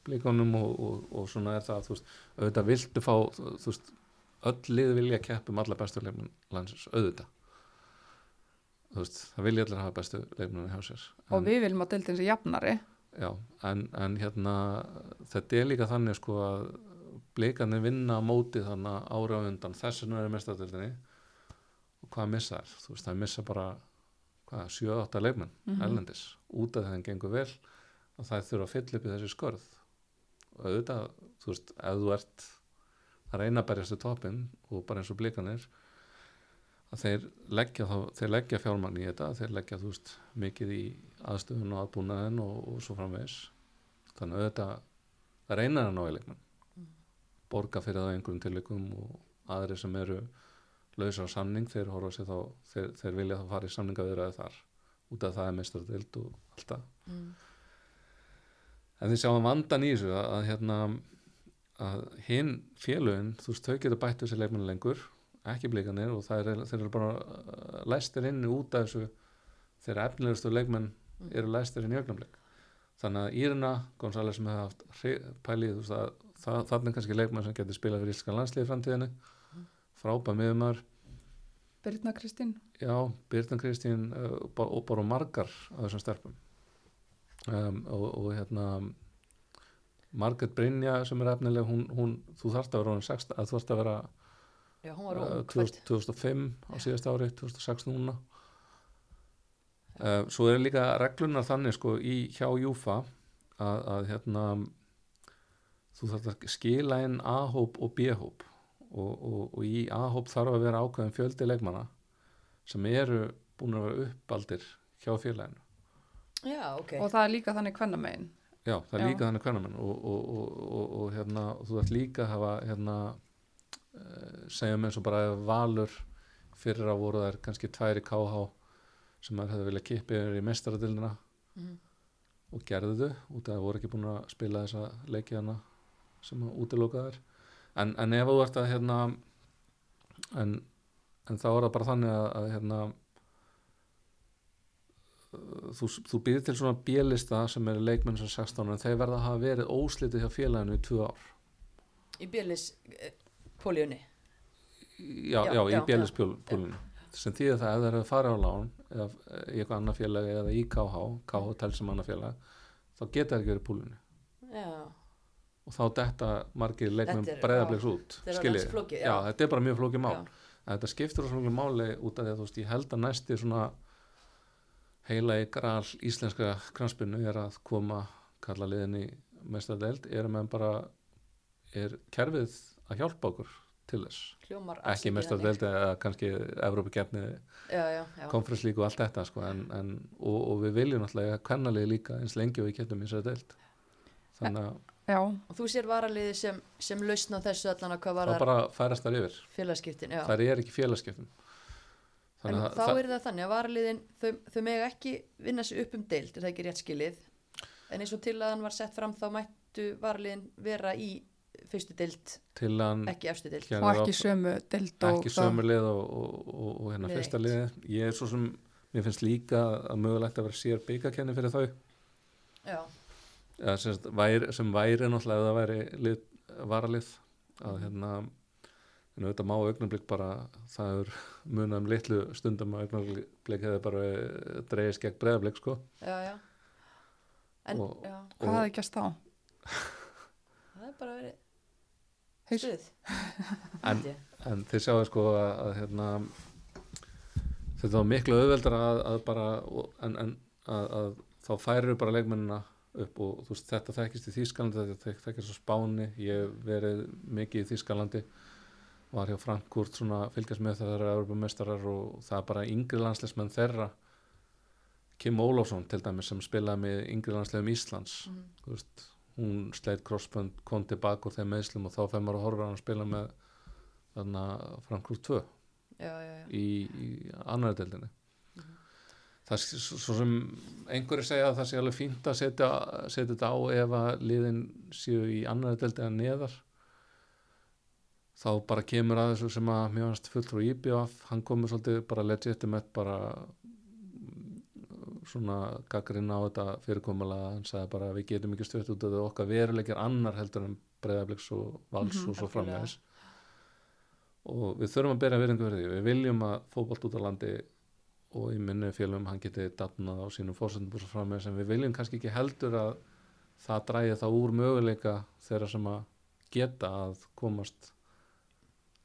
Speaker 3: blíkonum og, og, og svona er það, veist, auðvitað viltu fá, veist, öll lið vilja keppa um alla bestu leikmenn landsins, auðvitað. Veist, það vilja allir hafa bestu leikmenn hjá sér.
Speaker 2: og við viljum að deildin sé jafnari.
Speaker 3: Já, en, en hérna þetta er líka þannig sko að blikarnir vinna á móti þannig ára undan. Þess vegna er mestadeldinni og hvað missa þær? Þú veist, það missa bara hvað, 7-8 leikmenn
Speaker 2: Mhm.
Speaker 3: erlendis. Út af þeim gengur vel og það þurfa að fylla upp í þessi skörð og auðvitað, þú veist, ef þú ert að reyna að berjast í toppinn og bara eins og blikarnir að þeir leggja, leggja fjármagn í þetta, þeir leggja þú veist mikið í aðstöðun og aðbúnaðin og, og svo framvegis. Þannig að þetta það ná í leikmenn. Borga fyrir það einhverjum tilvikum og aðri sem eru lausar á samning þeir horfa sér þá þeir, þeir vilja þá fara í samninga viðræði þar út af það er mestradild og allt það.
Speaker 1: Mm.
Speaker 3: en þið sjáum vandan í þessu að, að hérna að hinn félögin þú veist þau getur bætt þessi leikmenn lengur ekki blikanir og það er, þeir eru bara uh, læstir inni út af þessu þeirra efnilegustu leikmenn eru læstir inn í augnablik. Þannig að Írina González sem hefði haft pælið þú veist að það, þannig kannski leikmenn sem getur spilað fyrir íslenskan landslið í framtíðinni frábæð miðumar
Speaker 2: Birna Kristín.
Speaker 3: Já, Byrtan Kristín uh, og bara- og bara margar af þessum stelpum. Um, og, og hérna Margaret Brynja sem er efnileg hún, hún, þú þarft að vera orðin 16, að þú þarft að vera
Speaker 1: Já, hún var
Speaker 3: uh,
Speaker 1: ung
Speaker 3: 2000, 2005 á síðast ári 2006 núna. Uh, svo er líka reglunar þannig sko í hjá Júfa að, að hérna þú þarft að skila inn A-hóp og B-hóp og, og, og í A-hóp þarf að vera ákveðin fjöldi leikmanna sem eru búin að vera uppaldir hjá félaginu
Speaker 1: Já, ok
Speaker 2: og það er líka þannig kvennamegin
Speaker 3: Já, það er
Speaker 2: Já.
Speaker 3: líka þannig hvernig og, og, og, og, og, hérna, þú ætti líka að hafa hérna, uh, segjum eins og bara ef valur fyrir að voru þær kannski tværi KH sem maður hefði viljað kippa yfir í mestaradildina
Speaker 1: Mhm.
Speaker 3: og gerðu þau út af að það voru ekki búin að spila þessa leiki hana sem að útiloka þær en, en ef þú ert að hérna en, en þá er það bara þannig að, að hérna þú, þú býðir til svona bjelista sem eru leikmenn sem 16 en þeir verða að hafa verið óslitið hjá félaginu í tvö ár.
Speaker 1: Í bjölis eh,
Speaker 3: já,
Speaker 1: Já,
Speaker 3: já, í bjelispólinu sem þýðir það ef það eru að fara á lán eða í eitthvað annað félag eða í KH KH tel sem annað félag þá geta það ekki verið púlinu
Speaker 1: Já,
Speaker 3: og þá detta margir leikmenn breyðabliks út skiljið. já.
Speaker 1: já.
Speaker 3: þetta er bara mjög flókið mál þetta skiptir svo miklu máli út af því að þú veist ég held að næsti svona heila í gral íslenska kranspinu er að koma kalla liðin í mestadeld er að menn bara er kerfið að hjálpa okkur til þess
Speaker 1: hljómar alls
Speaker 3: ekki mestadeld eða kannski Evrópakefni, konferenslík og allt þetta sko, en, en, og, og við viljum náttúrulega kvennalið líka eins lengi og við getum í þessari deild þannig að
Speaker 2: já,
Speaker 1: Og þú sér varaliði sem, sem lausna þessu allan að hvað var
Speaker 3: það
Speaker 1: það
Speaker 3: bara færast þar yfir.
Speaker 1: félagskiptin Já,
Speaker 3: þar er ekki félagskiptum
Speaker 1: en
Speaker 3: þannig að
Speaker 1: þá
Speaker 3: það,
Speaker 1: er það þannig að varaliðin þau, þau mega ekki vinna sig upp um deild er það ekki rétt skilið? En eins og til að hann var sett fram þá mættu varaliðin vera í fyrstu deild,
Speaker 3: til hann
Speaker 1: ekki efstu deild.
Speaker 3: gerði
Speaker 2: og ekki sömu deild og
Speaker 3: ekki sömu lið og, og, og, og hérna
Speaker 1: Lið
Speaker 3: fyrsta liði ég er svo sem, mér finnst líka að mögulegt að vera sér byggakenni fyrir þau.
Speaker 1: Já,
Speaker 3: ja, sem, væri, sem væri náttúrulega ef það væri lið, varalið að hérna en auðvitað má augnablik bara það er munað um litlu stundum að augnablik hefði bara dreigist gegn breðablik sko.
Speaker 1: Já, já. En,
Speaker 3: Og-
Speaker 1: já,
Speaker 2: hvað
Speaker 3: og-
Speaker 2: hafði gæst þá?
Speaker 1: það er bara verið
Speaker 2: Haus-
Speaker 1: stuð
Speaker 3: en, en þið sjáu sko að, að hérna þetta var miklu auðveldar að, að bara en, en að, að þá færir bara leikmennina upp og þú veist þetta þekkist í Þýskalandi þetta þekkist á Spáni. Ég hef verið mikið í Þýskalandi var hjá Frankfurt svona fylgjast með þeirra Europamestarar og það er bara yngri landsleismenn þeirra. Kim Ólafsson til dæmis sem spilaði með yngri landsleifum Íslands. Þú veist, hún sleit crossbund kom tilbaka úr þeim meðslum og þá fem ára horfur hann að spila með þarna Frankfurt 2
Speaker 1: Já, já, já.
Speaker 3: í, í
Speaker 1: Mhm.
Speaker 3: Það er svo sem einhverju segja að það sé alveg fínt að setja, setja þetta á ef að liðin séu í annari deildi en neðar. Þá bara kemur að þessu sem að mjög hans fulltrú IBF, hann komur svolítið bara legitimate bara mm, svona gaggrinn á þetta fyrirkomulega, hann sagði bara við getum ekki stöðt út af það okkar veruleikir annar heldur en breyðabliks og vals
Speaker 2: Mhm,
Speaker 3: og svo framvegis. Og við þurfum að bera virðingu því. Við viljum að fótbolt út á landi og í minni félum hann geti dafnað á sínum fórsendum og svo framvegis en við viljum kannski ekki heldur að það dræði þá úr möguleika þeirra sem að geta að komast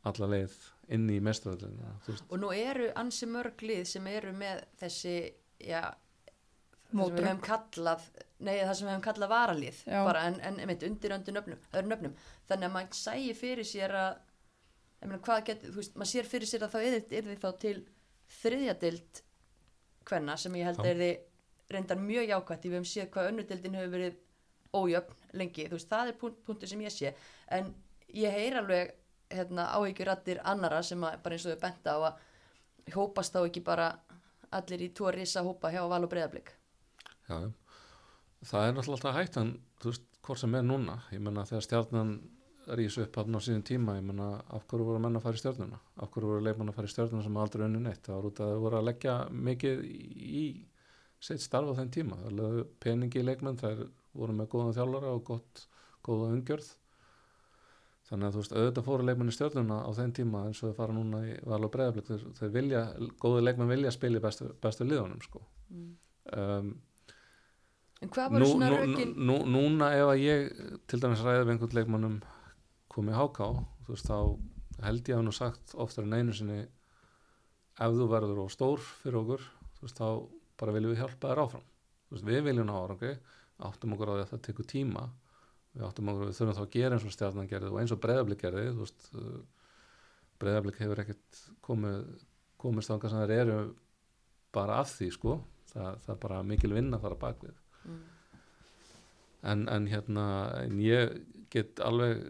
Speaker 3: alla leið inn í mestraröldinu
Speaker 1: Og nú eru ansi mörg lið sem eru með þessi, já, það sem við hefum kallað, nei það sem við hefum kallað varalið,
Speaker 2: Já.
Speaker 1: bara en, en einmitt, undir öndu nöfnum, öðru nöfnum. Þannig að maður sæi fyrir sér að, ég meina hvað getur, þú veist, maður sér fyrir sér að þá er, er þið þá til þriðjadild hvenna sem ég held að er þið reyndar mjög jákvætt, því við hefum séð hvað önnudildin hefur verið ójöfn lengi, þú veist, það er punkt, punktur sem ég sé, en ég heyr alveg hérna, áhyggjurattir annara sem að, bara eins og þau benda á að hópast þá ekki bara allir í tvo risa hópa hjá Val og Breiðablík
Speaker 3: Já, það er náttúrulega alltaf hættan þú veist, hvort sem er núna. Ég menna þegar stjarnan rís upp á síðan tíma, ég menna af hverju voru menn að fara í stjörnuna, af hverju voru leikmenn að fara í stjörnuna sem aldrei unni neitt, það var út að þau voru að leggja mikið í sitt starf á þeim tíma, það lögðu peningi í leikmenn, þær voru með góðan þjálfara og gott, góða umgjörð. Þannig að þú veist, auðvitað fóru leikmenn í stjörnuna á þeim tíma eins og þau fara núna í val og breyðablik þeir, þeir vilja, góði leikmenn vilja spila í bestu, bestu liðunum sko.
Speaker 1: Mm.
Speaker 3: um,
Speaker 1: En hvað var
Speaker 3: nú,
Speaker 1: svona
Speaker 3: nú,
Speaker 1: rökin?
Speaker 3: nú, núna ef að ég til dæmis ræði við einhvern leikmannum komið háká þú veist þá held ég að nú sagt oftar en einu sinni ef þú verður og stór fyrir okkur þú veist þá bara viljum við hjálpa þér áfram. Þú veist við viljum ná árangi áttum okkur á því að það tekur tíma við áttum okkur að við þurfum þá að gera eins og stjarnan gerði og eins og breyðablik gerði þú veist breyðablik hefur ekkert komið komist þangað sem þær eru bara af því sko. Það, það er bara mikil vinna þar að bakvið
Speaker 1: Mm.
Speaker 3: en, en hérna en ég get alveg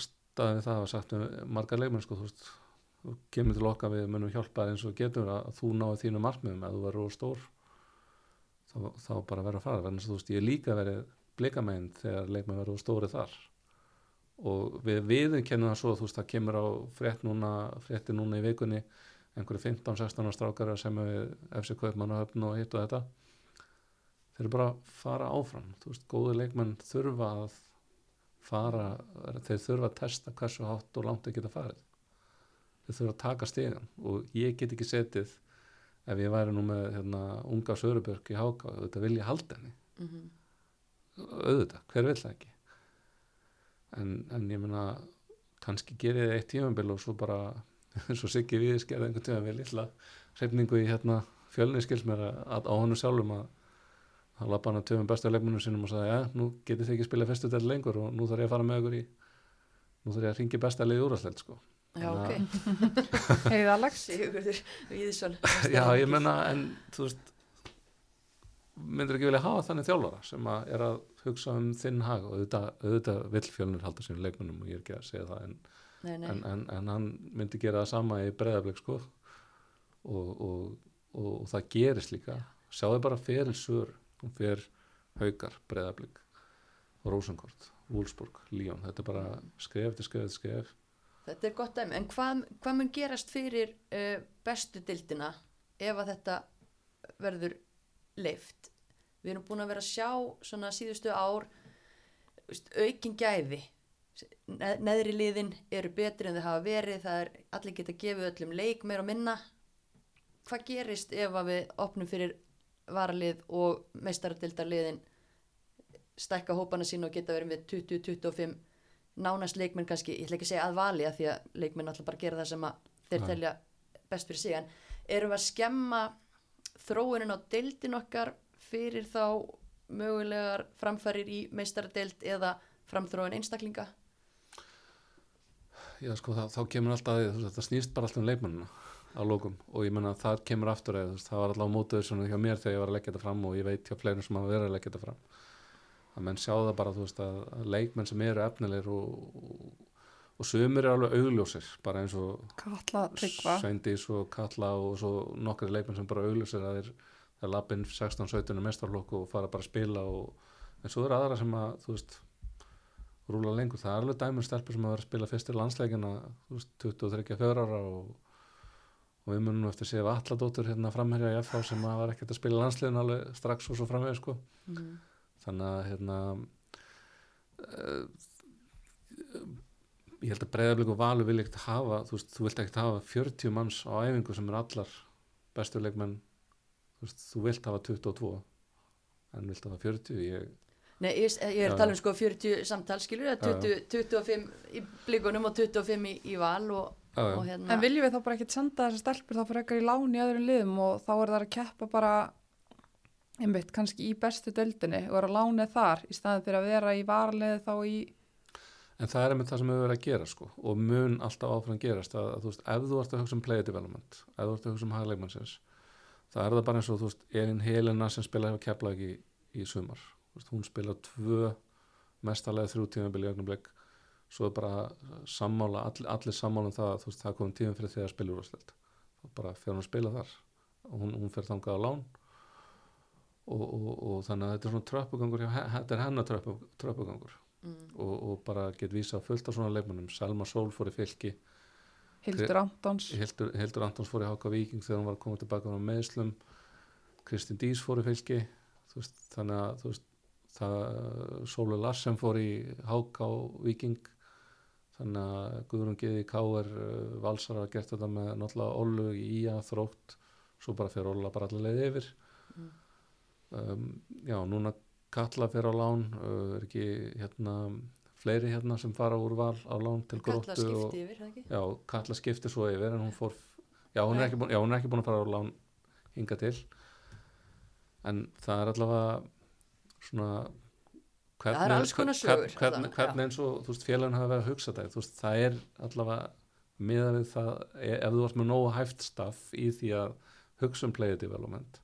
Speaker 3: staðið við það að sagt við margar leikmenn sko, þú veist þú kemur til okkar við munum hjálpa eins og getur að, að þú náðu þínu markmiðum ef þú verður of stór. Þá, þá bara verður að fara að þú veist ég líka verið blikamegin þegar leikmenn verður of stóri þar. Og við viðum kennum það svo þú veist það kemur á frétt núna frétti núna í vikunni einhverju 15-16 strákar sem við FC Kaupmann og höfn og hitt og þetta. Þeir bara að fara áfram þú veist, góði leikmenn þurfa að fara, þeir þurfa að testa hversu hátt og langt þeir geta farið. Þeir þurfa að taka stegan og ég get ekki setið ef ég væri nú með hérna, unga Sörubjörg í Háka auðvitað vil ég halda henni.
Speaker 1: Mhm.
Speaker 3: auðvitað, hver vill það ekki? En, en ég meina kannski gerið þið eitt tímambil og svo bara svo Siggi við skerði einhvern tíma við lilla hrefningu í hérna fjölni skils mér að, á honum sjálfum að hann lappa hann að töfum bestu leikmennum sinum og sagði, já, nú getið þið ekki spila fyrstu del lengur og nú þarf ég að fara með ykkur í nú þarf ég að ringi besta liði úrastleild sko.
Speaker 1: Já, ok.
Speaker 2: Heiðalags.
Speaker 1: Sigurður Víðisson.
Speaker 3: já, ég menna, en þú veist myndir ekki vilja hafa þannig þjálfara sem að er að hugsa um þinn hag og auðvitað, auðvitað vill fjölnir halda sínum leikmennum og ég er ekki að segja það en,
Speaker 1: Nei, nei.
Speaker 3: en, en, en hann myndi gera það sama í breðablik sko og, og, og, og það gerist líka sjáðu bara fyrir sur hún fer haukar, breðablik Rósankort, Wolfsburg, Líón þetta er bara skref til skref til skref
Speaker 1: Þetta er gott dæmi. En hvað, hvað mun gerast fyrir uh, bestu dildina ef að þetta verður leift? Við erum búin að vera að sjá svona síðustu ár aukin gæði. Ne neðri liðin eru betri en þau hafa verið. Það er allir geta gefið öllum leik meira og minna. Hvað gerist ef að við opnum fyrir varalið og meistaradildarliðin stækka hópana sín og geta verið með 20-25 nánast leikmenn kannski, ég ætla ekki að segja að vali að því að leikmenn alltaf bara gera það sem að þeir telja best fyrir sig. En erum við að skemma þróunin á deildin okkar fyrir þá mögulegar framfærir í meistaradeild eða framþróun einstaklinga?
Speaker 3: Já, sko, það, þá kemur alltaf að það snýst bara alltaf um leikmennina á lókum og ég menna það kemur aftur eða það var alltaf mótuður svona hjá mér þegar ég var að leggja þetta fram og ég veit hjá fleirum sem hafa verið að leggja þetta fram. Að menn sjá það bara, þú veist, að, leikmenn sem eru efnilegir og, og, og sumir eru alveg augljósir bara eins og
Speaker 2: Katla Tryggva.
Speaker 3: Sveindís og Kalla og svo nokkri leikmenn sem bara augljósir að þeir, þeir lappin 16-17 mestarlokku og fara bara að spila og, en svo eru aðra sem að, þú veist rúla lengur, það er alveg dæmur stelpur sem að vera að spila fyrst í landsleikina þú veist, 23-4 ára og, og við munum eftir að séu alladóttur hérna framherja í FH sem að var ekkert að spila landslegin alveg strax og svo framveg sko.
Speaker 1: mm.
Speaker 3: þannig að hérna uh, ég held að breyðarblik og valur vil ekkert hafa þú veist, þú vilt ekkert hafa 40 manns á æfingu sem er allar bestu leikmenn þú veist, þú vilt hafa 22 en vilt hafa 40 ég
Speaker 1: Nei, ég, ég er að tala um sko 40 samtal skilur
Speaker 3: Já, já.
Speaker 1: 20, 25 í blikunum og 25 í, í val og, og hérna
Speaker 2: En viljum við þá bara ekkert senda þessar stelpur þá fyrir ekkert í lán í öðrum liðum og þá er það að keppa bara einmitt kannski í bestu döldinni og er að lána þar í staðin fyrir að vera í varaliði þá í
Speaker 3: En það er einmitt það sem hefur verið að gera sko og mun alltaf áfram gerast að, að þú veist, ef þú ert að hugsa um play development ef þú ert að hugsa um hagleikmannsins það er það bara eins og þú veist, Elin Helena sem spila hefur kepla ekki í, í sumar veist, hún spila tvö mestalega þrjú tímabili í ögnumleik svo er bara sammála all, allir sammála um það að þú veist, það komum tímum fyrir því að spila úrvarsleild bara fyrir að spila þar. Og hún, hún fer þangað á lán. Og, og, og þannig að þetta er svona tröppugangur hjá, þetta er hennar tröppu, tröppugangur.
Speaker 1: Mm,
Speaker 3: og, og bara get vísa fullt af svona leikmennum Selma Sól fór í fylki.
Speaker 2: Hildur Antons.
Speaker 3: Hildur, Hildur Antons fór í Háka Víking þegar hún var koma tilbaka á meðslum Kristín Dís fór í fylki. Veist, þannig að þú veist, Sólu Larsen fór í Háka Víking þannig að Guðrún Geði Káer Valsar hafa gert þetta með náttúrulega Ólu í Ía þrótt svo bara fyrir Óla bara allir leið yfir
Speaker 1: Mm.
Speaker 3: um, já, núna Katla fyrir á lán uh, er ekki hérna fleiri hérna sem fara úr val á lán til gróttu og,
Speaker 1: skipti yfir, ekki?
Speaker 3: já, Katla skipti svo yfir en hún fór já, hún er ekki búin, já, hún er ekki búin að fara á lán hinga til en það er allavega svona
Speaker 1: Það er alls konar sögur,
Speaker 3: hvern, hvern, eins og veist, félagin hafa verið að hugsa það veist, það er allavega miðað við það, e- ef þú varst með nógu hæft staff í því að hugsa um player development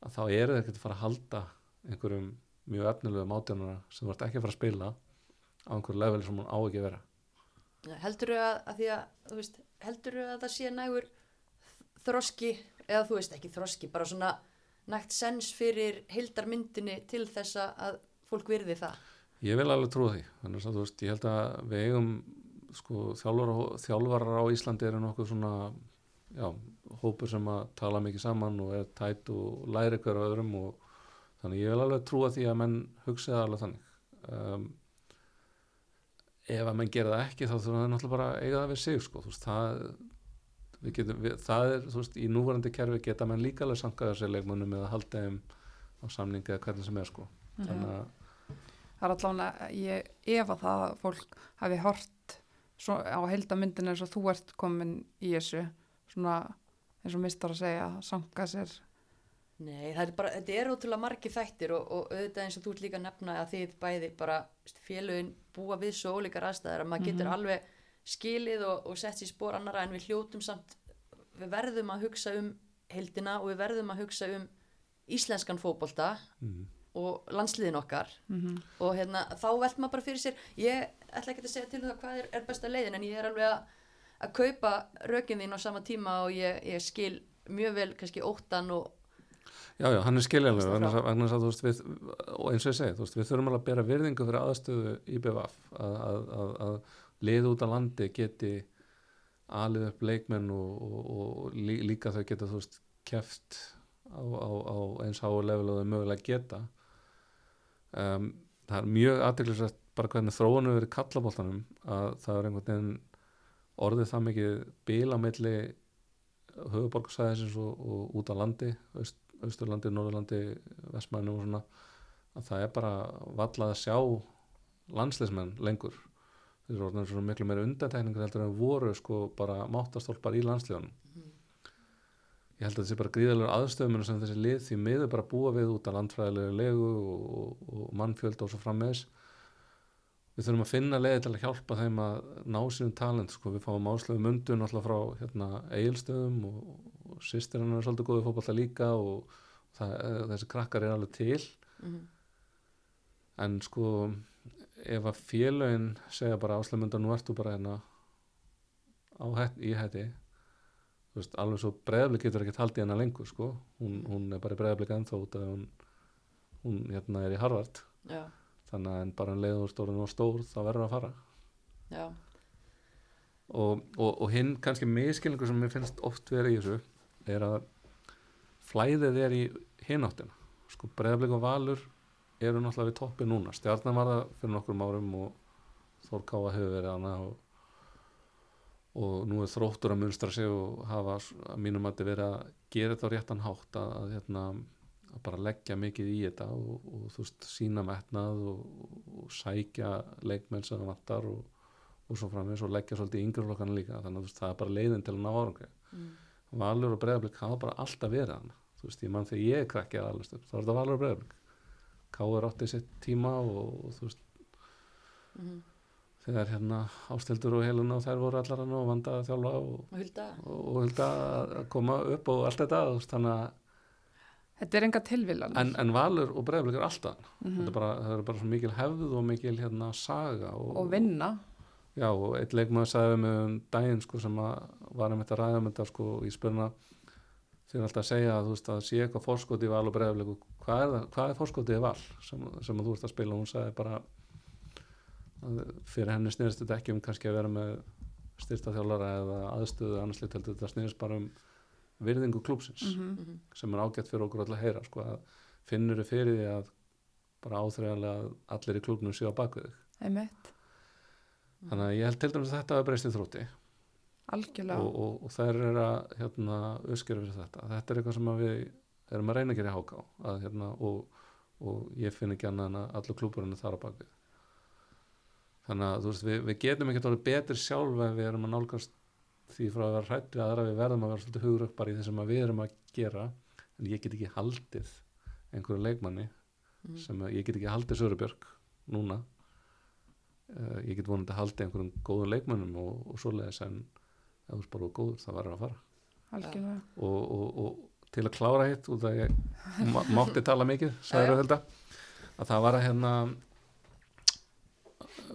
Speaker 3: að þá eru þeir ekkert að fara að halda einhverjum mjög efnilegum átjónara sem þú ert ekki að fara að spila á einhverju level sem hún á ekki að vera.
Speaker 1: Heldur að, að að, þú veist, heldur að það sé nægur þroski, eða þú veist ekki þroski, bara svona nægt sens fyrir hildarmyndinni til þess að fólk virði það.
Speaker 3: Ég vil alveg trúa því, þannig að þú veist, ég held að við eigum sko þjálfarar, á Íslandi eru nokkuð svona já, hópur sem að tala mikið saman og er tætt og læri hver á öðrum og þannig ég vil alveg trúa því að menn hugsa það alveg þannig. Um, ef að menn gera það ekki þá þurfa það náttúrulega bara að eiga það við sig sko, þú veist, það við getum, við, það er, þú veist, í núvarandi kerfi geta menn líka alveg sankaða sér leikmönnum eða halda þeim á samningi eða hvernig sem er sko, þannig að
Speaker 2: Það er allavega, ég efa það að fólk hafi hort svo, á heildamyndin eins og þú ert komin í þessu, svona eins og mistar að segja, sanka sér.
Speaker 1: Nei, það er bara, þetta er ótrúlega margir þættir og, og auðvitað eins og þú ert líka að nefna að þið bæði bara félögin búa við svo ólíkar aðstæðar að maður getur
Speaker 2: Mhm.
Speaker 1: alveg skilið og, og sett sér spór annara en við hljótum samt, við verðum að hugsa um heildina og við verðum að hugsa um íslenskan fótbolta
Speaker 3: mm,
Speaker 1: og landsliðin okkar.
Speaker 2: Mm
Speaker 1: og hérna, þá velt maður bara fyrir sér ég ætla ekki að segja til um það hvað er, er besta leiðin en ég er alveg að, að kaupa rökin þín á sama tíma og ég, ég skil mjög vel kannski óttan og
Speaker 3: Já, já, hann er vegna þess að- þú veist við, og eins og ég segi, þú veist, við þurfum alveg að bera virðingu fyrir aðstöðu IBVF að, að, að, að lið út á landi geti alið upp leikmenn og, og, og lí, líka þau geta, þú veist, keft á, á, á eins háu level og þau mögulega geta um, það er mjög aðdeglisvægt bara hvernig þróunu verið kallaboltanum að það er einhvern veginn orðið það mikið bíl á milli höfuborgarsæðisins og, og út á landi aust, austurlandi, norðurlandi vestmænum og svona að það er bara vallað að sjá landsleismenn lengur. Eru orðin svona miklu meira undantekningar heldur en voru sko bara máttastólpar í landslegunum ég held að þessi bara gríðalegur aðstöðuminu sem þessi lið því miður bara búa við út af landfræðilegu legu og, og, og mannfjölda og svo frammeðis við þurfum að finna leiði til að hjálpa þeim að ná sínum talent sko. við fáum áslöfu mundun alltaf frá hérna, eigilstöðum og, og sýstir hann er svolítið góðið fótballta líka og það, eh, þessi krakkar er alveg til.
Speaker 1: Mm
Speaker 3: en sko ef að félögin segja bara áslöfu mundan nú ert þú bara hérna á í hætti veist, alveg svo breðablik getur ekkert haldið hennar lengur sko. hún, hún er bara í breðablik ennþá út að hún, hún hérna er í Harvard.
Speaker 1: Já,
Speaker 3: þannig að en bara en leiður stórun og stór þá verður að fara.
Speaker 1: Já,
Speaker 3: og, og, og hinn kannski miskilningur sem mér finnst oft verið í þessu er að flæðið er í hináttina sko breyðablik og valur eru náttúrulega við toppi núna. Stjarnan var það fyrir nokkrum árum og Þór Káa hefur verið hana og, og nú er þróttur að munstra sig og hafa að mínum að verið að gera þetta á réttan hátt að, að, hérna, að bara leggja mikið í þetta og, og þú veist sína metnað og, og sækja leikmenn sem það vantar og og svo framvegis og leggja svolítið í yngri flokkana líka þannig að veist, það er bara leiðin til að ná árangri
Speaker 1: mm.
Speaker 3: Valur og Breiðablík hafa bara alltaf verið hann þú veist, ég mann þegar ég er krakki að allast þá er þetta Valur og Breiðablík Káur átti sitt tíma og, og þú veist,
Speaker 1: Mm.
Speaker 3: Þegar hérna ástildur og heluna og þær voru allar hann og vanda að þjálfa og,
Speaker 1: og hulda
Speaker 3: og, og hulda að koma upp og allt þetta þannig að
Speaker 2: Þetta er enga tilvillan.
Speaker 3: en, en Valur og Breiðablík er alltaf
Speaker 2: Mhm.
Speaker 3: þetta er bara, það er bara svo mikil hefð og mikil hérna saga og,
Speaker 2: Og vinna.
Speaker 3: Já, og eitt leikmaður sagði við mig um daginn sko, sem að var um þetta að ræða um þetta sko, í spurna þeir alltaf að segja að þú veist að sé eitthvað fórskoti í val og bregðarleiku, hvað er, hvað er fórskotið í val sem, sem að þú ert að spila og hún sagði bara fyrir henni snýrist þetta ekki um kannski að vera með styrta þjálfara eða aðstöðu annars lít heldur þetta snýrist bara um virðingu klúpsins
Speaker 2: Mm
Speaker 1: mm.
Speaker 3: sem er ágætt fyrir okkur alltaf að heyra sko, að finnur þau fyrir því að bara áþreifanlega að allir í klúbnum séu á bakvið þannig að ég held til dæmis að þetta hafa breyst í þrótti.
Speaker 2: Algjörlega.
Speaker 3: og, og, og þær eru að hérna, uppskera fyrir þetta. Þetta er eitthvað sem að við erum að reyna að gera í háká að, hérna, og, og ég finn ekki annað en að allur klúburinn er þar á bakvið þannig að veist við, við getum ekki orðið betri sjálf ef við erum að nálgast því frá að vera hrætt við aðra við verðum að vera svolítið hugrökkbar í þessum að við erum að gera en ég get ekki haldið einhverju leikmanni
Speaker 1: Mm.
Speaker 3: sem ég get ekki haldið Sörubjörg núna uh, ég get vonandi haldið einhverjum góðum leikmannum og, og svoleiðis en ef þú er bara góður það verður að fara og, og, og til að klára hitt út að ég má- mátti tala mikið
Speaker 1: já.
Speaker 3: Röðelda að það var að hérna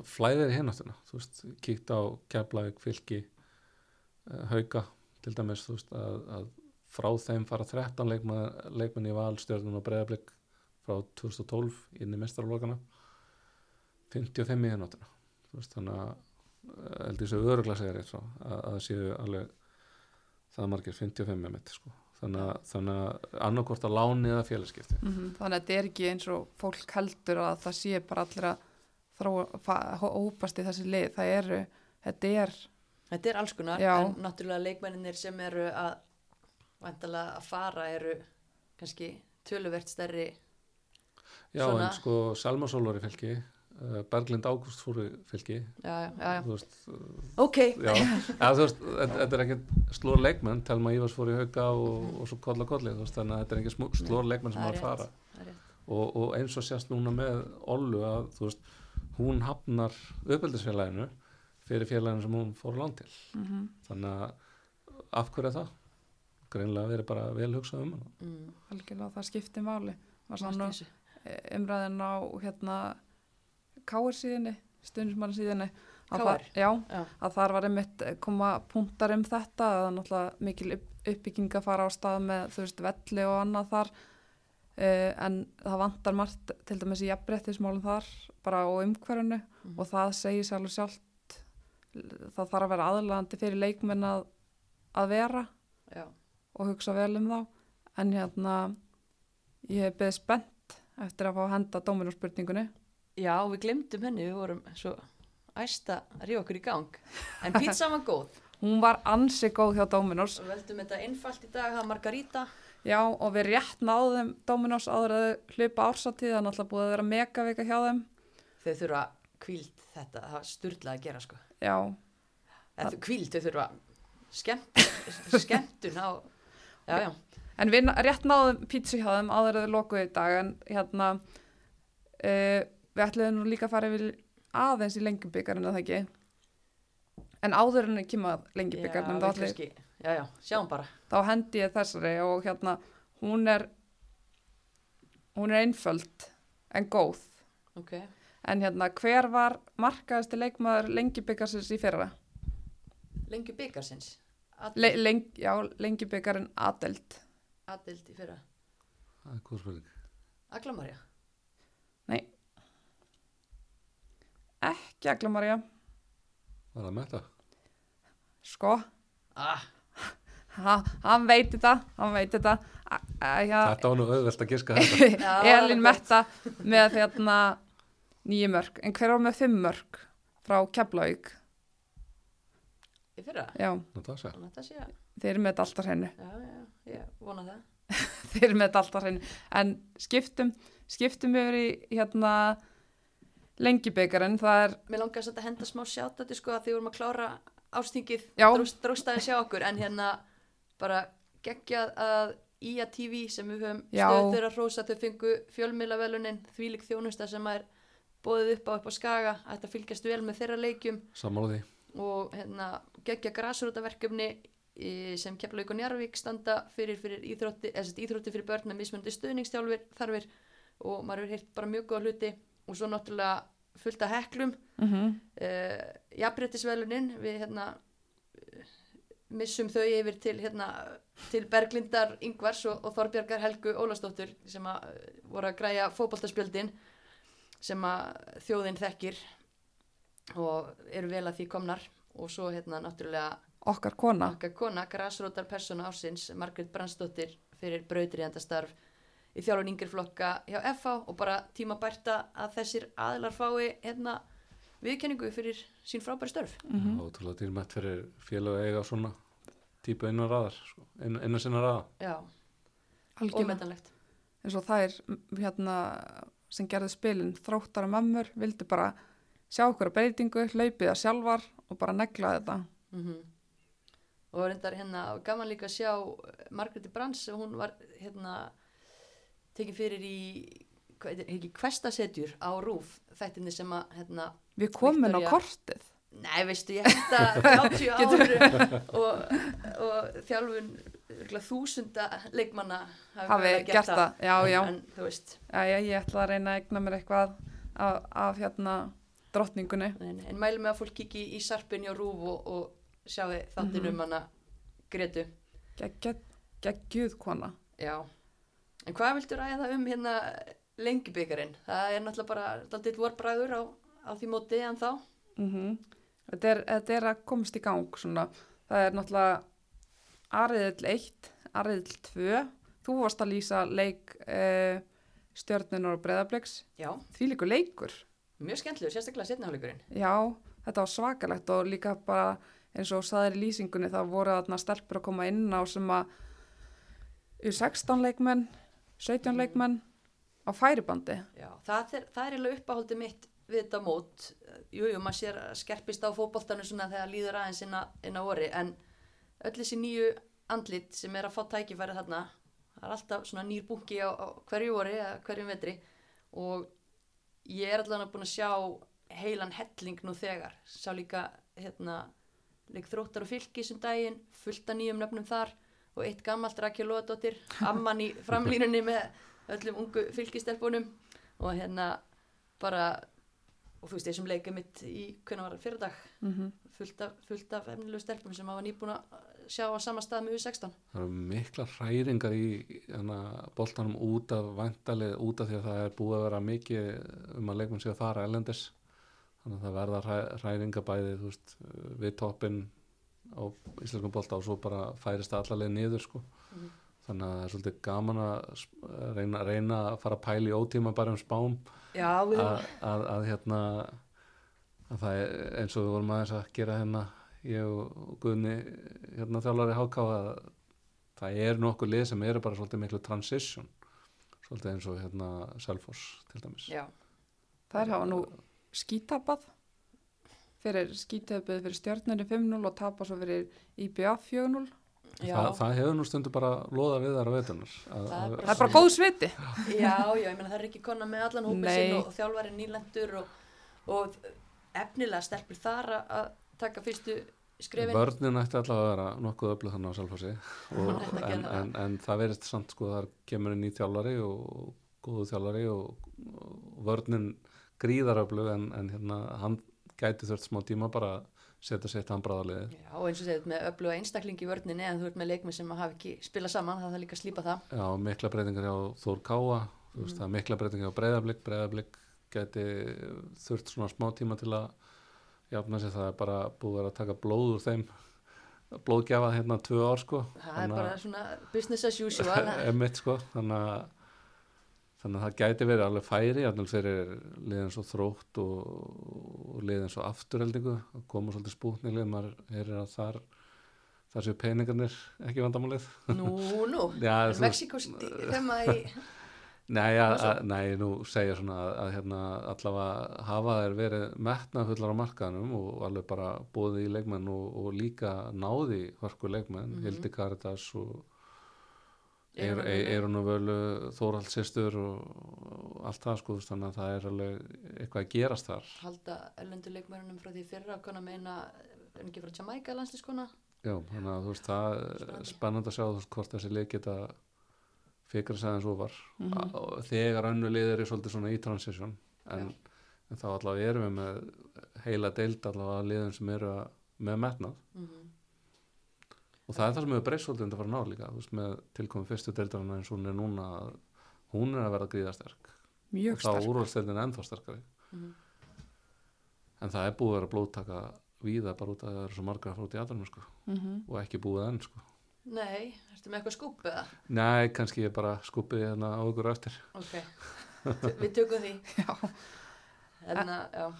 Speaker 3: flæðir í hinnáttuna þú veist, kíkt á keflavík fylki uh, hauka til dæmis þú veist að, að frá þeim fara 13 leikmann, leikmann í valstjörnum og breyðablík frá 2012 inn í mestarlokana 55 í hinnáttuna þú veist þannig að uh, held ég séu öruglega segja rétt svo að, að séu alveg það margir 55 með mitt sko. þannig að, annarkort að láni eða félagskipti
Speaker 2: Mhm, Þannig að þetta er ekki eins og fólk heldur að það sé bara allir hópast í þessi lið. Það eru, þetta er,
Speaker 1: Þetta er alls konar,
Speaker 2: Já.
Speaker 1: en náttúrulega leikmenninir sem eru að vantalega að fara eru kannski töluvert stærri
Speaker 3: já
Speaker 1: Svona-
Speaker 3: en sko var í fylki uh, Berglind Ágúst fór í fylki
Speaker 1: já, já, já,
Speaker 3: veist,
Speaker 1: ok,
Speaker 3: já, ja, veist þetta, er ekki slór leikmenn. Telma Ívars fór í hauka og, og svo kolla kolli þannig að þetta er ekki slór leikmenn sem var
Speaker 1: er
Speaker 3: að fara. og, og eins og sést núna með Ollu að þú veist hún hafnar uppeldisfélaginu fyrir félaginu sem hún fór land til
Speaker 2: mm
Speaker 3: þannig að af hverju er það? greinlega verið bara vel hugsað um hana
Speaker 1: mm,
Speaker 2: algjörlega, það skiptir máli. Var svona
Speaker 1: þessu?
Speaker 2: umræðin á hérna KR síðinni, stundismann síðinni. að það- Já,
Speaker 1: Já.
Speaker 2: að þar var einmitt koma punktar um þetta að náttúrulega mikil upp, uppbygging að fara á stað með þú veist velli og annað þar uh, en það vantar margt til dæmis í jafnbrettismálum þar bara á umhverfinu
Speaker 1: Mhm.
Speaker 2: og það segir sér alveg sjálft. Það þarf að vera aðlandi fyrir leikmenn að, að vera
Speaker 1: Já.
Speaker 2: og hugsa vel um þá. En hérna ég hef beðið spennt eftir að fá að henda dóminarspurningunni
Speaker 1: já, við glemdum henni, við vorum svo æsta að ríða okkur í gang. En pizza var góð.
Speaker 2: Hún var ansi góð hjá Dominos.
Speaker 1: Og veldum þetta einfalt í dag, var margarita
Speaker 2: Já, og við rétt náðum Dominos áður að hlupa ársatíð, það er náttúrulega búið að vera megavika hjá þeim.
Speaker 1: þau þurfa kvíld þetta, það var sturlað að gera sko
Speaker 2: Já,
Speaker 1: þau kvíld, þau þurfa skemmt, skemmtun á já, já,
Speaker 2: en við rétt náðum pítsu hjá þeim áður að þau lokuðu í dag, en hérna, uh, við ætluðum nú líka að fara yfir aðeins í lengjubíkarinn, eða ekki? En áður en að kemur
Speaker 1: já,
Speaker 2: lengjubíkarinn,
Speaker 1: við kannski, já, já, sjáum bara.
Speaker 2: Þá hendi ég þessari og hérna, hún er, hún er einföld en góð.
Speaker 1: ok,
Speaker 2: En hérna, hver var markaðasti leikmaður lengjubíkarsins í fyrra?
Speaker 1: lengi byggarsins
Speaker 2: Le, leng, já, lengjubikarinn Adelt.
Speaker 1: aðild í fyrra.
Speaker 3: Það er góð spurning.
Speaker 1: Aglamarja,
Speaker 2: Ekki Aglamarja,
Speaker 3: var það með það?
Speaker 2: sko,
Speaker 1: ah,
Speaker 2: ha, hann veit þetta, hann veit þetta. A, a, ja,
Speaker 3: þetta var nú auðvelt að giska þetta.
Speaker 2: Elin. Metta með hérna nýju mörg, en hver var með fimm mörg frá Keflavík?
Speaker 1: í fyrra?
Speaker 2: Já,
Speaker 1: að að,
Speaker 2: þeir eru með þetta alltaf hreinu,
Speaker 1: já, já, ég vona það.
Speaker 2: Þeir eru með þetta alltaf hreinu, en skiptum, skiptum yfir í hérna lengjubikarinn, það er,
Speaker 1: Mér langar að henda smá sjátt þetta sko að því við vorum að klára ástingið dróstaði sjá okkur. En hérna bara geggjað að IA TV sem við höfum
Speaker 2: Já.
Speaker 1: stöð þeirra hrósa þau fengu fjölmiðlavelunin þvílik þjónusta sem er bóðið upp á upp á skaga að fylgjast vel með þeirra leikjum
Speaker 3: því
Speaker 1: og hérna geggja grasrútaverkefni í- sem Keflavík og Njarvík standa fyrir, fyrir íþrótti, íþrótti fyrir börn með mismunandi stuðningstjálfur þarfir og maður hefur heyrt bara mjög góða hluti og svo náttúrulega fullt af heklum
Speaker 2: mm -hmm.
Speaker 1: uh, jafnbrettisvelunin við hérna eh, missum þau yfir til hérna til Berglindar Ingvars og, og Þorbjörgar Helgu Ólastóttur sem að eh, voru að græja fótboltaspjöldin sem að þjóðin þekkir og eru vel að því komnar og svo hérna náttúrulega
Speaker 2: okkar kona.
Speaker 1: okkar kona, grasrótar persóna ásins Margrét Brandsdóttir fyrir brautriðandastarf í þjálfun yngri flokka hjá FH og bara tíma bærta að þessir aðilar fái hérna viðkenningu fyrir sín frábæri störf
Speaker 2: Mm -hmm.
Speaker 3: ótrúlega dýrmætt fyrir félag að eiga svona típu innan raðar sko. inn, innan sinna raða
Speaker 1: já,
Speaker 2: Algjörlega.
Speaker 1: ómetanlegt
Speaker 2: eins og þær m, hérna sem gerði spilin þróttara mömmur vildi bara sjá okkur að breytingu, hlaupið að sjálfar og bara negla þetta.
Speaker 1: mm og reyndar hérna gaman líka að sjá Margréti Brans hún var hérna tekin fyrir í hvað heitir, ekki kvestasetjur á rúf þættinni sem að hérna
Speaker 2: Við komum inn á kortið.
Speaker 1: Nei, veistu, ég held að 30 áru og, og þjálfun þúsunda leikmanna
Speaker 2: Hafi gert það, já, já.
Speaker 1: En veist,
Speaker 2: Já, ég ætla að reyna að egna mér eitthvað af, af hérna drottningunni.
Speaker 1: en, en mælum með að fólk kiki í sarpinni og rúf og, og sjáu þáttin
Speaker 2: Mhm.
Speaker 1: um hana Gretu.
Speaker 2: Geggjuð, kona.
Speaker 1: Já. En hvað viltu ræða um hérna lengjubikarinn? Það er náttúrulega bara daldið vorbræður á, á því móti en þá.
Speaker 2: Mm þetta, er, þetta er að komast í gang svona. Það er náttúrulega Ariðill 1, Ariðill 2. Þú varst að lýsa leik uh, stjörnunar og breðabliks.
Speaker 1: Já,
Speaker 2: Því líkur leikur.
Speaker 1: mjög skemmtilegur, sérstaklega setniháleikurinn.
Speaker 2: Já, þetta var svakalegt og líka bara eins og saðir í lýsingunni það voru þarna stelpur að koma inn á sem að eru 16 leikmenn, 17 leikmenn á færibandi.
Speaker 1: Já, það er, það er eiginlega uppáhaldið mitt við þetta mót. Jú, jú, maður sér skerpist á fótboltanu svona þegar líður aðeins inn, að, inn á orri, en öll þessi nýju andlit sem er að fá tækifæri þarna, það er alltaf svona nýr bunki á, á hverju orri eða hverjum vetri og ég er allavega búin að sjá heilan helling nú þegar. Sá líka, hérna, leik þróttar og fylki sem daginn, fullt af nýjum nöfnum þar og eitt gammalt Rakel Lóðadóttir, amman í framlínunni með öllum ungu fylgistelpunum og hérna bara og þú veist þessum leikið mitt í hvernig var það fyrir dag
Speaker 2: Mm
Speaker 1: fullt af, fullt af efnilegu stelpum sem hafa nýbúin að sjá á sama stað með U16
Speaker 3: Það eru mikla hræringar í hana, boltanum út af vantalið, út af því að það er búið að vera mikið um að leikmenn sé að fara ellendis. Þannig að það verða hræ, hræringar bæði þú veist, við toppin á íslenskum bolta og svo bara færist það allarleið niður sko.
Speaker 1: Mhm.
Speaker 3: Þannig að það er svolítið gaman að reyna, reyna að fara að pæla í ótíma bara um spám.
Speaker 1: Já, við
Speaker 3: að, að, að hérna að það er eins og við vorum aðeins að gera hérna ég og Guðni hérna þjálfari HK að það er nokkuð lið sem eru bara svolítið miklu transition. Svolítið eins og hérna Selfoss til dæmis.
Speaker 1: Já,
Speaker 2: Það er hafa nú skítapað fyrir skítöpuð fyrir stjörnunni 5-0 og tapa svo fyrir IBF 4-0.
Speaker 1: Já,
Speaker 3: það, það hefur nú stundu bara loða við þar á veitunar að,
Speaker 1: Það er
Speaker 2: Það er bara góð sviti.
Speaker 1: já, já, ég meina það er ekki kona með allan hópin
Speaker 2: Nei.
Speaker 1: sinn og, og þjálfari nýlendur og, og efnilega stelpur þar að- að taka fyrstu skrefin.
Speaker 3: Vörnin ætti allavega að vera nokkuð öflug þannig á
Speaker 1: gera
Speaker 3: en, en, en það verðist samt sko þar kemur inn í þjálfari og góðu þjálfari og, og vörnin gríðaröflug en, en hérna hann gæti þurft smá tíma bara að setja sér handbráðaliði
Speaker 1: Já, eins og segið með öfluga einstaklingi í vörninni en þú ert með leikmenn sem hafa ekki spilað saman það þarf líka að slípa það.
Speaker 3: Já, mikla breytingar hjá Þór Káa þú veist, er mikla breytingar hjá Breiðablík Breiðablík gæti þurft svona smá tíma til að jafna sér það er bara búið að taka blóð úr þeim. Blóðgjafa hérna tvö ár sko.
Speaker 1: Það er bara svona business as usual.
Speaker 3: Emitt sko. Þannig að þannig að það gæti verið alveg færi jafnvel fyrir liðin svo þrótt og, liðin svo afturheldingu að koma svolítið spútnilið maður heyrir að þar þar séu peningarnir ekki vandamálið
Speaker 1: Nú, nú, er Mexiko
Speaker 3: Nei, að, að, nei, nú segja svona að, að hérna, allavega hafa þær verið metnafullar á markaðanum og alveg bara bóðið í leikmenn og, og líka náði hörku leikmenn,
Speaker 1: Mhm.
Speaker 3: Hildi Karitas og. Eirun og Völu, Þórald sýstur og, allt það sko, þannig að það er alveg eitthvað að gerast þar.
Speaker 1: halda ellendu leikmörunum frá því fyrra kona meina, er ekki frá Jamaica landslískona
Speaker 3: Já, þannig að þú veist, það er
Speaker 1: Spennandi.
Speaker 3: spennandi að sjá þú veist, hvort þessi leik geta fikra sig aðeins ofar
Speaker 2: Mhm.
Speaker 3: og þegar önnu liður er svolítið svona í transition en, en þá allavega erum við með heila deild allavega liðum sem eru að, með metnað
Speaker 1: mm
Speaker 3: og það er það sem hefur breyst svolítið undir að fara ná líka þú veist, með tilkomið fyrstu deildarinn eins og hún er núna að hún er að verða gríðasterk
Speaker 2: Mjög
Speaker 3: og þá
Speaker 2: sterk.
Speaker 3: úrvalstildin ennþá sterkari
Speaker 1: Mhm.
Speaker 3: en það er búið að vera blóttaka víða bara út að það eru svo margar að fara út í aðrunum sko,
Speaker 2: Mm
Speaker 3: og ekki búið enn sko.
Speaker 1: Nei, ertu með eitthvað skúp eða?
Speaker 3: Nei, kannski ég bara skupið hérna á ykkur á eftir
Speaker 1: Ok, við tökum því
Speaker 2: Já.
Speaker 1: En að, já,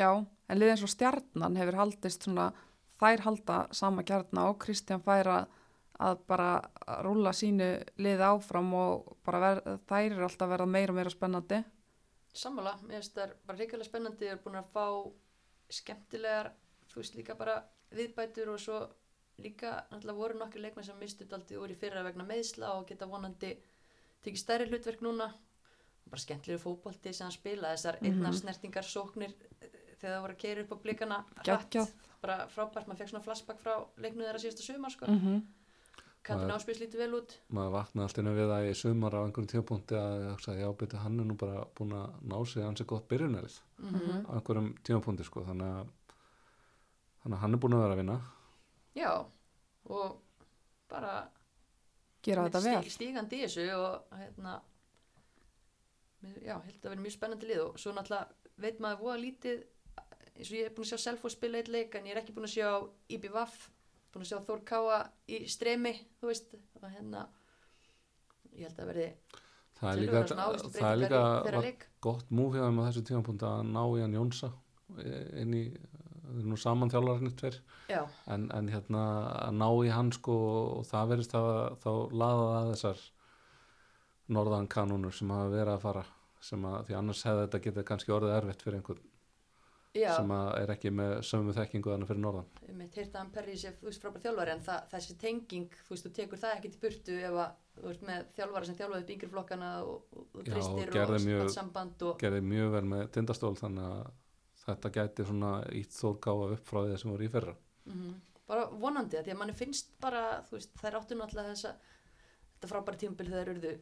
Speaker 2: Já, en liðin svo stjarnan hefur haldist svona, þær halda sama kjarna og Kristján fær að, að bara rúla sínu lið áfram og ver, þær eru alltaf verða meira og meira spennandi.
Speaker 1: Sammála, mér finnst það bara reyngilega spennandi ég er búin að fá skemmtilegar þú veist líka bara viðbætur og svo líka náttúrulega voru nokkur leikmenn sem mistu daldi úr í fyrra vegna meðsla og geta vonandi tekið stærri hlutverk núna. Bara skemmtilegur fótbolti sem hann spila þessar
Speaker 2: Mhm.
Speaker 1: einnar snertingar sóknir þegar það voru að keira upp á blikana
Speaker 2: Geggjað.
Speaker 1: bara frábært, maður fekk svona flashback frá leiknu þeirra síðasta sumar sko.
Speaker 2: mm -hmm.
Speaker 1: kantin
Speaker 3: Maður-
Speaker 1: áspils lítið vel út
Speaker 3: maður vaknaði alltaf inn við það í sumar á einhverjum tímapunkti að já, betur hann er nú bara búin að ná sig hansi gott byrjunarið
Speaker 1: mm
Speaker 2: Mhm.
Speaker 3: á einhverjum tímapunkti sko, þannig að þannig að hann er búin að vera að vinna
Speaker 1: já, og bara
Speaker 2: gera þetta
Speaker 1: stíg,
Speaker 2: vel
Speaker 1: stígandi í þessu og hérna já, held að vera mjög spennandi lið og svo náttúrulega veit maður voða lítið eins og ég er búin að sjá Selfoss spila eitt leik en ég er ekki búin að sjá IBVF búin að sjá Þór Káa í streymi þú veist og hérna ég held að verði
Speaker 3: það er líka, það er líka var gott múf hjá þeim á þessu tímapunkti að ná í hann Jónsa inn í, það er nú saman þjálfarnir tver en, en hérna að ná í hann sko og það verðist að þá laða að þessar norðan kanúnur sem hafa verið að fara sem að því annars hefði þetta getið kannski orðið erfitt fyrir einhvern
Speaker 1: já.
Speaker 3: sem er ekki með sömu þekkingu þannig fyrir norðan.
Speaker 1: Ég mitt heyrta að hann perri sér þú veist frábær þjálfari en það, þessi tenging þú veist þú tekur það ekki til burtu ef að þú ert með þjálfara sem þjálfaði upp yngri flokkana og, og, og
Speaker 3: Já,
Speaker 1: tristir
Speaker 3: og
Speaker 1: og allt samband og
Speaker 3: gerði mjög vel með tindastól þannig að þetta gæti svona ítt þórkáfa upp frá því sem voru í fyrra.
Speaker 1: Mm bara vonandi að því að manni finnst bara þú veist þær áttu náttúrulega þessa þetta frábæra tímabil þegar þær urðu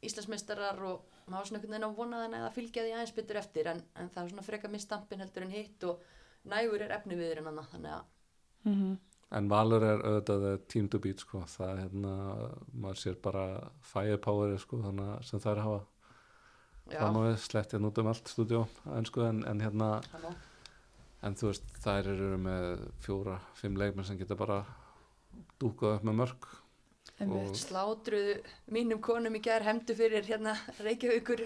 Speaker 1: Íslandsmeistarar og maður svona einhvern veginn að vona þannig að fylgja því aðeins betur eftir en, en það er svona freka mistampin heldur en hitt og nægur er efni við en annað þannig að
Speaker 2: mm -hmm.
Speaker 3: en Valur er auðvitað team to beat sko það er hérna, maður sér bara firepower sko þannig að sem þær hafa
Speaker 1: já,
Speaker 3: fram á við slett hérna út um allt stúdíó en sko en, en hérna
Speaker 1: það má
Speaker 3: en þú veist þær eru með fjóra, fimm leikmenn sem geta bara dúkað upp með mörg.
Speaker 1: Slátruðu mínum konum í gær hemdu fyrir hérna Reykjavíkur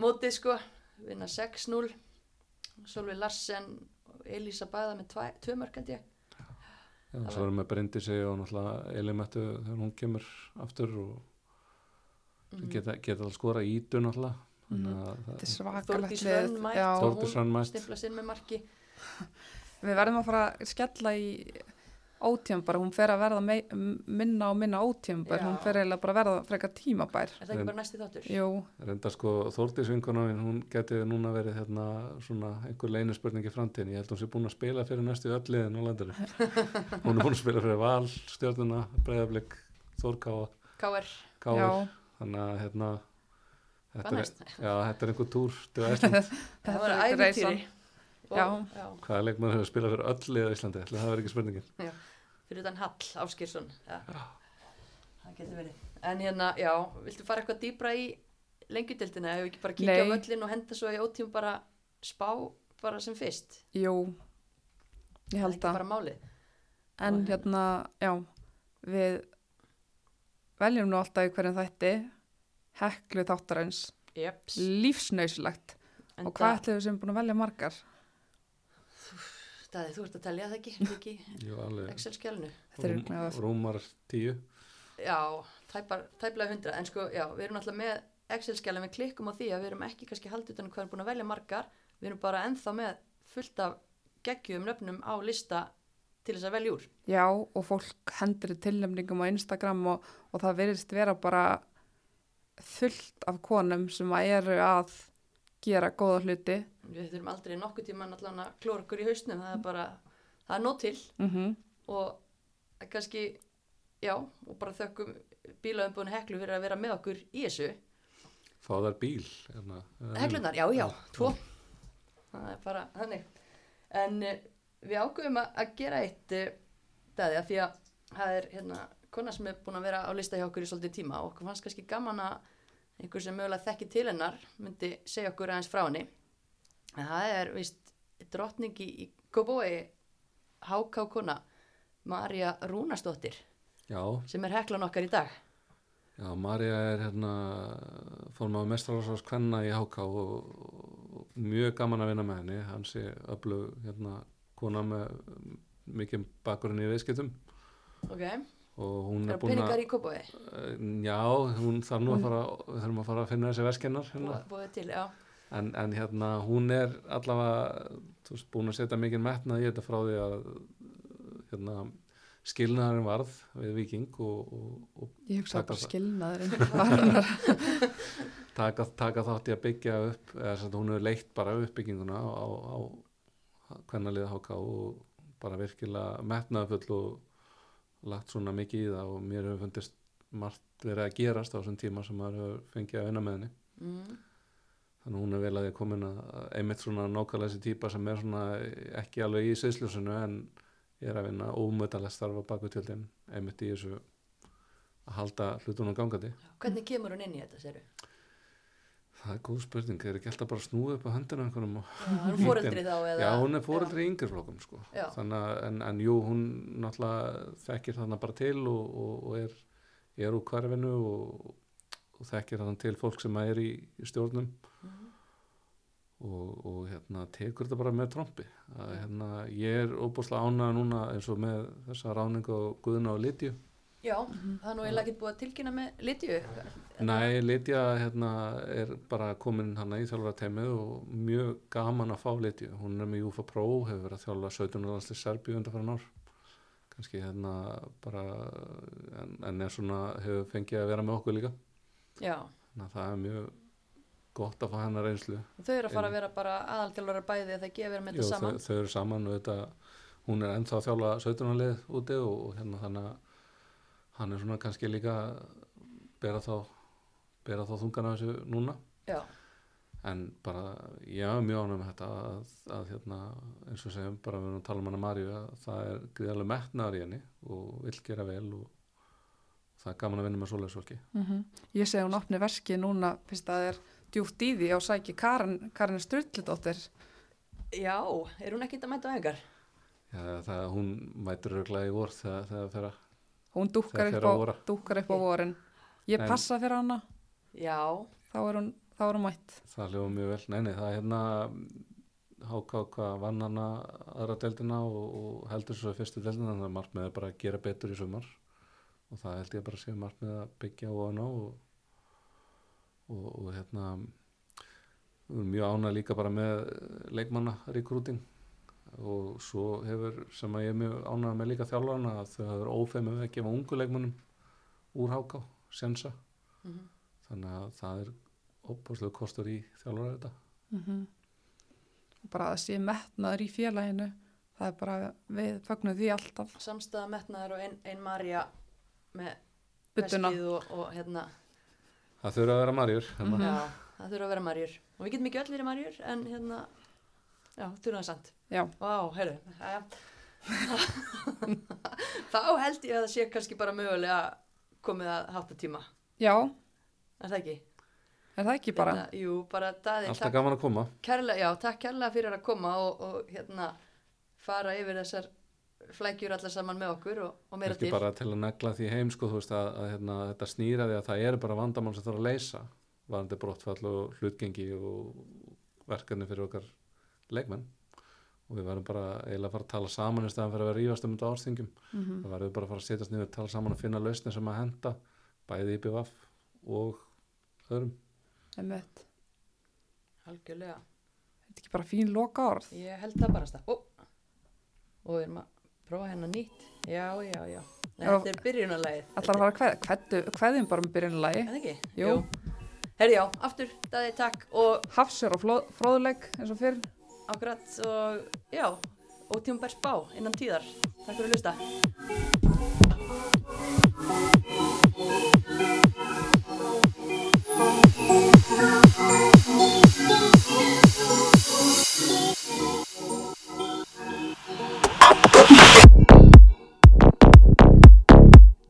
Speaker 1: mótið sko. Vinna 6-0 Solveig Larsen og Elísa Bæða með tvæ, tvö mörg held ég.
Speaker 3: Já, svo erum við Bryndisi og náttúrulega Elimettu þegar hún kemur aftur og
Speaker 1: Mhm.
Speaker 3: geta, geta alveg skora ídu náttúrulega. Þannig að
Speaker 2: þetta er svakalegt
Speaker 1: Þórdís
Speaker 2: lið.
Speaker 1: Hrönn mætt
Speaker 2: Já,
Speaker 1: og
Speaker 3: Þórdís Hrönn mætt.
Speaker 1: stimpla sinn með marki.
Speaker 2: Við verðum að fara að skella í ótíum bara, hún fer að verða mei, minna og minna
Speaker 1: Já.
Speaker 2: hún fer eiginlega bara að verða frekar tímabær.
Speaker 1: Er það ekki bara næsti þáttur?
Speaker 2: Jú,
Speaker 3: reynda sko Þórdís vinkonan hún geti núna verið hérna svona einhver leinispurning í framtíðin ég held hún sé búin að spila fyrir næstu öll liðin á landinu. Hún er búin að spila fyrir Val, Stjörnuna, Breiðablик Þórkáa,
Speaker 1: K.R.
Speaker 3: Káur
Speaker 2: já,
Speaker 3: þannig að hérna þetta er, já, þetta er einhver túr til Æsland
Speaker 1: Það
Speaker 2: Já.
Speaker 1: já.
Speaker 3: Hvaða leikmann hefur spilað fyrir öll á Íslandi? Ætli það verið ekki spurningin.
Speaker 1: Fyrir utan Hall Áskilsson ja. það getur verið. En hérna, já, viltu fara eitthvað dýbra í lengjudildina, hefur ekki bara kíkja á völlin og henda svo í ótíum bara spá bara sem fyrst?
Speaker 2: Jú ég
Speaker 1: það er
Speaker 2: held
Speaker 1: ekki
Speaker 2: að,
Speaker 1: bara málið.
Speaker 2: En
Speaker 1: Og-
Speaker 2: hérna já, við veljum nú alltaf í hverjum þætti heklu þáttarins.
Speaker 1: Jeps.
Speaker 2: lífsnauslegt og hvað ætlum við sem búin að velja margar
Speaker 1: Daði, þú ert að telja það ekki, er ekki? Excel-skjálnu
Speaker 2: Þetta er
Speaker 3: Rúm, rúmar tíu.
Speaker 1: Já, tæpar, tæplega hundra en sko, já, við erum alltaf með Excel-skjálnu við klikkum á því að við erum ekki kannski haldið utan um hvað erum búin að velja margar. Við erum bara ennþá með fullt af geggjum nöfnum á lista til þess að velja úr.
Speaker 2: Já, og fólk hendur tilnefningum á Instagram og, og það verðist vera bara fullt af konum sem að eru að gera góða hluti.
Speaker 1: Við þurfum aldrei nokkuð tíma allan að klóra okkur í hausnum það er bara, það er nóg til.
Speaker 2: Mm
Speaker 1: og það er kannski já, og bara þökkum bílaðumbúinu heklu fyrir að vera með okkur í þessu.
Speaker 3: Fá þær bíl hérna, eða
Speaker 1: heklunar, já, já, tvo. Það er bara þannig. En uh, við ákveðum að, að gera eitt uh, dæði að því að það er hérna kona sem er búin að vera á lista hjá okkur í svolítið tíma og okkur fannst kannski gaman að einhver sem mögulega þekki til hennar myndi segja okkur aðeins frá henni. en það er vist drottning í, Kóbói háká kona Marja Rúnastóttir
Speaker 3: já,
Speaker 1: sem er heklan okkar í dag
Speaker 3: já, Marja er hérna formaður mestralarsás kvenna í HK og, og mjög gaman að vinna með henni hann sé öflug hérna kona með mikið bakgrunn í viðskiptum
Speaker 1: ok,
Speaker 3: og hún
Speaker 1: Er
Speaker 3: er búin að
Speaker 1: kópaði?
Speaker 3: já, hún þarf nú að fara þurfum að fara að finna þessi veskennar hérna.
Speaker 1: Búið til, já.
Speaker 3: En, en hérna hún er allavega veist, búin að setja mikið metnað í þetta frá því að hérna, skilnaðurinn varð við Viking og, og, og
Speaker 2: Ég hugsa bara
Speaker 3: það.
Speaker 2: skilnaðurinn varnar.
Speaker 3: taka, taka þátt í að byggja upp eða hún hefur leitt bara uppbygginguna á, á, á kvennaliða HK og bara virkilega metnaðfull og lagt svona mikið í það og mér hefur fundist margt verið að gerast á þessum tíma sem maður hefur fengið að vinna með henni
Speaker 1: Mm.
Speaker 3: Þannig að hún er vel að því komin að einmitt svona nákvæmlega þessi típa sem er svona ekki alveg í sviðsljósinu en er að vinna ómöðalegt starfa baku tjöldin einmitt í þessu að halda hlutunum gangandi
Speaker 1: Hvernig kemur hún inn í þetta, séru?
Speaker 3: það er góð spurning, er ekki alltaf bara snúið upp á höndinu einhverjum og
Speaker 1: Já, er fóreldri þá eða?
Speaker 3: Já, hún er fóreldri í yngri flokkum sko. Þannig að, en, en jú, hún náttúrulega þekkir þarna bara til og, og, og er, er úr hverfinu og, og þekkir þarna til fólk sem er í, í stjórnum. Og, og hérna, tekur þetta bara með trompi. Að, hérna, ég er óbúslega ánægða núna eins og með þessa ráningu á Guðna og Lidju.
Speaker 1: Já, það er nú eiginlega ekki búið að tilkynna með Lidju.
Speaker 3: Nei, Lidja hérna, er bara komin hana í þjálfara teimið og mjög gaman að fá Lidju. Hún er með Júfa Pro, hefur verið að þjálfa 17. landsli Serbíu undan fyrir ár. Kanski hérna bara, en, en er svona, hefur fengið að vera með okkur líka.
Speaker 1: Já,
Speaker 3: Þannig að það er mjög gott að fá hennar reynslu.
Speaker 1: og þau eru að fara að vera bara aðalþjálfara bæði að það gefur með þetta
Speaker 3: þau,
Speaker 1: saman.
Speaker 3: þau eru saman og þetta, hún er ennþá að þjálfa 17. lið úti og, og hérna þannig að hann er svona kannski líka bera þá, bera þá þungan af þessu núna.
Speaker 1: Já,
Speaker 3: en bara ég er mjög ánum með þetta að, að hérna, eins og segjum bara við erum að tala um Maríu að það er gríðarlega metnaðar í henni og vill gera vel og það er gaman að vinna með svoleiðsfólki
Speaker 2: Mhm. Ég segi hún opni verski núna fyrst að það er djúpt í því á sæki Karin, Karin Strullidóttir.
Speaker 1: já, er hún ekkert að mæta á engar?
Speaker 3: Já, það, hún mætur örglega í vor þegar það fer að
Speaker 2: Hún dúkkar
Speaker 3: Það
Speaker 2: upp,
Speaker 3: að
Speaker 2: á-
Speaker 3: vora.
Speaker 2: dúkkar upp á vorin. Ég
Speaker 3: En-
Speaker 2: passa fyrir hana,
Speaker 1: Já,
Speaker 2: þá er hún, þá er hún mætt.
Speaker 3: það hljóða mjög vel nei, nei, það er hérna HKK vann hana aðra deildina og, og heldur svo fyrstu deildina þannig að er bara að gera betur í sumar og það held ég bara að sé markmið að byggja á hana og, og, og hérna við erum mjög ánað líka bara með leikmanna rekrúting og svo hefur sem að ég er mjög ánað með líka þjálfarna að þau hefur ófeimið við að gefa ungu leikmannum úr HK, sjensa
Speaker 1: Mhm.
Speaker 3: þannig að það er óbúslega kostur í þjálfara þetta
Speaker 2: Mm Og bara að það sé metnaður í félaginu, það er bara, við fögnum því alltaf.
Speaker 1: samstæða metnaður og ein, ein Marja með veskið og, og hérna,
Speaker 3: það þurfa að vera marjur hérna.
Speaker 2: Mhm.
Speaker 1: já, það þurfa að vera Marjur. Og við getum ekki öll verið Marjur, en hérna, já, þurfa það samt.
Speaker 2: Já,
Speaker 1: Vá, heyrðu, þá held ég að það sé kannski bara mögulega komið að háttatíma,
Speaker 2: já,
Speaker 1: er það ekki?
Speaker 2: er það ekki bara?
Speaker 1: Hérna, jú, bara daði,
Speaker 3: alltaf gaman að koma
Speaker 1: kærlega, já, takk kærlega fyrir að koma og, og hérna fara yfir þessar flækjur allar saman með okkur og, og meira
Speaker 3: ekki
Speaker 1: til.
Speaker 3: bara til að negla því heim sko, þú veist, að, að hérna, þetta snýra því að það eru bara vandamál sem þarf að leysa varandi brottfall og hlutgengi og verkefni fyrir okkar leikmenn og við verðum bara eiginlega að fara að tala saman í staðan fyrir að vera rífast um þetta árstingum
Speaker 2: Mm
Speaker 3: við verðum bara að fara að setjast niður tala saman og finna lausni sem að henda bæði í BVF og öðrum
Speaker 2: Einmitt.
Speaker 1: Algjörlega,
Speaker 2: Þetta er ekki bara fín loka orð.
Speaker 1: ég held það bara stað. Ó, og við erum að prófa hérna nýtt. Já, já, já. Nei. Þetta er byrjunarlægið.
Speaker 2: Ætlar að fara að kveð, kveðu, kveðjum bara með byrjunulagi.
Speaker 1: Er það ekki?
Speaker 2: Jú.
Speaker 1: Herri já, aftur, daði takk og
Speaker 2: Hafsjör og fló- fróðuleik eins og fyrr.
Speaker 1: akkurat og já, ótíum bær spá innan tíðar. Takk fyrir að hlusta.